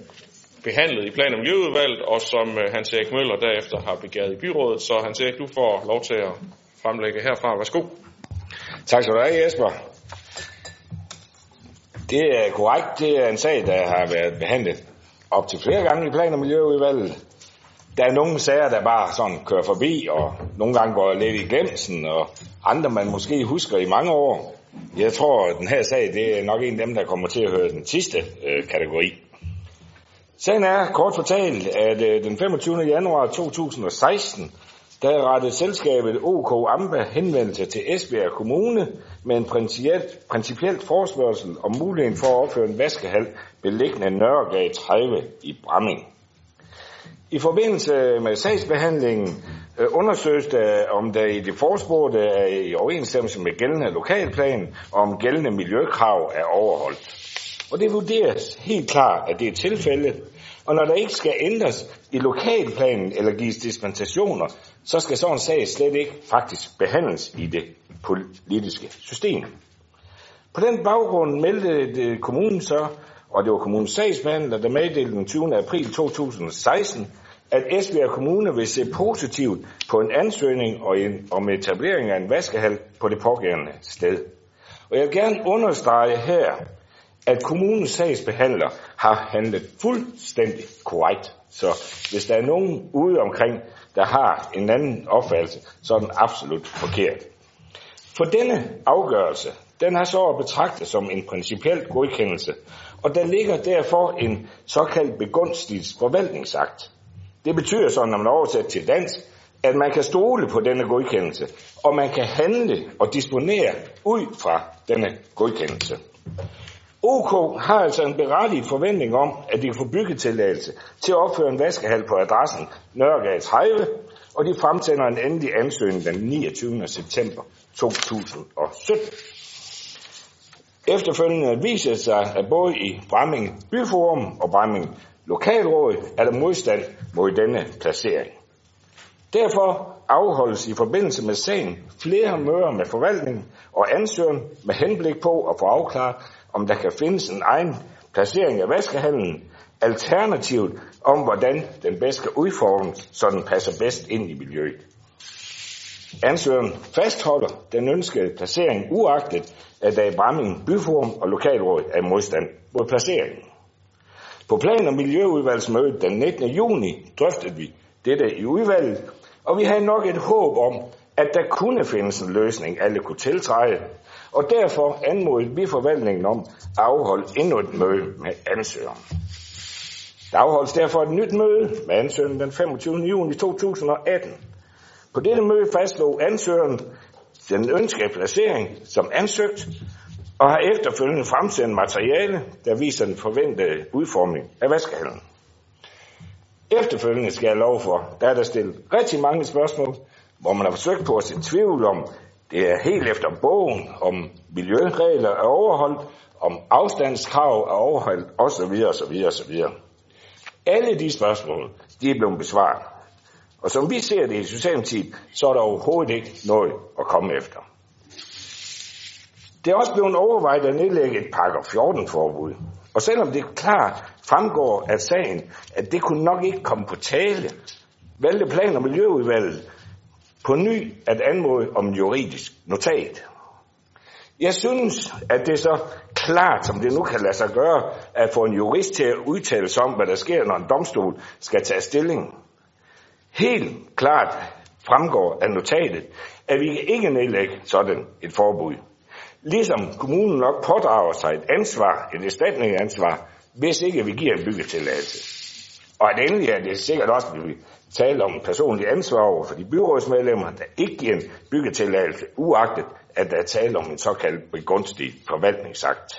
behandlet i plan- og miljøudvalget, og som øh, Hans Erik Møller derefter har begæret i byrådet. Så Hans Erik, du får lov til at fremlægge herfra. Værsgo. Tak skal du have, Jesper. Det er korrekt. Det er en sag, der har været behandlet op til flere gange i plan- og miljøudvalget. Der er nogle sager, der bare sådan kører forbi, og nogle gange går lidt i glemsen, og andre man måske husker i mange år. Jeg tror, at den her sag, det er nok en af dem, der kommer til at høre den sidste øh, kategori. Sagen er kort fortalt, at øh, den 25. januar 2016, der rettede selskabet OK Amba henvendelse til Esbjerg Kommune med en principielt, principielt forspørgsel om muligheden for at opføre en vaskehal beliggende Nørregade 30 i Bramming. I forbindelse med sagsbehandlingen Øh, undersøges der, om der i det forspurgte er i overensstemmelse med gældende lokalplan, og om gældende miljøkrav er overholdt. Og det vurderes helt klart, at det er tilfældet, og når der ikke skal ændres i lokalplanen eller gives dispensationer, så skal sådan en sag slet ikke faktisk behandles i det politiske system. På den baggrund meldte det kommunen så, og det var kommunens sagsbehandler, der meddelte den 20. april 2016, at Esbjerg Kommune vil se positivt på en ansøgning og en, om etablering af en vaskehal på det pågældende sted. Og jeg vil gerne understrege her, at kommunens sagsbehandler har handlet fuldstændig korrekt. Så hvis der er nogen ude omkring, der har en anden opfattelse, så er den absolut forkert. For denne afgørelse, den har så at betragte som en principiel godkendelse, og der ligger derfor en såkaldt begunstiget forvaltningsakt. Det betyder så, når man oversætter til dansk, at man kan stole på denne godkendelse, og man kan handle og disponere ud fra denne godkendelse. OK har altså en berettiget forventning om, at de kan få byggetilladelse til at opføre en vaskehal på adressen Nørregade 30, og de fremsender en endelig ansøgning den 29. september 2017. Efterfølgende viser det sig, at både i Bramming Byforum og Bramming Lokalråd er der modstand mod denne placering. Derfor afholdes i forbindelse med sagen flere møder med forvaltningen og ansøgeren med henblik på at få afklaret, om der kan findes en egen placering af vaskehallen, alternativt om, hvordan den bedst skal udformes, så den passer bedst ind i miljøet. Ansøgeren fastholder den ønskede placering uagtet, at der i Bramming Byforum og Lokalråd er modstand mod placeringen. På plan- og miljøudvalgsmødet den 19. juni drøftede vi dette i udvalget, og vi havde nok et håb om, at der kunne findes en løsning, alle kunne tiltræde, og derfor anmodede vi forvaltningen om at afholde endnu et møde med ansøgeren. Der afholdes derfor et nyt møde med ansøgeren den 25. juni 2018. På dette møde fastslog ansøgeren den ønskede placering som ansøgt, og har efterfølgende fremsendt materiale, der viser den forventede udformning af vaskehallen. Efterfølgende skal jeg lov for, der er der stillet rigtig mange spørgsmål, hvor man har forsøgt på at se tvivl om, det er helt efter bogen, om miljøregler er overholdt, om afstandskrav er overholdt, osv. osv. osv. Alle de spørgsmål, de er blevet besvaret. Og som vi ser det i Socialdemokratiet, så er der overhovedet ikke noget at komme efter. Det er også blevet overvejet at nedlægge et paragraf 14-forbud. Og selvom det klart fremgår af sagen, at det kunne nok ikke komme på tale, valgte Plan- og Miljøudvalget på ny at anmode om juridisk notat. Jeg synes, at det er så klart, som det nu kan lade sig gøre, at få en jurist til at udtale sig om, hvad der sker, når en domstol skal tage stilling. Helt klart fremgår af notatet, at vi ikke nedlægge sådan et forbud. Ligesom kommunen nok pådrager sig et ansvar, et erstatningsansvar, hvis ikke vi giver en byggetilladelse. Og at endelig er det sikkert også, at vi taler om personligt ansvar over for de byrådsmedlemmer, der ikke giver en byggetilladelse, uagtet at der er tale om en såkaldt begunstig forvaltningsakt.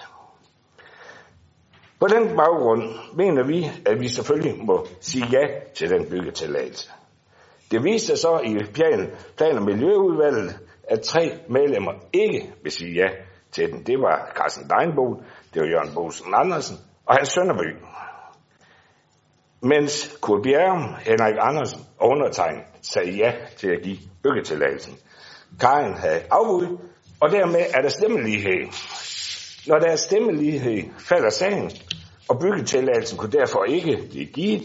På den baggrund mener vi, at vi selvfølgelig må sige ja til den byggetilladelse. Det viste sig så i plan, plan- og miljøudvalget, at tre medlemmer ikke vil sige ja til den. Det var Carsten Deinbo, det var Jørgen Bosen Andersen og Hans Sønderby. Mens Kurt Bjerre, Henrik Andersen og undertegnet sagde ja til at give byggetilladelsen. Karin havde afbud, og dermed er der stemmelighed. Når der er stemmelighed, falder sagen, og byggetilladelsen kunne derfor ikke blive givet,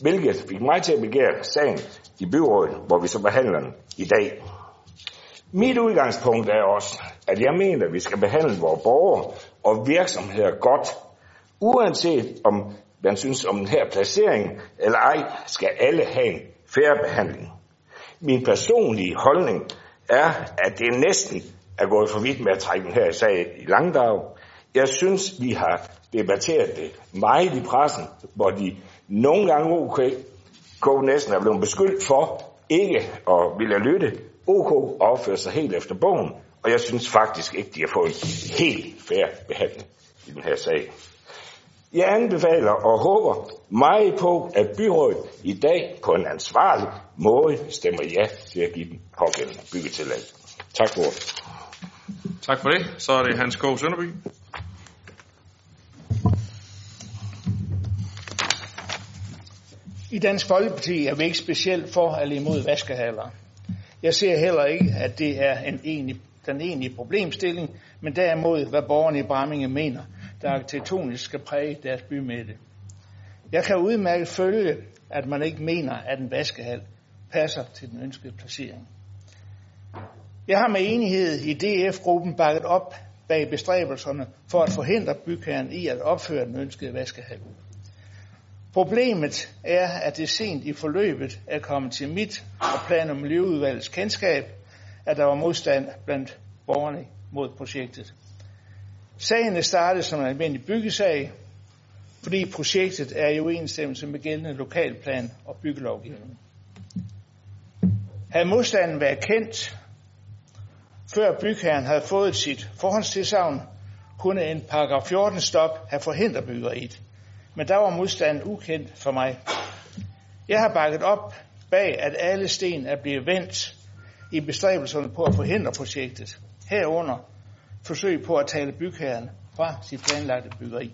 hvilket fik mig til at begære sagen i byrådet, hvor vi så behandler den i dag. Mit udgangspunkt er også, at jeg mener, at vi skal behandle vores borgere og virksomheder godt, uanset om man synes om den her placering eller ej, skal alle have en færre behandling. Min personlige holdning er, at det næsten er gået for vidt med at trække den her sag i langdrag. Jeg synes, vi har debatteret det meget i pressen, hvor de nogle gange okay, K. næsten er blevet beskyldt for ikke at ville lytte. OK opfører sig helt efter bogen, og jeg synes faktisk ikke, de har fået en helt færre behandling i den her sag. Jeg anbefaler og håber meget på, at byrådet i dag på en ansvarlig måde stemmer ja til at give den pågældende byggetilladelse. Tak for ordet. Tak for det. Så er det Hans K. Sønderby. I Dansk Folkeparti er vi ikke specielt for eller imod vaskehaller. Jeg ser heller ikke, at det er en egentlig, den egentlige problemstilling, men derimod, hvad borgerne i Bramminge mener, der arkitektonisk skal præge deres bymidte. Jeg kan udmærket følge, at man ikke mener, at en vaskehal passer til den ønskede placering. Jeg har med enighed i DF-gruppen bakket op bag bestræbelserne for at forhindre bygherren i at opføre den ønskede vaskehal. Problemet er, at det sent i forløbet er kommet til mit og plan- og miljøudvalgets kendskab, at der var modstand blandt borgerne mod projektet. Sagen er startet som en almindelig byggesag, fordi projektet er i uenstemmelse med gældende lokalplan og byggelovgivning. Havde modstanden været kendt, før bygherren havde fået sit forhåndstilsavn, kunne en paragraf 14 stop have forhindret byggeriet. Men der var modstanden ukendt for mig. Jeg har bakket op bag, at alle sten er blevet vendt i bestræbelserne på at forhindre projektet. Herunder forsøg på at tale bygherren fra sit planlagte byggeri.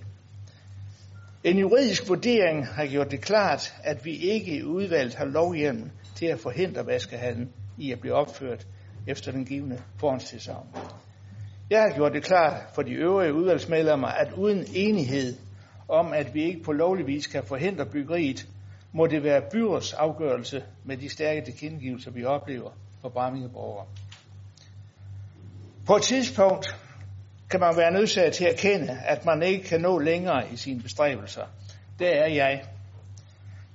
En juridisk vurdering har gjort det klart, at vi ikke i udvalget har lovhjelm til at forhindre vaskehallen i at blive opført efter den givende forhåndstilsavn. Jeg har gjort det klart for de øvrige udvalgsmedlemmer, at uden enighed om, at vi ikke på lovlig vis kan forhindre byggeriet, må det være byråds afgørelse med de stærke tilkendegivelser, vi oplever for Bramminge borgere. På et tidspunkt kan man være nødsaget til at erkende, at man ikke kan nå længere i sine bestræbelser. Det er jeg.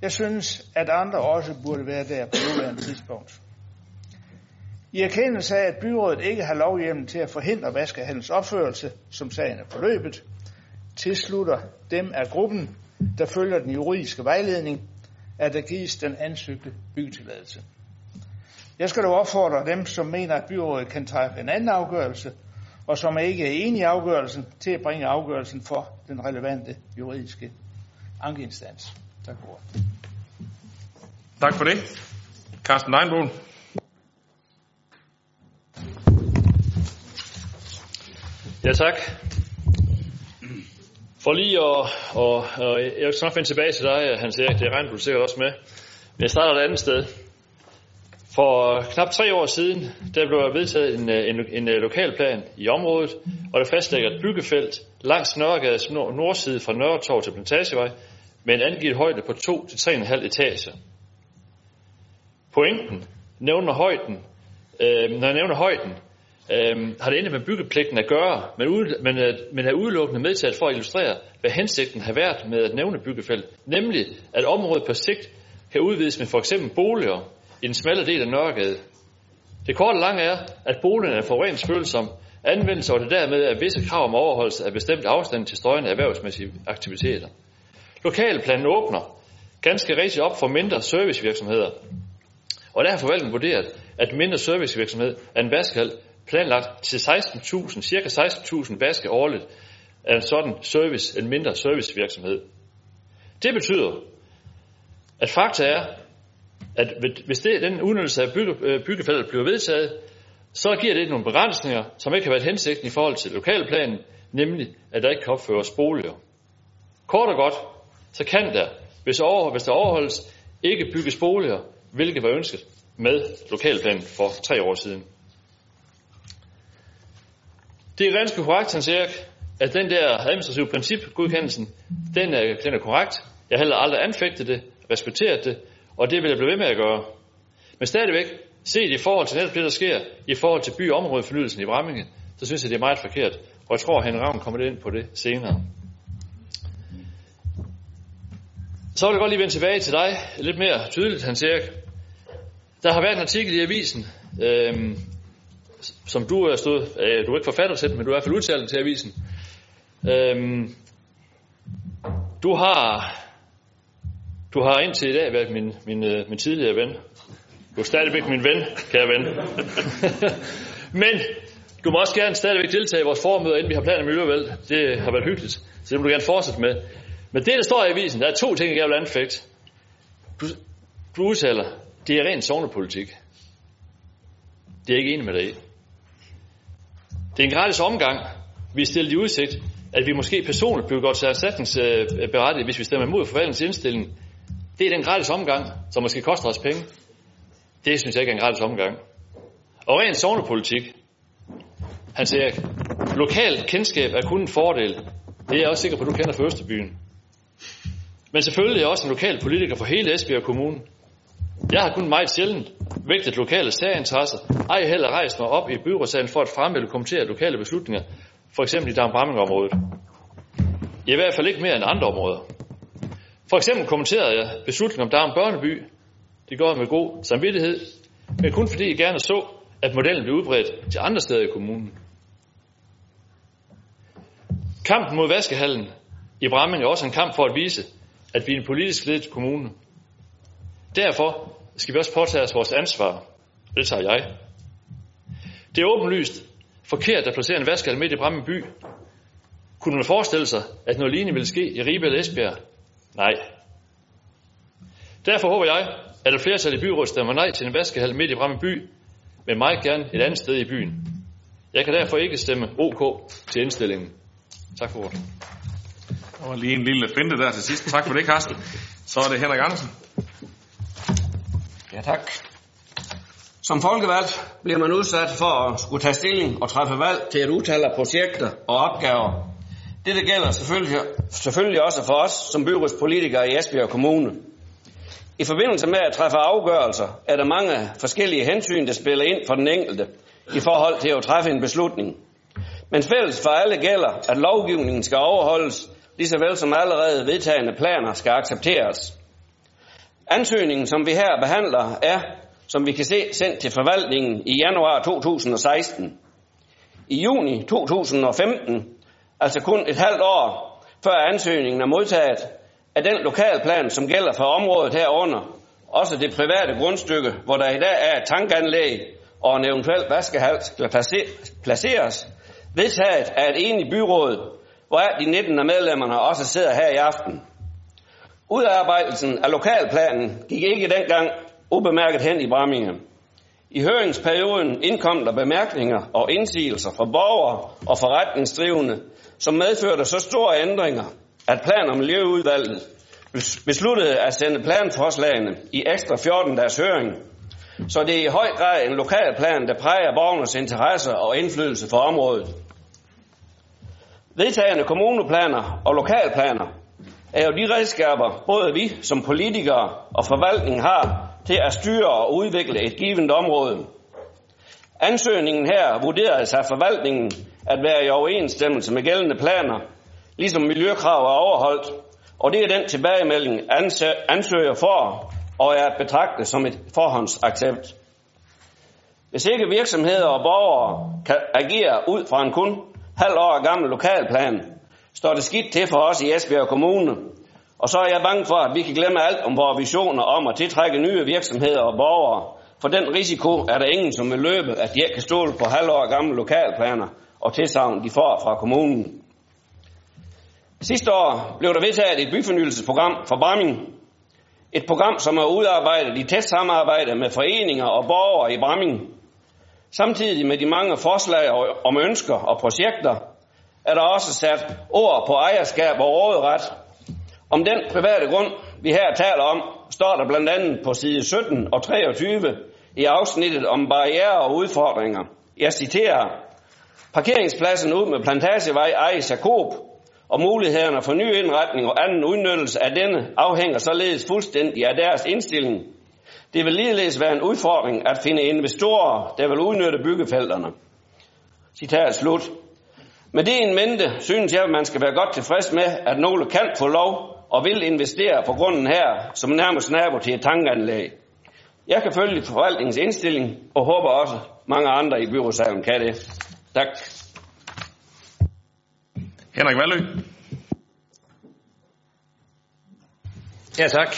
Jeg synes, at andre også burde være der på nuværende tidspunkt. I erkendelse af, at byrådet ikke har lovhjemmel til at forhindre vaskehandels opførelse, som sagen er forløbet, tilslutter dem af gruppen, der følger den juridiske vejledning, at der gives den ansøgte byggetilladelse. Jeg skal dog opfordre dem, som mener, at byrådet kan træffe en anden afgørelse, og som ikke er enige i afgørelsen, til at bringe afgørelsen for den relevante juridiske ankeinstans. Tak for ordet. Tak for det. Carsten Deinbol. Ja, tak. For lige at, og, og jeg vil snart finde tilbage til dig, Hans Erik, det regner du sikkert også med. Men jeg starter et andet sted. For knap tre år siden, der blev der vedtaget en, øh, en, en, øh, lokalplan i området, og der fastlægger et byggefelt langs Nørregades nordside fra Nørretorv til Plantagevej med en angivet højde på 2-3,5 etager. Pointen nævner højden, øh, når jeg nævner højden, øh, har det intet med byggepligten at gøre, men, ud, men, øh, men er udelukkende medtaget for at illustrere, hvad hensigten har været med at nævne byggefelt, nemlig at området på sigt kan udvides med for eksempel boliger i den smalle del af Nørregade. Det korte og lange er, at boligerne er forureningsfølsom, anvendelse og det dermed er visse krav om overholdelse af bestemt afstand til støjende erhvervsmæssige aktiviteter. Lokalplanen åbner ganske rigtigt op for mindre servicevirksomheder, og der har forvaltningen vurderet, at mindre servicevirksomhed er en vaskehal planlagt til 16.000, cirka 16.000 vaske årligt af en sådan service, en mindre servicevirksomhed. Det betyder, at fakta er, at hvis det, den udnyttelse af øh, bygge, bliver vedtaget, så giver det nogle begrænsninger, som ikke har været hensigten i forhold til lokalplanen, nemlig at der ikke kan opføres boliger. Kort og godt, så kan der, hvis, over, hvis der overholdes, ikke bygges boliger, hvilket var ønsket med lokalplanen for tre år siden. Det er ganske korrekt, Hans Erik, at den der administrative princip, godkendelsen, den er, den er korrekt. Jeg har heller aldrig anfægtet det, respekteret det, og det vil jeg blive ved med at gøre. Men stadigvæk, set i forhold til netop det, der sker, i forhold til by- og områdefornyelsen i Bramminge, så synes jeg, det er meget forkert. Og jeg tror, at Henrik Ravn kommer ind på det senere. Så vil jeg godt lige vende tilbage til dig, lidt mere tydeligt, Hans Erik. Der har været en artikel i avisen, øhm, som du øh, er stået, øh, du er ikke forfatter til, men du er i hvert fald udtalt til avisen. Øhm, du har du har indtil i dag været min, min, øh, min tidligere ven. Du er stadigvæk min ven, kære ven. (laughs) Men du må også gerne stadigvæk deltage i vores formøder, inden vi har planer med miljøvalg. Det har været hyggeligt, så det må du gerne fortsætte med. Men det, der står i avisen, der er to ting, jeg vil anfægte. Du, du udtaler, det er ren sovnepolitik. Det er jeg ikke enig med dig i. Det er en gratis omgang. Vi er stillet i udsigt, at vi måske personligt bliver godt til erstatningsberettiget, hvis vi stemmer imod forvaltningens indstilling. Det er den gratis omgang, som måske koster os penge. Det synes jeg ikke er en gratis omgang. Og rent sovnepolitik, han siger, lokalt kendskab er kun en fordel. Det er jeg også sikker på, at du kender for Østerbyen. Men selvfølgelig er jeg også en lokal politiker for hele Esbjerg Kommune. Jeg har kun meget sjældent vægtet lokale særinteresser, ej heller rejst mig op i byrådssagen for at fremme eller kommentere lokale beslutninger, for eksempel i Dambramming-området. I hvert fald ikke mere end andre områder. For eksempel kommenterede jeg beslutningen om Darm Børneby. Det gjorde jeg med god samvittighed, men kun fordi jeg gerne så, at modellen blev udbredt til andre steder i kommunen. Kampen mod vaskehallen i Bramming er også en kamp for at vise, at vi er en politisk ledet kommune. Derfor skal vi også påtage os vores ansvar. Det tager jeg. Det er åbenlyst forkert at placere en vaskehal midt i Bramming by. Kunne man forestille sig, at noget lignende ville ske i Ribe eller Esbjerg? Nej. Derfor håber jeg, at et flertal i byrådet stemmer nej til en vaskehal midt i Bramming by, men meget gerne et andet sted i byen. Jeg kan derfor ikke stemme OK til indstillingen. Tak for ordet. Der var lige en lille finte der til sidst. Tak for det, Carsten. Så er det Henrik Andersen. Ja, tak. Som folkevalgt bliver man udsat for at skulle tage stilling og træffe valg til et utal af projekter og opgaver. Dette gælder selvfølgelig, selvfølgelig også for os som byrådspolitikere i Esbjerg Kommune. I forbindelse med at træffe afgørelser er der mange forskellige hensyn, der spiller ind for den enkelte i forhold til at træffe en beslutning. Men fælles for alle gælder, at lovgivningen skal overholdes, lige så vel som allerede vedtagende planer skal accepteres. Ansøgningen, som vi her behandler, er, som vi kan se, sendt til forvaltningen i januar 2016. I juni 2015, altså kun et halvt år før ansøgningen er modtaget, er den lokalplan, som gælder for området herunder, også det private grundstykke, hvor der i dag er et tankanlæg og en eventuel vaskehal skal placeres, vedtaget af et enigt byråd, hvor de 19 af medlemmerne også sidder her i aften. Udarbejdelsen af lokalplanen gik ikke dengang ubemærket hen i Brammingen. I høringsperioden indkom der bemærkninger og indsigelser fra borgere og forretningsdrivende, som medførte så store ændringer, at plan- og miljøudvalget besluttede at sende planforslagene i ekstra 14 dages høring, så det er i høj grad en lokalplan, der præger borgernes interesser og indflydelse for området. Vedtagende kommuneplaner og lokalplaner er jo de redskaber, både vi som politikere og forvaltningen har til at styre og udvikle et givet område. Ansøgningen her vurderes af forvaltningen at være i overensstemmelse med gældende planer, ligesom miljøkrav er overholdt, og det er den tilbagemelding ansøger får og er betragtet som et forhåndsaccept. Hvis ikke virksomheder og borgere kan agere ud fra en kun halv år gammel lokalplan, står det skidt til for os i Esbjerg Kommune. Og så er jeg bange for, at vi kan glemme alt om vores visioner om at tiltrække nye virksomheder og borgere. For den risiko er der ingen, som vil løbe, at de ikke kan stole på halvår gamle lokalplaner og tilsavn, de får fra kommunen. Sidste år blev der vedtaget et byfornyelsesprogram for Bramming. Et program, som er udarbejdet i tæt samarbejde med foreninger og borgere i Bramming. Samtidig med de mange forslag om ønsker og projekter, er der også sat ord på ejerskab og råderet. Om den private grund, vi her taler om, står der blandt andet på side 17 og 23 i afsnittet om barriere og udfordringer. Jeg citerer, Parkeringspladsen ud med Plantagevej ejes af Coop, og mulighederne for ny indretning og anden udnyttelse af denne afhænger således fuldstændig af deres indstilling. Det vil ligeledes være en udfordring at finde investorer, der vil udnytte byggefelterne. Citat slut. Med det en mente synes jeg, at man skal være godt tilfreds med, at nogle kan få lov og vil investere på grunden her, som nærmest nabo til et tankanlæg. Jeg kan følge forvaltningens indstilling og håber også mange andre i byrådsalen kan det. Tak. Henrik Valø. Ja, tak.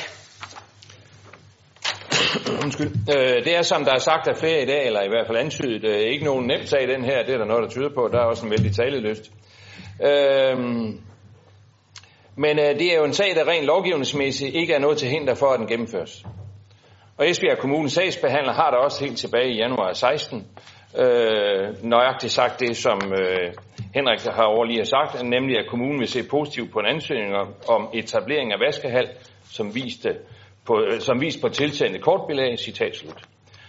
Undskyld. Øh, det er, som der er sagt af flere i dag, eller i hvert fald antydet, øh, ikke nogen nem sag den her. Det er der noget, der tyder på. Der er også en vældig talelyst. Øh, men øh, det er jo en sag, der rent lovgivningsmæssigt ikke er noget til hinder for, at den gennemføres. Og Esbjerg Kommunes sagsbehandler har der også helt tilbage i januar 16 øh, nøjagtigt sagt det, som øh, Henrik har over lige sagt, nemlig at kommunen vil se positivt på en ansøgning om etablering af vaskehal, som viste på, som vist på tiltagende kortbilag, citat slut.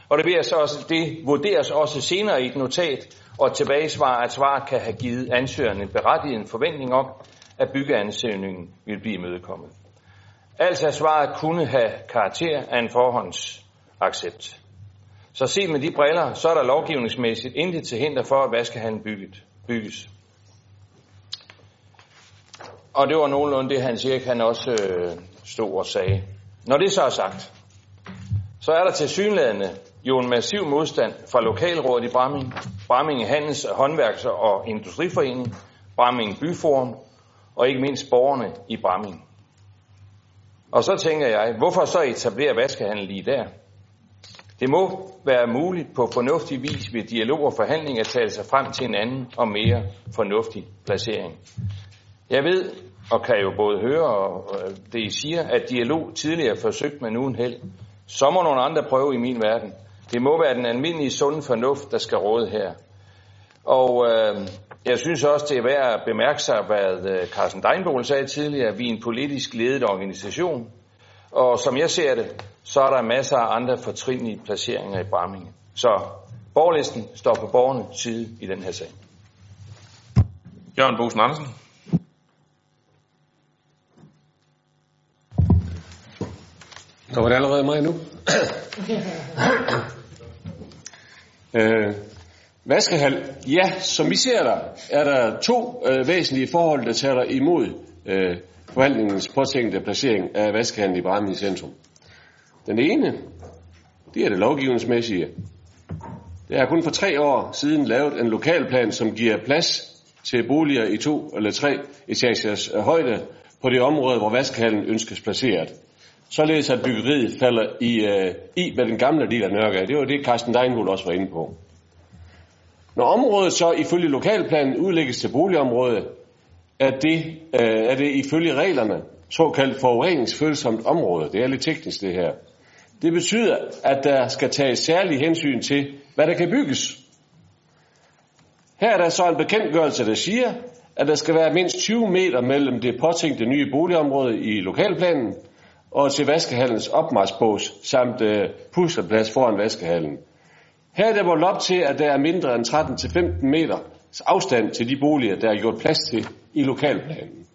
Og det, så også, det vurderes også senere i et notat og et tilbagesvar, at svaret kan have givet ansøgeren en berettiget forventning om, at byggeansøgningen vil blive imødekommet. Altså svaret kunne have karakter af en forhåndsaccept. Så set med de briller, så er der lovgivningsmæssigt intet til hinder for, at vaskehallen bygget, bygges. Og det var nogenlunde det, han siger, han også øh, stod og sagde. Når det så er sagt, så er der til synlædende jo en massiv modstand fra lokalrådet i Bramming, Bramming Handels, Håndværks- og Industriforening, Bramming Byforum og ikke mindst borgerne i Bramming. Og så tænker jeg, hvorfor så etablere vaskehandel lige der? Det må være muligt på fornuftig vis ved dialog og forhandling at tale sig frem til en anden og mere fornuftig placering. Jeg ved, og kan jo både høre og det I siger, at dialog tidligere forsøgt med uden held. Så må nogle andre prøve i min verden. Det må være den almindelige sunde fornuft, der skal råde her. Og øh, jeg synes også, det er værd at bemærke sig, hvad øh, Carsten Deinbol sagde tidligere, at vi er en politisk ledet organisation. Og som jeg ser det, så er der masser af andre fortrinlige placeringer i Bramming. Så borgerlisten står på borgernes side i den her sag. Jørgen Bosen Andersen. Så var det allerede mig nu. (coughs) øh, vaskehal. Ja, som vi ser der, er der to øh, væsentlige forhold, der taler imod øh, forvaltningens påtænkte placering af vaskehallen i Bramming centrum. Den ene, det er det lovgivningsmæssige. Det er kun for tre år siden lavet en lokalplan, som giver plads til boliger i to eller tre etagers øh, højde på det område, hvor vaskehallen ønskes placeret. Således at byggeriet falder i, øh, i med den gamle del af Nørregade. Det var det, Carsten Deinhul også var inde på. Når området så ifølge lokalplanen udlægges til boligområde, er det, øh, er det ifølge reglerne såkaldt forureningsfølsomt område. Det er lidt teknisk det her. Det betyder, at der skal tages særlig hensyn til, hvad der kan bygges. Her er der så en bekendtgørelse, der siger, at der skal være mindst 20 meter mellem det påtænkte nye boligområde i lokalplanen og til vaskehallens opmarsbås samt øh, pusleplads foran vaskehallen. Her er der målt op til, at der er mindre end 13-15 meter afstand til de boliger, der er gjort plads til i lokalplanen.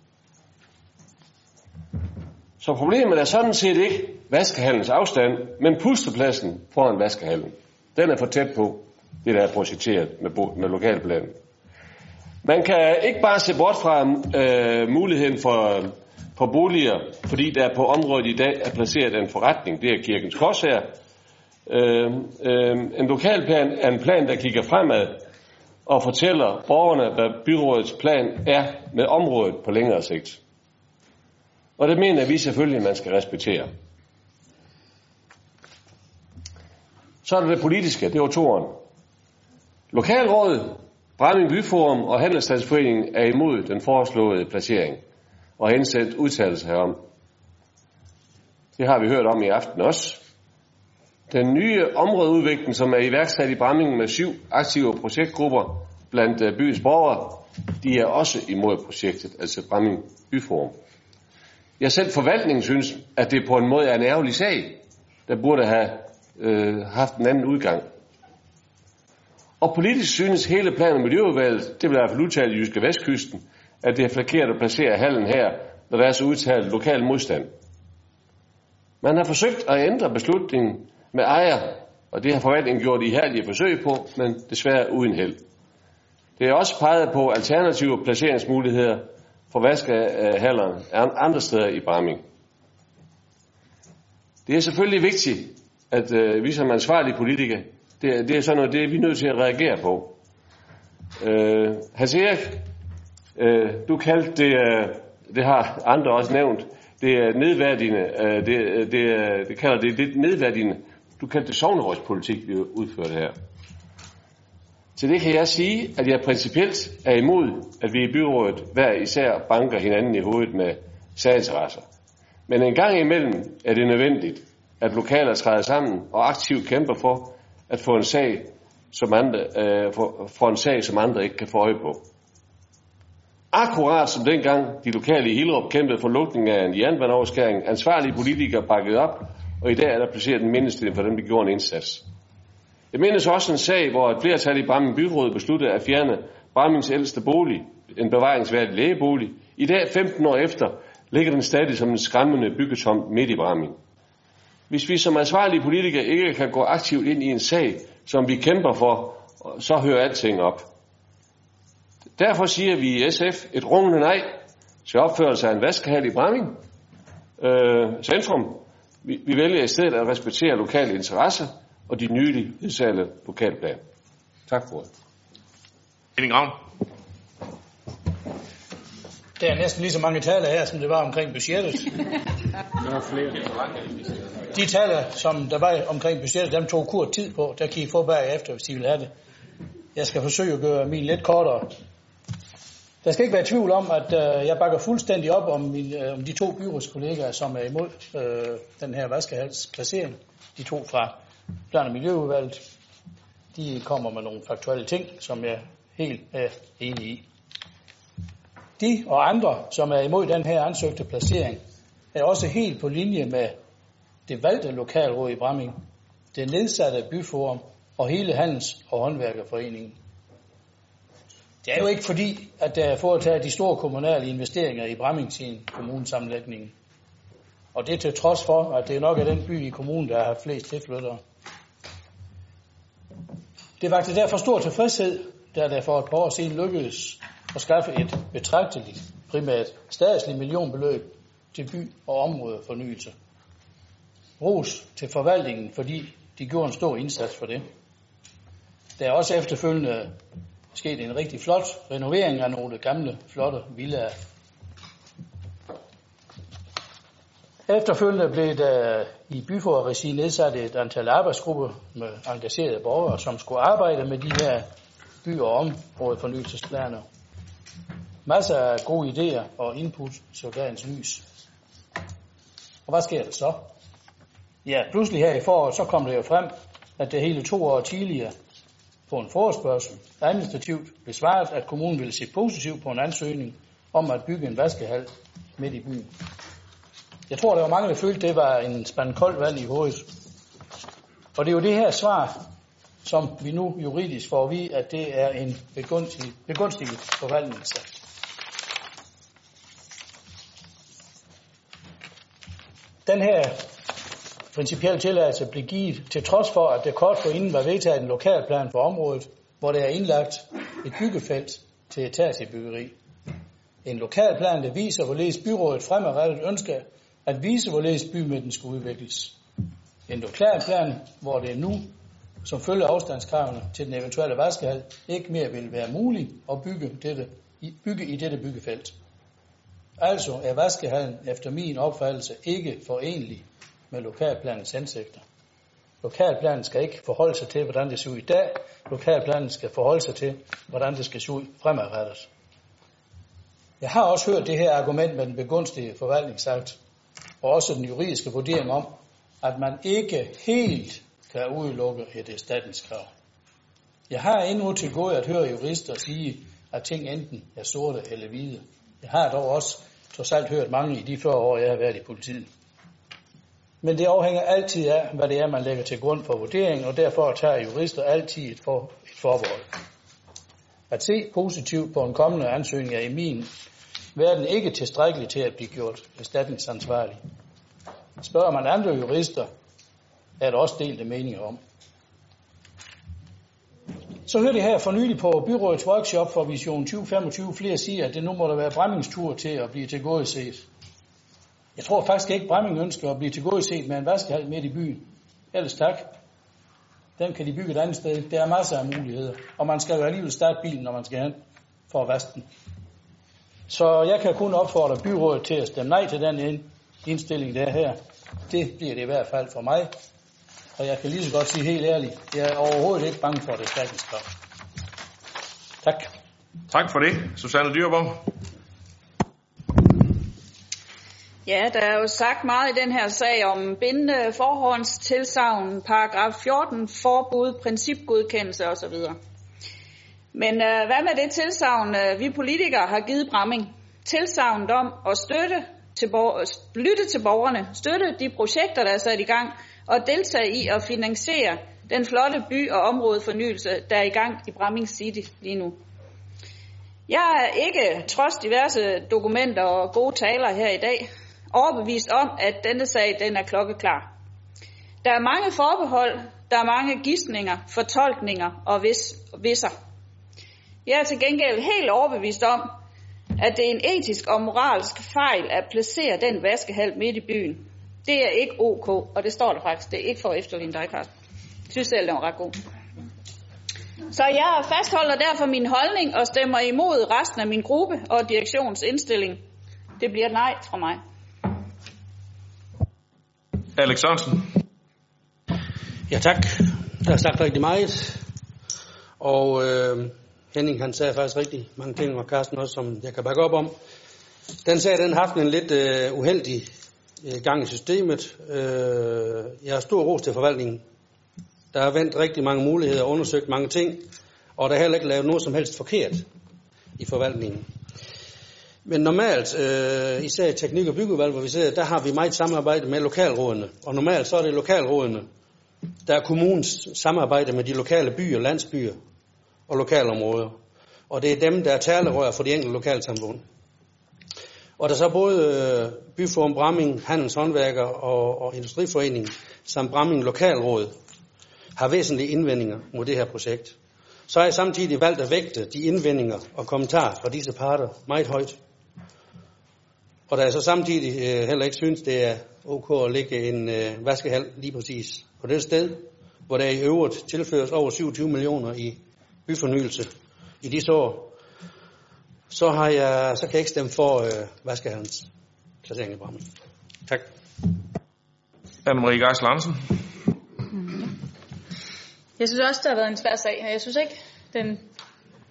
Så problemet er sådan set ikke vaskehallens afstand, men pustepladsen foran vaskehallen. Den er for tæt på, det der er projekteret med, med lokalplanen. Man kan ikke bare se bort fra øh, muligheden for, på boliger, fordi der på området i dag er placeret en forretning. Det er Kirkens Kors her. Øh, øh, en lokalplan er en plan, der kigger fremad og fortæller borgerne, hvad byrådets plan er med området på længere sigt. Og det mener vi selvfølgelig, at man skal respektere. Så er der det politiske, det var toren. Lokalrådet, Bramming Byforum og Handelsstandsforeningen er imod den foreslåede placering og har indsendt udtalelse herom. Det har vi hørt om i aften også. Den nye områdeudvikling, som er iværksat i Bramming med syv aktive projektgrupper blandt øh, byens borgere, de er også imod projektet, altså Bramming Byforum. Jeg selv forvaltningen synes, at det på en måde er en ærgerlig sag, der burde have øh, haft en anden udgang. Og politisk synes hele plan- og miljøudvalget, det vil i hvert fald udtale i Jyske Vestkysten, at det er forkert at placere hallen her, når der er så udtalt lokal modstand. Man har forsøgt at ændre beslutningen med ejer, og det har forvaltningen gjort ihærdige forsøg på, men desværre uden held. Det er også peget på alternative placeringsmuligheder for vaskehallerne andre steder i Bramming. Det er selvfølgelig vigtigt, at øh, vi som ansvarlige politikere, det, det er sådan noget, det er vi nødt til at reagere på. Øh, Hans Erik, øh, du kaldte det, øh, det har andre også nævnt, det er nedværdigende, øh, det, øh, det, øh, det kalder det, det nedværdigende, du kaldte det sovnerådspolitik, vi udførte her. Til det kan jeg sige, at jeg principielt er imod, at vi i byrådet hver især banker hinanden i hovedet med særinteresser. Men en gang imellem er det nødvendigt, at lokaler træder sammen og aktivt kæmper for at få en sag, som andre, øh, for, for en sag, som andre ikke kan få øje på. Akkurat som dengang de lokale i Hilrup kæmpede for lukning af en jernbaneoverskæring, ansvarlige politikere bakkede op, og i dag er der placeret en mindestilling for dem, der gjorde en indsats. Jeg mindes også en sag, hvor et flertal i Bramming Byråd besluttede at fjerne Brammings ældste bolig, en bevaringsværdig lægebolig. I dag, 15 år efter, ligger den stadig som en skræmmende byggetom midt i Bramming. Hvis vi som ansvarlige politikere ikke kan gå aktivt ind i en sag, som vi kæmper for, så hører alting op. Derfor siger vi i SF et rungende nej til opførelse af en vaskehal i Bramming øh, centrum. Vi, vi vælger i stedet at respektere lokale interesser og de nylige vedsatte lokalplan. Tak for det. Henning Ravn. Der er næsten lige så mange taler her, som det var omkring budgettet. Der er flere. De taler, som der var omkring budgettet, dem tog kort tid på. Der kan I få bagefter, hvis I vil have det. Jeg skal forsøge at gøre min lidt kortere. Der skal ikke være tvivl om, at øh, jeg bakker fuldstændig op om, min, øh, om de to byrådskollegaer, som er imod øh, den her vaskehals placering. De to fra Plan- og Miljøudvalget. De kommer med nogle faktuelle ting, som jeg helt er enig i. De og andre, som er imod den her ansøgte placering, er også helt på linje med det valgte lokalråd i Bramming, det nedsatte byforum og hele Handels- og Håndværkerforeningen. Det er jo ikke fordi, at øh, der er foretaget de store kommunale investeringer i Bramming kommunesammenlægningen. Og det er til trods for, at det nok er den by i kommunen, der har flest tilflyttere. Det vagte derfor stor tilfredshed, da der for et par år siden lykkedes at skaffe et betragteligt, primært statsligt millionbeløb til by- og områdefornyelse. Ros til forvaltningen, fordi de gjorde en stor indsats for det. Der er også efterfølgende sket en rigtig flot renovering af nogle gamle, flotte villaer. Efterfølgende blev der i byforregi nedsat et antal arbejdsgrupper med engagerede borgere, som skulle arbejde med de her by- og områdefornyelsesplaner. Masser af gode idéer og input så dagens lys. Og hvad sker der så? Ja, pludselig her i foråret, så kom det jo frem, at det hele to år tidligere på en forespørgsel administrativt blev svaret, at kommunen ville se positivt på en ansøgning om at bygge en vaskehal midt i byen. Jeg tror, der var mange, der følte, det var en spand koldt vand i hovedet. Og det er jo det her svar, som vi nu juridisk får at vide, at det er en begunstig, begunstiget forvaltningssag. Den her principiel tilladelse blev givet til trods for, at det kort forinden var vedtaget en lokalplan for området, hvor der er indlagt et byggefelt til etagebyggeri. En lokalplan, der viser, hvorledes byrådet fremadrettet ønsker at vise, hvorledes bymidten skal udvikles. En lokalplan, hvor det nu, som følger afstandskravene til den eventuelle vaskehal, ikke mere vil være muligt at bygge, dette, bygge i dette byggefelt. Altså er vaskehallen efter min opfattelse ikke forenlig med lokalplanens hensigter. Lokalplanen skal ikke forholde sig til, hvordan det ser ud i dag. Lokalplanen skal forholde sig til, hvordan det skal se ud fremadrettet. Jeg har også hørt det her argument med den begunstige forvaltningsakt, og også den juridiske vurdering om, at man ikke helt kan udelukke et erstatningskrav. Jeg har endnu til gode at høre jurister sige, at ting enten er sorte eller hvide. Jeg har dog også trods alt hørt mange i de 40 år, jeg har været i politiet. Men det afhænger altid af, hvad det er, man lægger til grund for vurderingen, og derfor tager jurister altid et, for, et forbehold. At se positivt på en kommende ansøgning er i min verden ikke tilstrækkeligt til at blive gjort erstatningsansvarlig. Spørger man andre jurister, er der også delte meninger om. Så hørte jeg her for nylig på byrådets workshop for Vision 2025 flere siger, at det nu må der være Bremmingstur til at blive tilgodeset. Jeg tror faktisk ikke, Bremming ønsker at blive tilgodeset med en vaskehal midt i byen. Ellers tak. Den kan de bygge et andet sted. Der er masser af muligheder. Og man skal jo alligevel starte bilen, når man skal hen for at vaske den. Så jeg kan kun opfordre byrådet til at stemme nej til den indstilling, der er her. Det bliver det i hvert fald for mig. Og jeg kan lige så godt sige helt ærligt, jeg er overhovedet ikke bange for det erstatningskrav. Tak. Tak for det, Susanne Dyrborg. Ja, der er jo sagt meget i den her sag om bindende forhåndstilsavn, paragraf 14, forbud, principgodkendelse osv. Men øh, hvad med det tilsavn, øh, vi politikere har givet Bramming? Tilsavnet om at støtte til borger, lytte til borgerne, støtte de projekter, der er sat i gang, og deltage i at finansiere den flotte by- og områdefornyelse, der er i gang i Bramming City lige nu. Jeg er ikke, trods diverse dokumenter og gode taler her i dag, overbevist om, at denne sag den er klokkeklar. Der er mange forbehold, der er mange gissninger, fortolkninger og vis, visser. Jeg er til gengæld helt overbevist om, at det er en etisk og moralsk fejl at placere den vaskehal midt i byen. Det er ikke ok, og det står der faktisk. Det er ikke for at efterligne dig, Karsten. Jeg synes selv, den var ret god. Så jeg fastholder derfor min holdning og stemmer imod resten af min gruppe og direktionens indstilling. Det bliver et nej fra mig. Alex Sørensen. Ja, tak. Der er sagt rigtig meget. Og øh, Henning han sagde faktisk rigtig mange ting, og Carsten også, som jeg kan bakke op om. Den sag, den har haft en lidt øh, uheldig øh, gang i systemet. Øh, jeg har stor ros til forvaltningen. Der er vendt rigtig mange muligheder, undersøgt mange ting, og der er heller ikke lavet noget som helst forkert i forvaltningen. Men normalt, øh, især i teknik- og byggeudvalg, hvor vi sidder, der har vi meget samarbejde med lokalrådene. Og normalt så er det lokalrådene, der er kommunens samarbejde med de lokale byer, landsbyer og lokalområder. Og det er dem, der er talerør for de enkelte lokalsamfund. Og der så både øh, Byforum Bramming, Handels Håndværker og, og Industriforeningen samt Bramming Lokalråd har væsentlige indvendinger mod det her projekt. Så har jeg samtidig valgt at vægte de indvendinger og kommentarer fra disse parter meget højt. Og da jeg så samtidig øh, heller ikke synes, det er ok at lægge en øh, vaskehal lige præcis på det sted, hvor der i øvrigt tilføres over 27 millioner i byfornyelse i disse år, så, har jeg, så kan jeg ikke stemme for øh, vaskehallens placering i Brammen. Tak. Anne-Marie Geisel Andersen. Jeg synes også, det har været en svær sag. Jeg synes ikke, den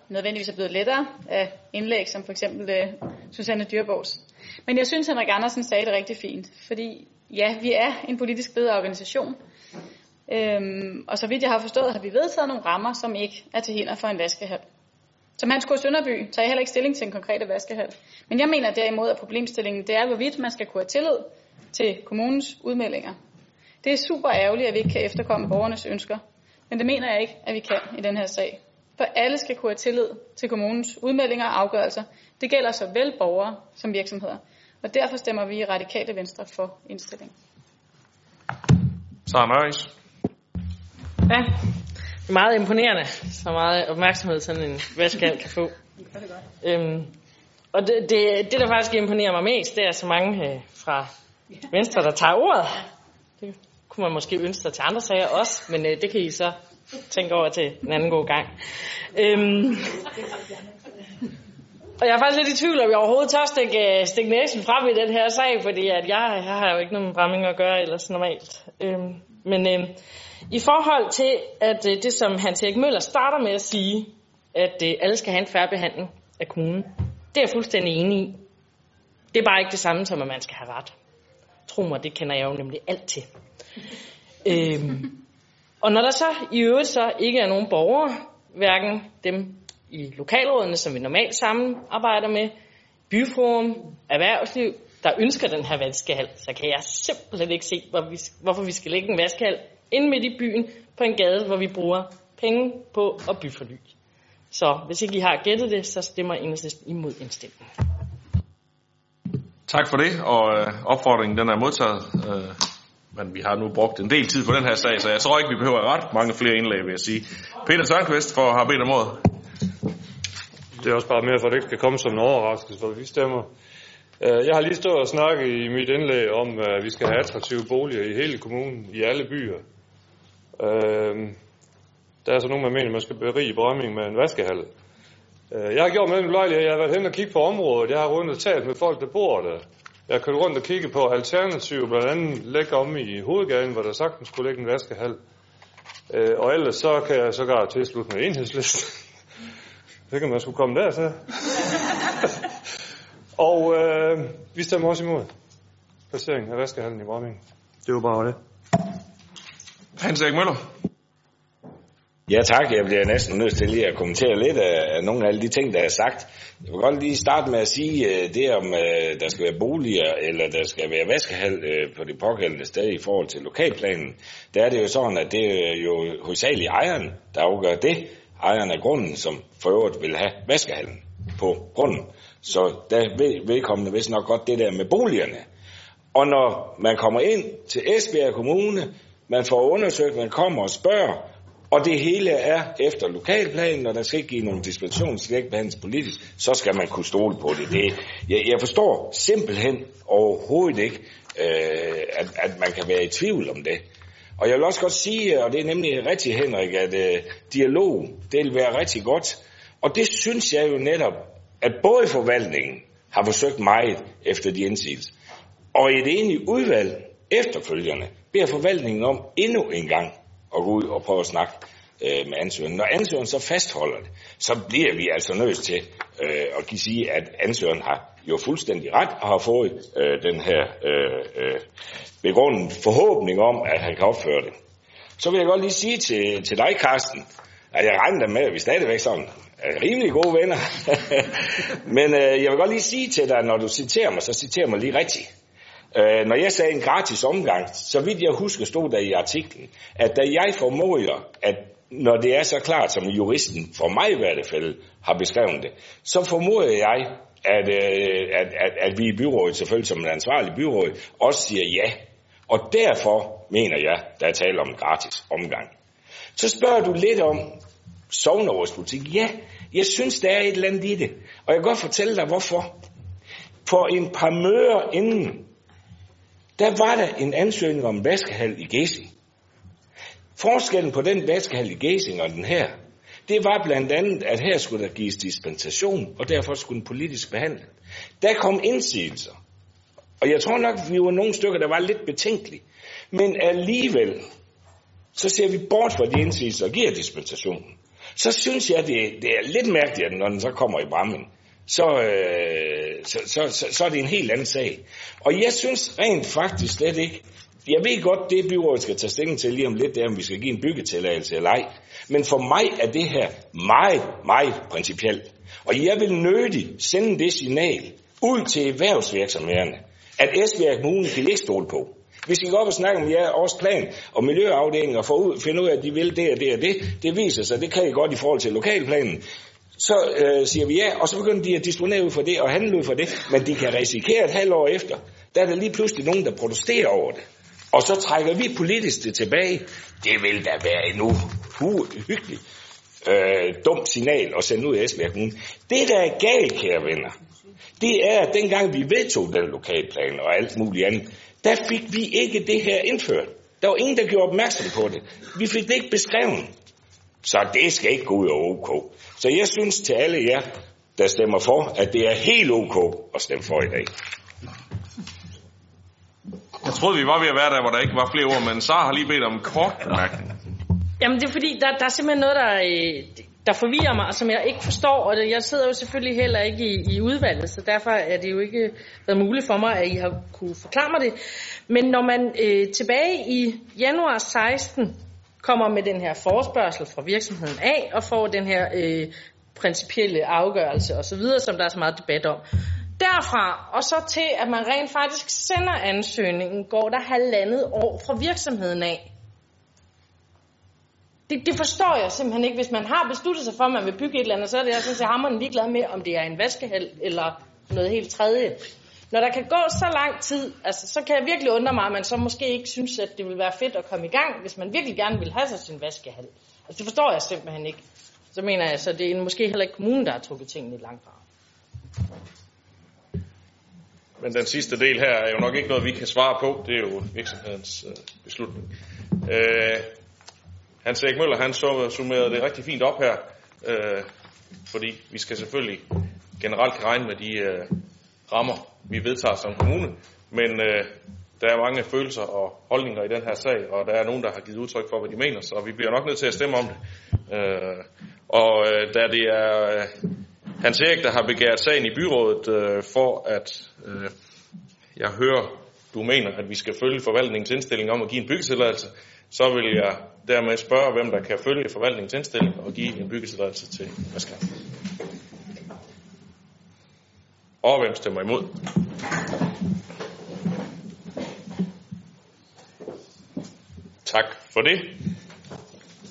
nødvendigvis er blevet lettere af indlæg, som for eksempel uh, Susanne Dyrborgs. Men jeg synes, Henrik Andersen sagde det rigtig fint. Fordi ja, vi er en politisk bedre organisation. Øhm, og så vidt jeg har forstået, har vi vedtaget nogle rammer, som ikke er til hinder for en vaskehal. Som Hans K. Sønderby tager jeg heller ikke stilling til en konkrete vaskehal. Men jeg mener derimod, at problemstillingen det er, hvorvidt man skal kunne have tillid til kommunens udmeldinger. Det er super ærgerligt, at vi ikke kan efterkomme borgernes ønsker, men det mener jeg ikke, at vi kan i den her sag. For alle skal kunne have tillid til kommunens udmeldinger og afgørelser. Det gælder såvel borgere som virksomheder. Og derfor stemmer vi i Radikale Venstre for indstillingen. Sara Møris. Ja, det er meget imponerende, så meget opmærksomhed sådan en vaskehal kan få. Øhm, og det, det, det, der faktisk imponerer mig mest, det er så mange øh, fra Venstre, der tager ordet. Det kunne man måske ønske sig til andre sager også, men øh, det kan I så tænke over til en anden god gang. Øhm, og jeg er faktisk lidt i tvivl, om jeg overhovedet tør stikke, øh, stikke næsen frem i den her sag, fordi at jeg, jeg har jo ikke noget med at gøre ellers normalt. Øhm, men øhm, i forhold til, at øh, det som Hans Erik Møller starter med at sige, at øh, alle skal have en færre behandling af kommunen, det er jeg fuldstændig enig i. Det er bare ikke det samme som, at man skal have ret. Tro mig, det kender jeg jo nemlig alt til. øhm, og når der så i øvrigt så ikke er nogen borgere, hverken dem i lokalrådene, som vi normalt samarbejder med, byforum, erhvervsliv, der ønsker den her vaskehal, så kan jeg simpelthen ikke se, hvor vi, hvorfor vi skal lægge en vaskehal ind midt i byen på en gade, hvor vi bruger penge på at byforny. Så hvis ikke I har gættet det, så stemmer enhedslisten imod indstillingen. Tak for det, og øh, opfordringen den er modtaget. Øh, men vi har nu brugt en del tid på den her sag, så jeg tror ikke, vi behøver ret mange flere indlæg, vil jeg sige. Peter Tørnqvist for har bedt om ordet. Det er også bare mere for, at det ikke skal komme som en overraskelse, for vi stemmer. Øh, jeg har lige stået og snakket i mit indlæg om, at vi skal have attraktive boliger i hele kommunen, i alle byer. Øh, der er så nogen, der mener, at man skal berige Brømming med en vaskehal. Øh, jeg har gjort med en lejlighed, jeg har været hen og kigge på området. Jeg har rundt og talt med folk, der bor der. Jeg har kørt rundt og kigge på alternativer, blandt andet lægge om i hovedgaden, hvor der sagtens skulle ligge en vaskehal. Og ellers så kan jeg sågar tilslutte med enhedslisten. Det kan man skulle komme der så. (laughs) og øh, vi stemmer også imod placeringen af vaskehallen i Bramming. Det var bare det. Hans Erik Møller. Ja tak, jeg bliver næsten nødt til lige at kommentere lidt af, nogle af alle de ting, der er sagt. Jeg vil godt lige starte med at sige uh, det om, uh, der skal være boliger, eller der skal være vaskehal uh, på det pågældende sted i forhold til lokalplanen. Der er det jo sådan, at det er jo hovedsageligt ejeren, der afgør det. Ejeren af grunden, som for øvrigt vil have vaskehallen på grunden. Så der ved vedkommende vist nok godt det der med boligerne. Og når man kommer ind til Esbjerg Kommune, man får undersøgt, man kommer og spørger, og det hele er efter lokalplanen, og der skal ikke give nogen dispensation, skal ikke behandles politisk, så skal man kunne stole på det. det jeg, jeg forstår simpelthen overhovedet ikke, øh, at, at man kan være i tvivl om det. Og jeg vil også godt sige, og det er nemlig rigtigt, Henrik, at øh, dialog, det vil være rigtig godt. Og det synes jeg jo netop, at både forvaltningen har forsøgt meget efter de indsigelser, og et enigt udvalg efterfølgende beder forvaltningen om endnu en gang at gå ud og prøve at snakke øh, med ansøgeren. Når ansøgeren så fastholder det, så bliver vi altså nødt til øh, at give sige, at ansøgeren har jo fuldstændig ret og har fået øh, den her øh, øh, begrundet forhåbning om, at han kan opføre det. Så vil jeg godt lige sige til, til dig, Carsten, at jeg regner med, at vi stadigvæk sådan er rimelig gode venner. (laughs) Men øh, jeg vil godt lige sige til dig, når du citerer mig, så citerer mig lige rigtigt. Øh, når jeg sagde en gratis omgang, så vidt jeg husker stod der i artiklen, at da jeg formoder, at når det er så klart, som juristen for mig i hvert fald har beskrevet det, så formoder jeg, at, øh, at, at, at vi i byrådet, selvfølgelig som en ansvarlig byråd, også siger ja. Og derfor mener jeg, der er tale om en gratis omgang. Så spørger du lidt om sovnerådspolitik. Ja, jeg synes, der er et eller andet i det. Og jeg kan godt fortælle dig, hvorfor. For en par møder inden, der var der en ansøgning om vaskehal i Gæsing. Forskellen på den vaskehal i Gæsing og den her, det var blandt andet, at her skulle der gives dispensation, og derfor skulle den politisk behandle. Der kom indsigelser. Og jeg tror nok, vi var nogle stykker, der var lidt betænkelige. Men alligevel, så ser vi bort fra de indsigelser og giver dispensationen. Så synes jeg, det, det er lidt mærkeligt, når den så kommer i brammen. Så, øh, så, så, så, så er det en helt anden sag. Og jeg synes rent faktisk slet ikke, jeg ved godt, det byrådet skal tage stilling til lige om lidt, det er, om vi skal give en byggetilladelse eller ej. Men for mig er det her meget, meget principielt. Og jeg vil nødigt sende det signal ud til erhvervsvirksomhederne, at Esbjerg Kommune kan ikke stole på. Vi skal gå op og snakker om jeres plan og miljøafdelingen og får ud, finde ud af, at de vil det og det og det, det viser sig, det kan I godt i forhold til lokalplanen, så øh, siger vi ja, og så begynder de at disponere ud for det og handle ud for det, men de kan risikere et halvt år efter, der er der lige pludselig nogen, der protesterer over det. Og så trækker vi politisk det tilbage. Det vil da være en uhyggeligt øh, dumt signal at sende ud af Esbjerg Kommune. Det, der er galt, kære venner, det er, at dengang vi vedtog den lokalplan og alt muligt andet, der fik vi ikke det her indført. Der var ingen, der gjorde opmærksom på det. Vi fik det ikke beskrevet. Så det skal ikke gå ud over OK. Så jeg synes til alle jer, der stemmer for, at det er helt OK at stemme for i dag. Jeg troede, vi var ved at være der, hvor der ikke var flere ord, men så har lige bedt om en kort bemærkning. Jamen det er fordi, der, der er simpelthen noget, der, øh, der forvirrer mig, og som jeg ikke forstår, og det, jeg sidder jo selvfølgelig heller ikke i, i udvalget, så derfor er det jo ikke været muligt for mig, at I har kunne forklare mig det. Men når man øh, tilbage i januar 16 kommer med den her forespørgsel fra virksomheden af, og får den her øh, principielle afgørelse osv., som der er så meget debat om, Derfra og så til, at man rent faktisk sender ansøgningen, går der halvandet år fra virksomheden af. Det, det forstår jeg simpelthen ikke. Hvis man har besluttet sig for, at man vil bygge et eller andet, så er det jeg synes, jeg hammeren ligeglad med, om det er en vaskehal eller noget helt tredje. Når der kan gå så lang tid, altså, så kan jeg virkelig undre mig, at man så måske ikke synes, at det vil være fedt at komme i gang, hvis man virkelig gerne vil have sig sin vaskehal. Altså, det forstår jeg simpelthen ikke. Så mener jeg, så det er måske heller ikke kommunen, der har trukket tingene langt fra. Men den sidste del her er jo nok ikke noget, vi kan svare på. Det er jo virksomhedens øh, beslutning. Øh, Hans Erik Møller, han øh, summerede det rigtig fint op her. Øh, fordi vi skal selvfølgelig generelt regne med de øh, rammer, vi vedtager som kommune. Men øh, der er mange følelser og holdninger i den her sag, og der er nogen, der har givet udtryk for, hvad de mener, så vi bliver nok nødt til at stemme om det. Øh, og øh, da det er øh, Hans Erik, der har begæret sagen i byrådet øh, for, at øh, jeg hører, du mener, at vi skal følge forvaltningens indstilling om at give en byggetilladelse, så vil jeg dermed spørge, hvem der kan følge forvaltningens indstilling og give en byggetilladelse til Maskar. Og hvem stemmer imod? Tak for det.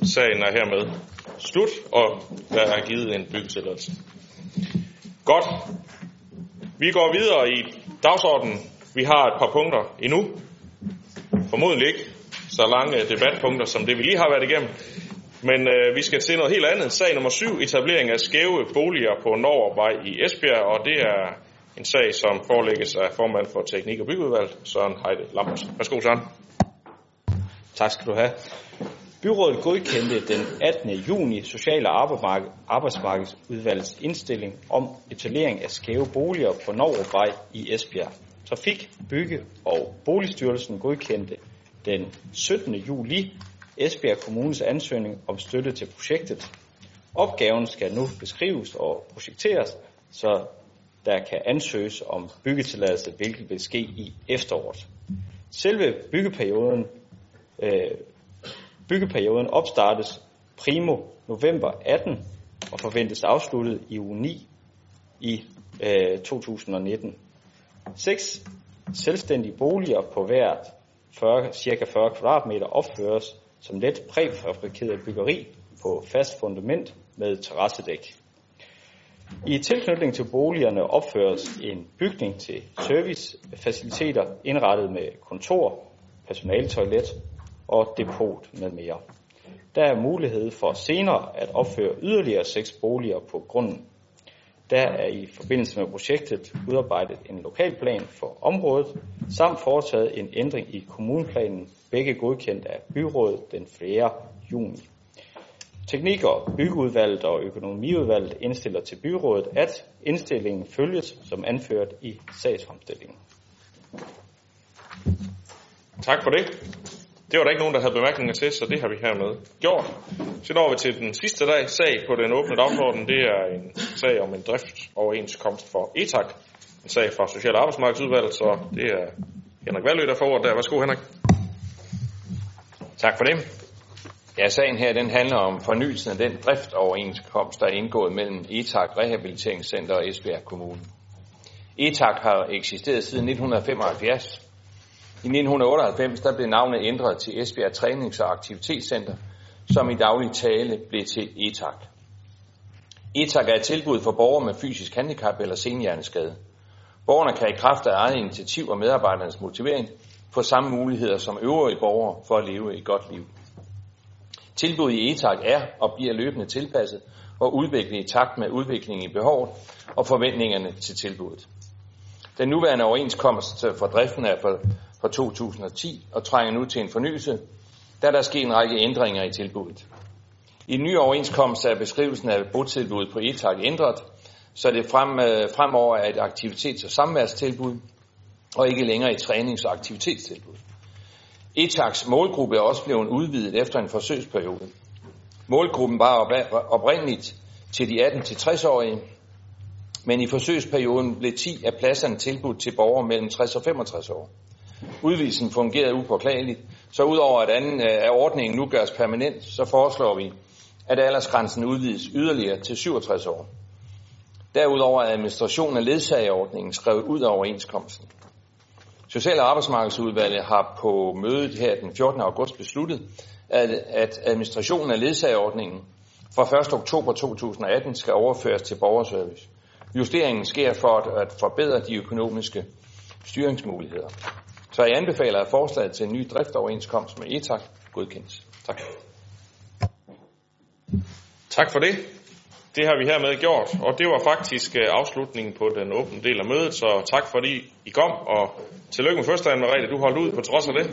Sagen er hermed slut, og der er givet en byggetilladelse. Godt. Vi går videre i dagsordenen. Vi har et par punkter endnu. Formodentlig ikke så lange debatpunkter, som det vi lige har været igennem. Men øh, vi skal til noget helt andet. Sag nummer 7, etablering af skæve boliger på Norvej i Esbjerg, og det er en sag, som forelægges af formand for Teknik- og Byggeudvalg, Søren Heide Lammers. Værsgo, Søren. Tak skal du have. Byrådet godkendte den 18. juni Social- og Arbejdsmarkedsudvalgets indstilling om etablering af skæve boliger på Norvej i Esbjerg. Trafik, Bygge og Boligstyrelsen godkendte den 17. juli Esbjerg Kommunes ansøgning om støtte til projektet. Opgaven skal nu beskrives og projekteres, så der kan ansøges om byggetilladelse, hvilket vil ske i efteråret. Selve byggeperioden, øh, byggeperioden opstartes primo november 18 og forventes afsluttet i uge 9 i øh, 2019. Seks selvstændige boliger på hvert 40, cirka 40 kvadratmeter opføres som let præfabrikeret byggeri på fast fundament med terrassedæk. I tilknytning til boligerne opføres en bygning til servicefaciliteter indrettet med kontor, personaltoilet og depot med mere. Der er mulighed for senere at opføre yderligere seks boliger på grunden. Der er i forbindelse med projektet udarbejdet en lokalplan for området, samt foretaget en ændring i kommuneplanen, begge godkendt af byrådet den 4. juni. Teknik- og byggeudvalget og økonomiudvalget indstiller til byrådet, at indstillingen følges som anført i sagsfremstillingen. Tak for det. Det var der ikke nogen, der havde bemærkninger til, så det har vi hermed gjort. Så når vi til den sidste dag, sag på den åbne dagsorden. Det er en sag om en driftsoverenskomst for ETAG. En sag fra Social- og Arbejdsmarkedsudvalget, så det er Henrik Valø, der får ordet der. Værsgo, Henrik. Tak for det. Ja, sagen her den handler om fornyelsen af den driftoverenskomst, der er indgået mellem ETAG Rehabiliteringscenter og Esbjerg Kommune. ETAG har eksisteret siden 1975. I 1998 der blev navnet ændret til Esbjerg Trænings- og Aktivitetscenter, som i daglig tale blev til ETAC. ETAC er et tilbud for borgere med fysisk handicap eller senhjerneskade. Borgerne kan i kraft af eget initiativ og medarbejdernes motivering få samme muligheder som øvrige borgere for at leve et godt liv. Tilbuddet i ETAG er og bliver løbende tilpasset og udviklet i takt med udviklingen i behovet og forventningerne til tilbuddet. Den nuværende overenskomst for driften er fra 2010 og trænger nu til en fornyelse, da der sker en række ændringer i tilbuddet. I den nye overenskomst er beskrivelsen af botilbuddet på ETAG ændret, så det frem, øh, fremover er et aktivitets- og samværstilbud, og ikke længere et trænings- og aktivitetstilbud. ETAGs målgruppe er også blevet udvidet efter en forsøgsperiode. Målgruppen var oprindeligt til de 18-60-årige, men i forsøgsperioden blev 10 af pladserne tilbudt til borgere mellem 60 og 65 år. Udvidelsen fungerede upåklageligt, så udover at anden øh, af ordningen nu gøres permanent, så foreslår vi, at aldersgrænsen udvides yderligere til 67 år. Derudover er administrationen af ledsageordningen skrevet ud af overenskomsten. Social- og arbejdsmarkedsudvalget har på mødet her den 14. august besluttet, at administrationen af ledsageordningen fra 1. oktober 2018 skal overføres til borgerservice. Justeringen sker for at forbedre de økonomiske styringsmuligheder. Så jeg anbefaler, at forslaget til en ny driftoverenskomst med ETAG godkendes. Tak. Tak for det. Det har vi hermed gjort, og det var faktisk øh, afslutningen på den åbne del af mødet, så tak fordi I kom, og tillykke med fødselsdagen, Merete. Du holdt ud på trods af det.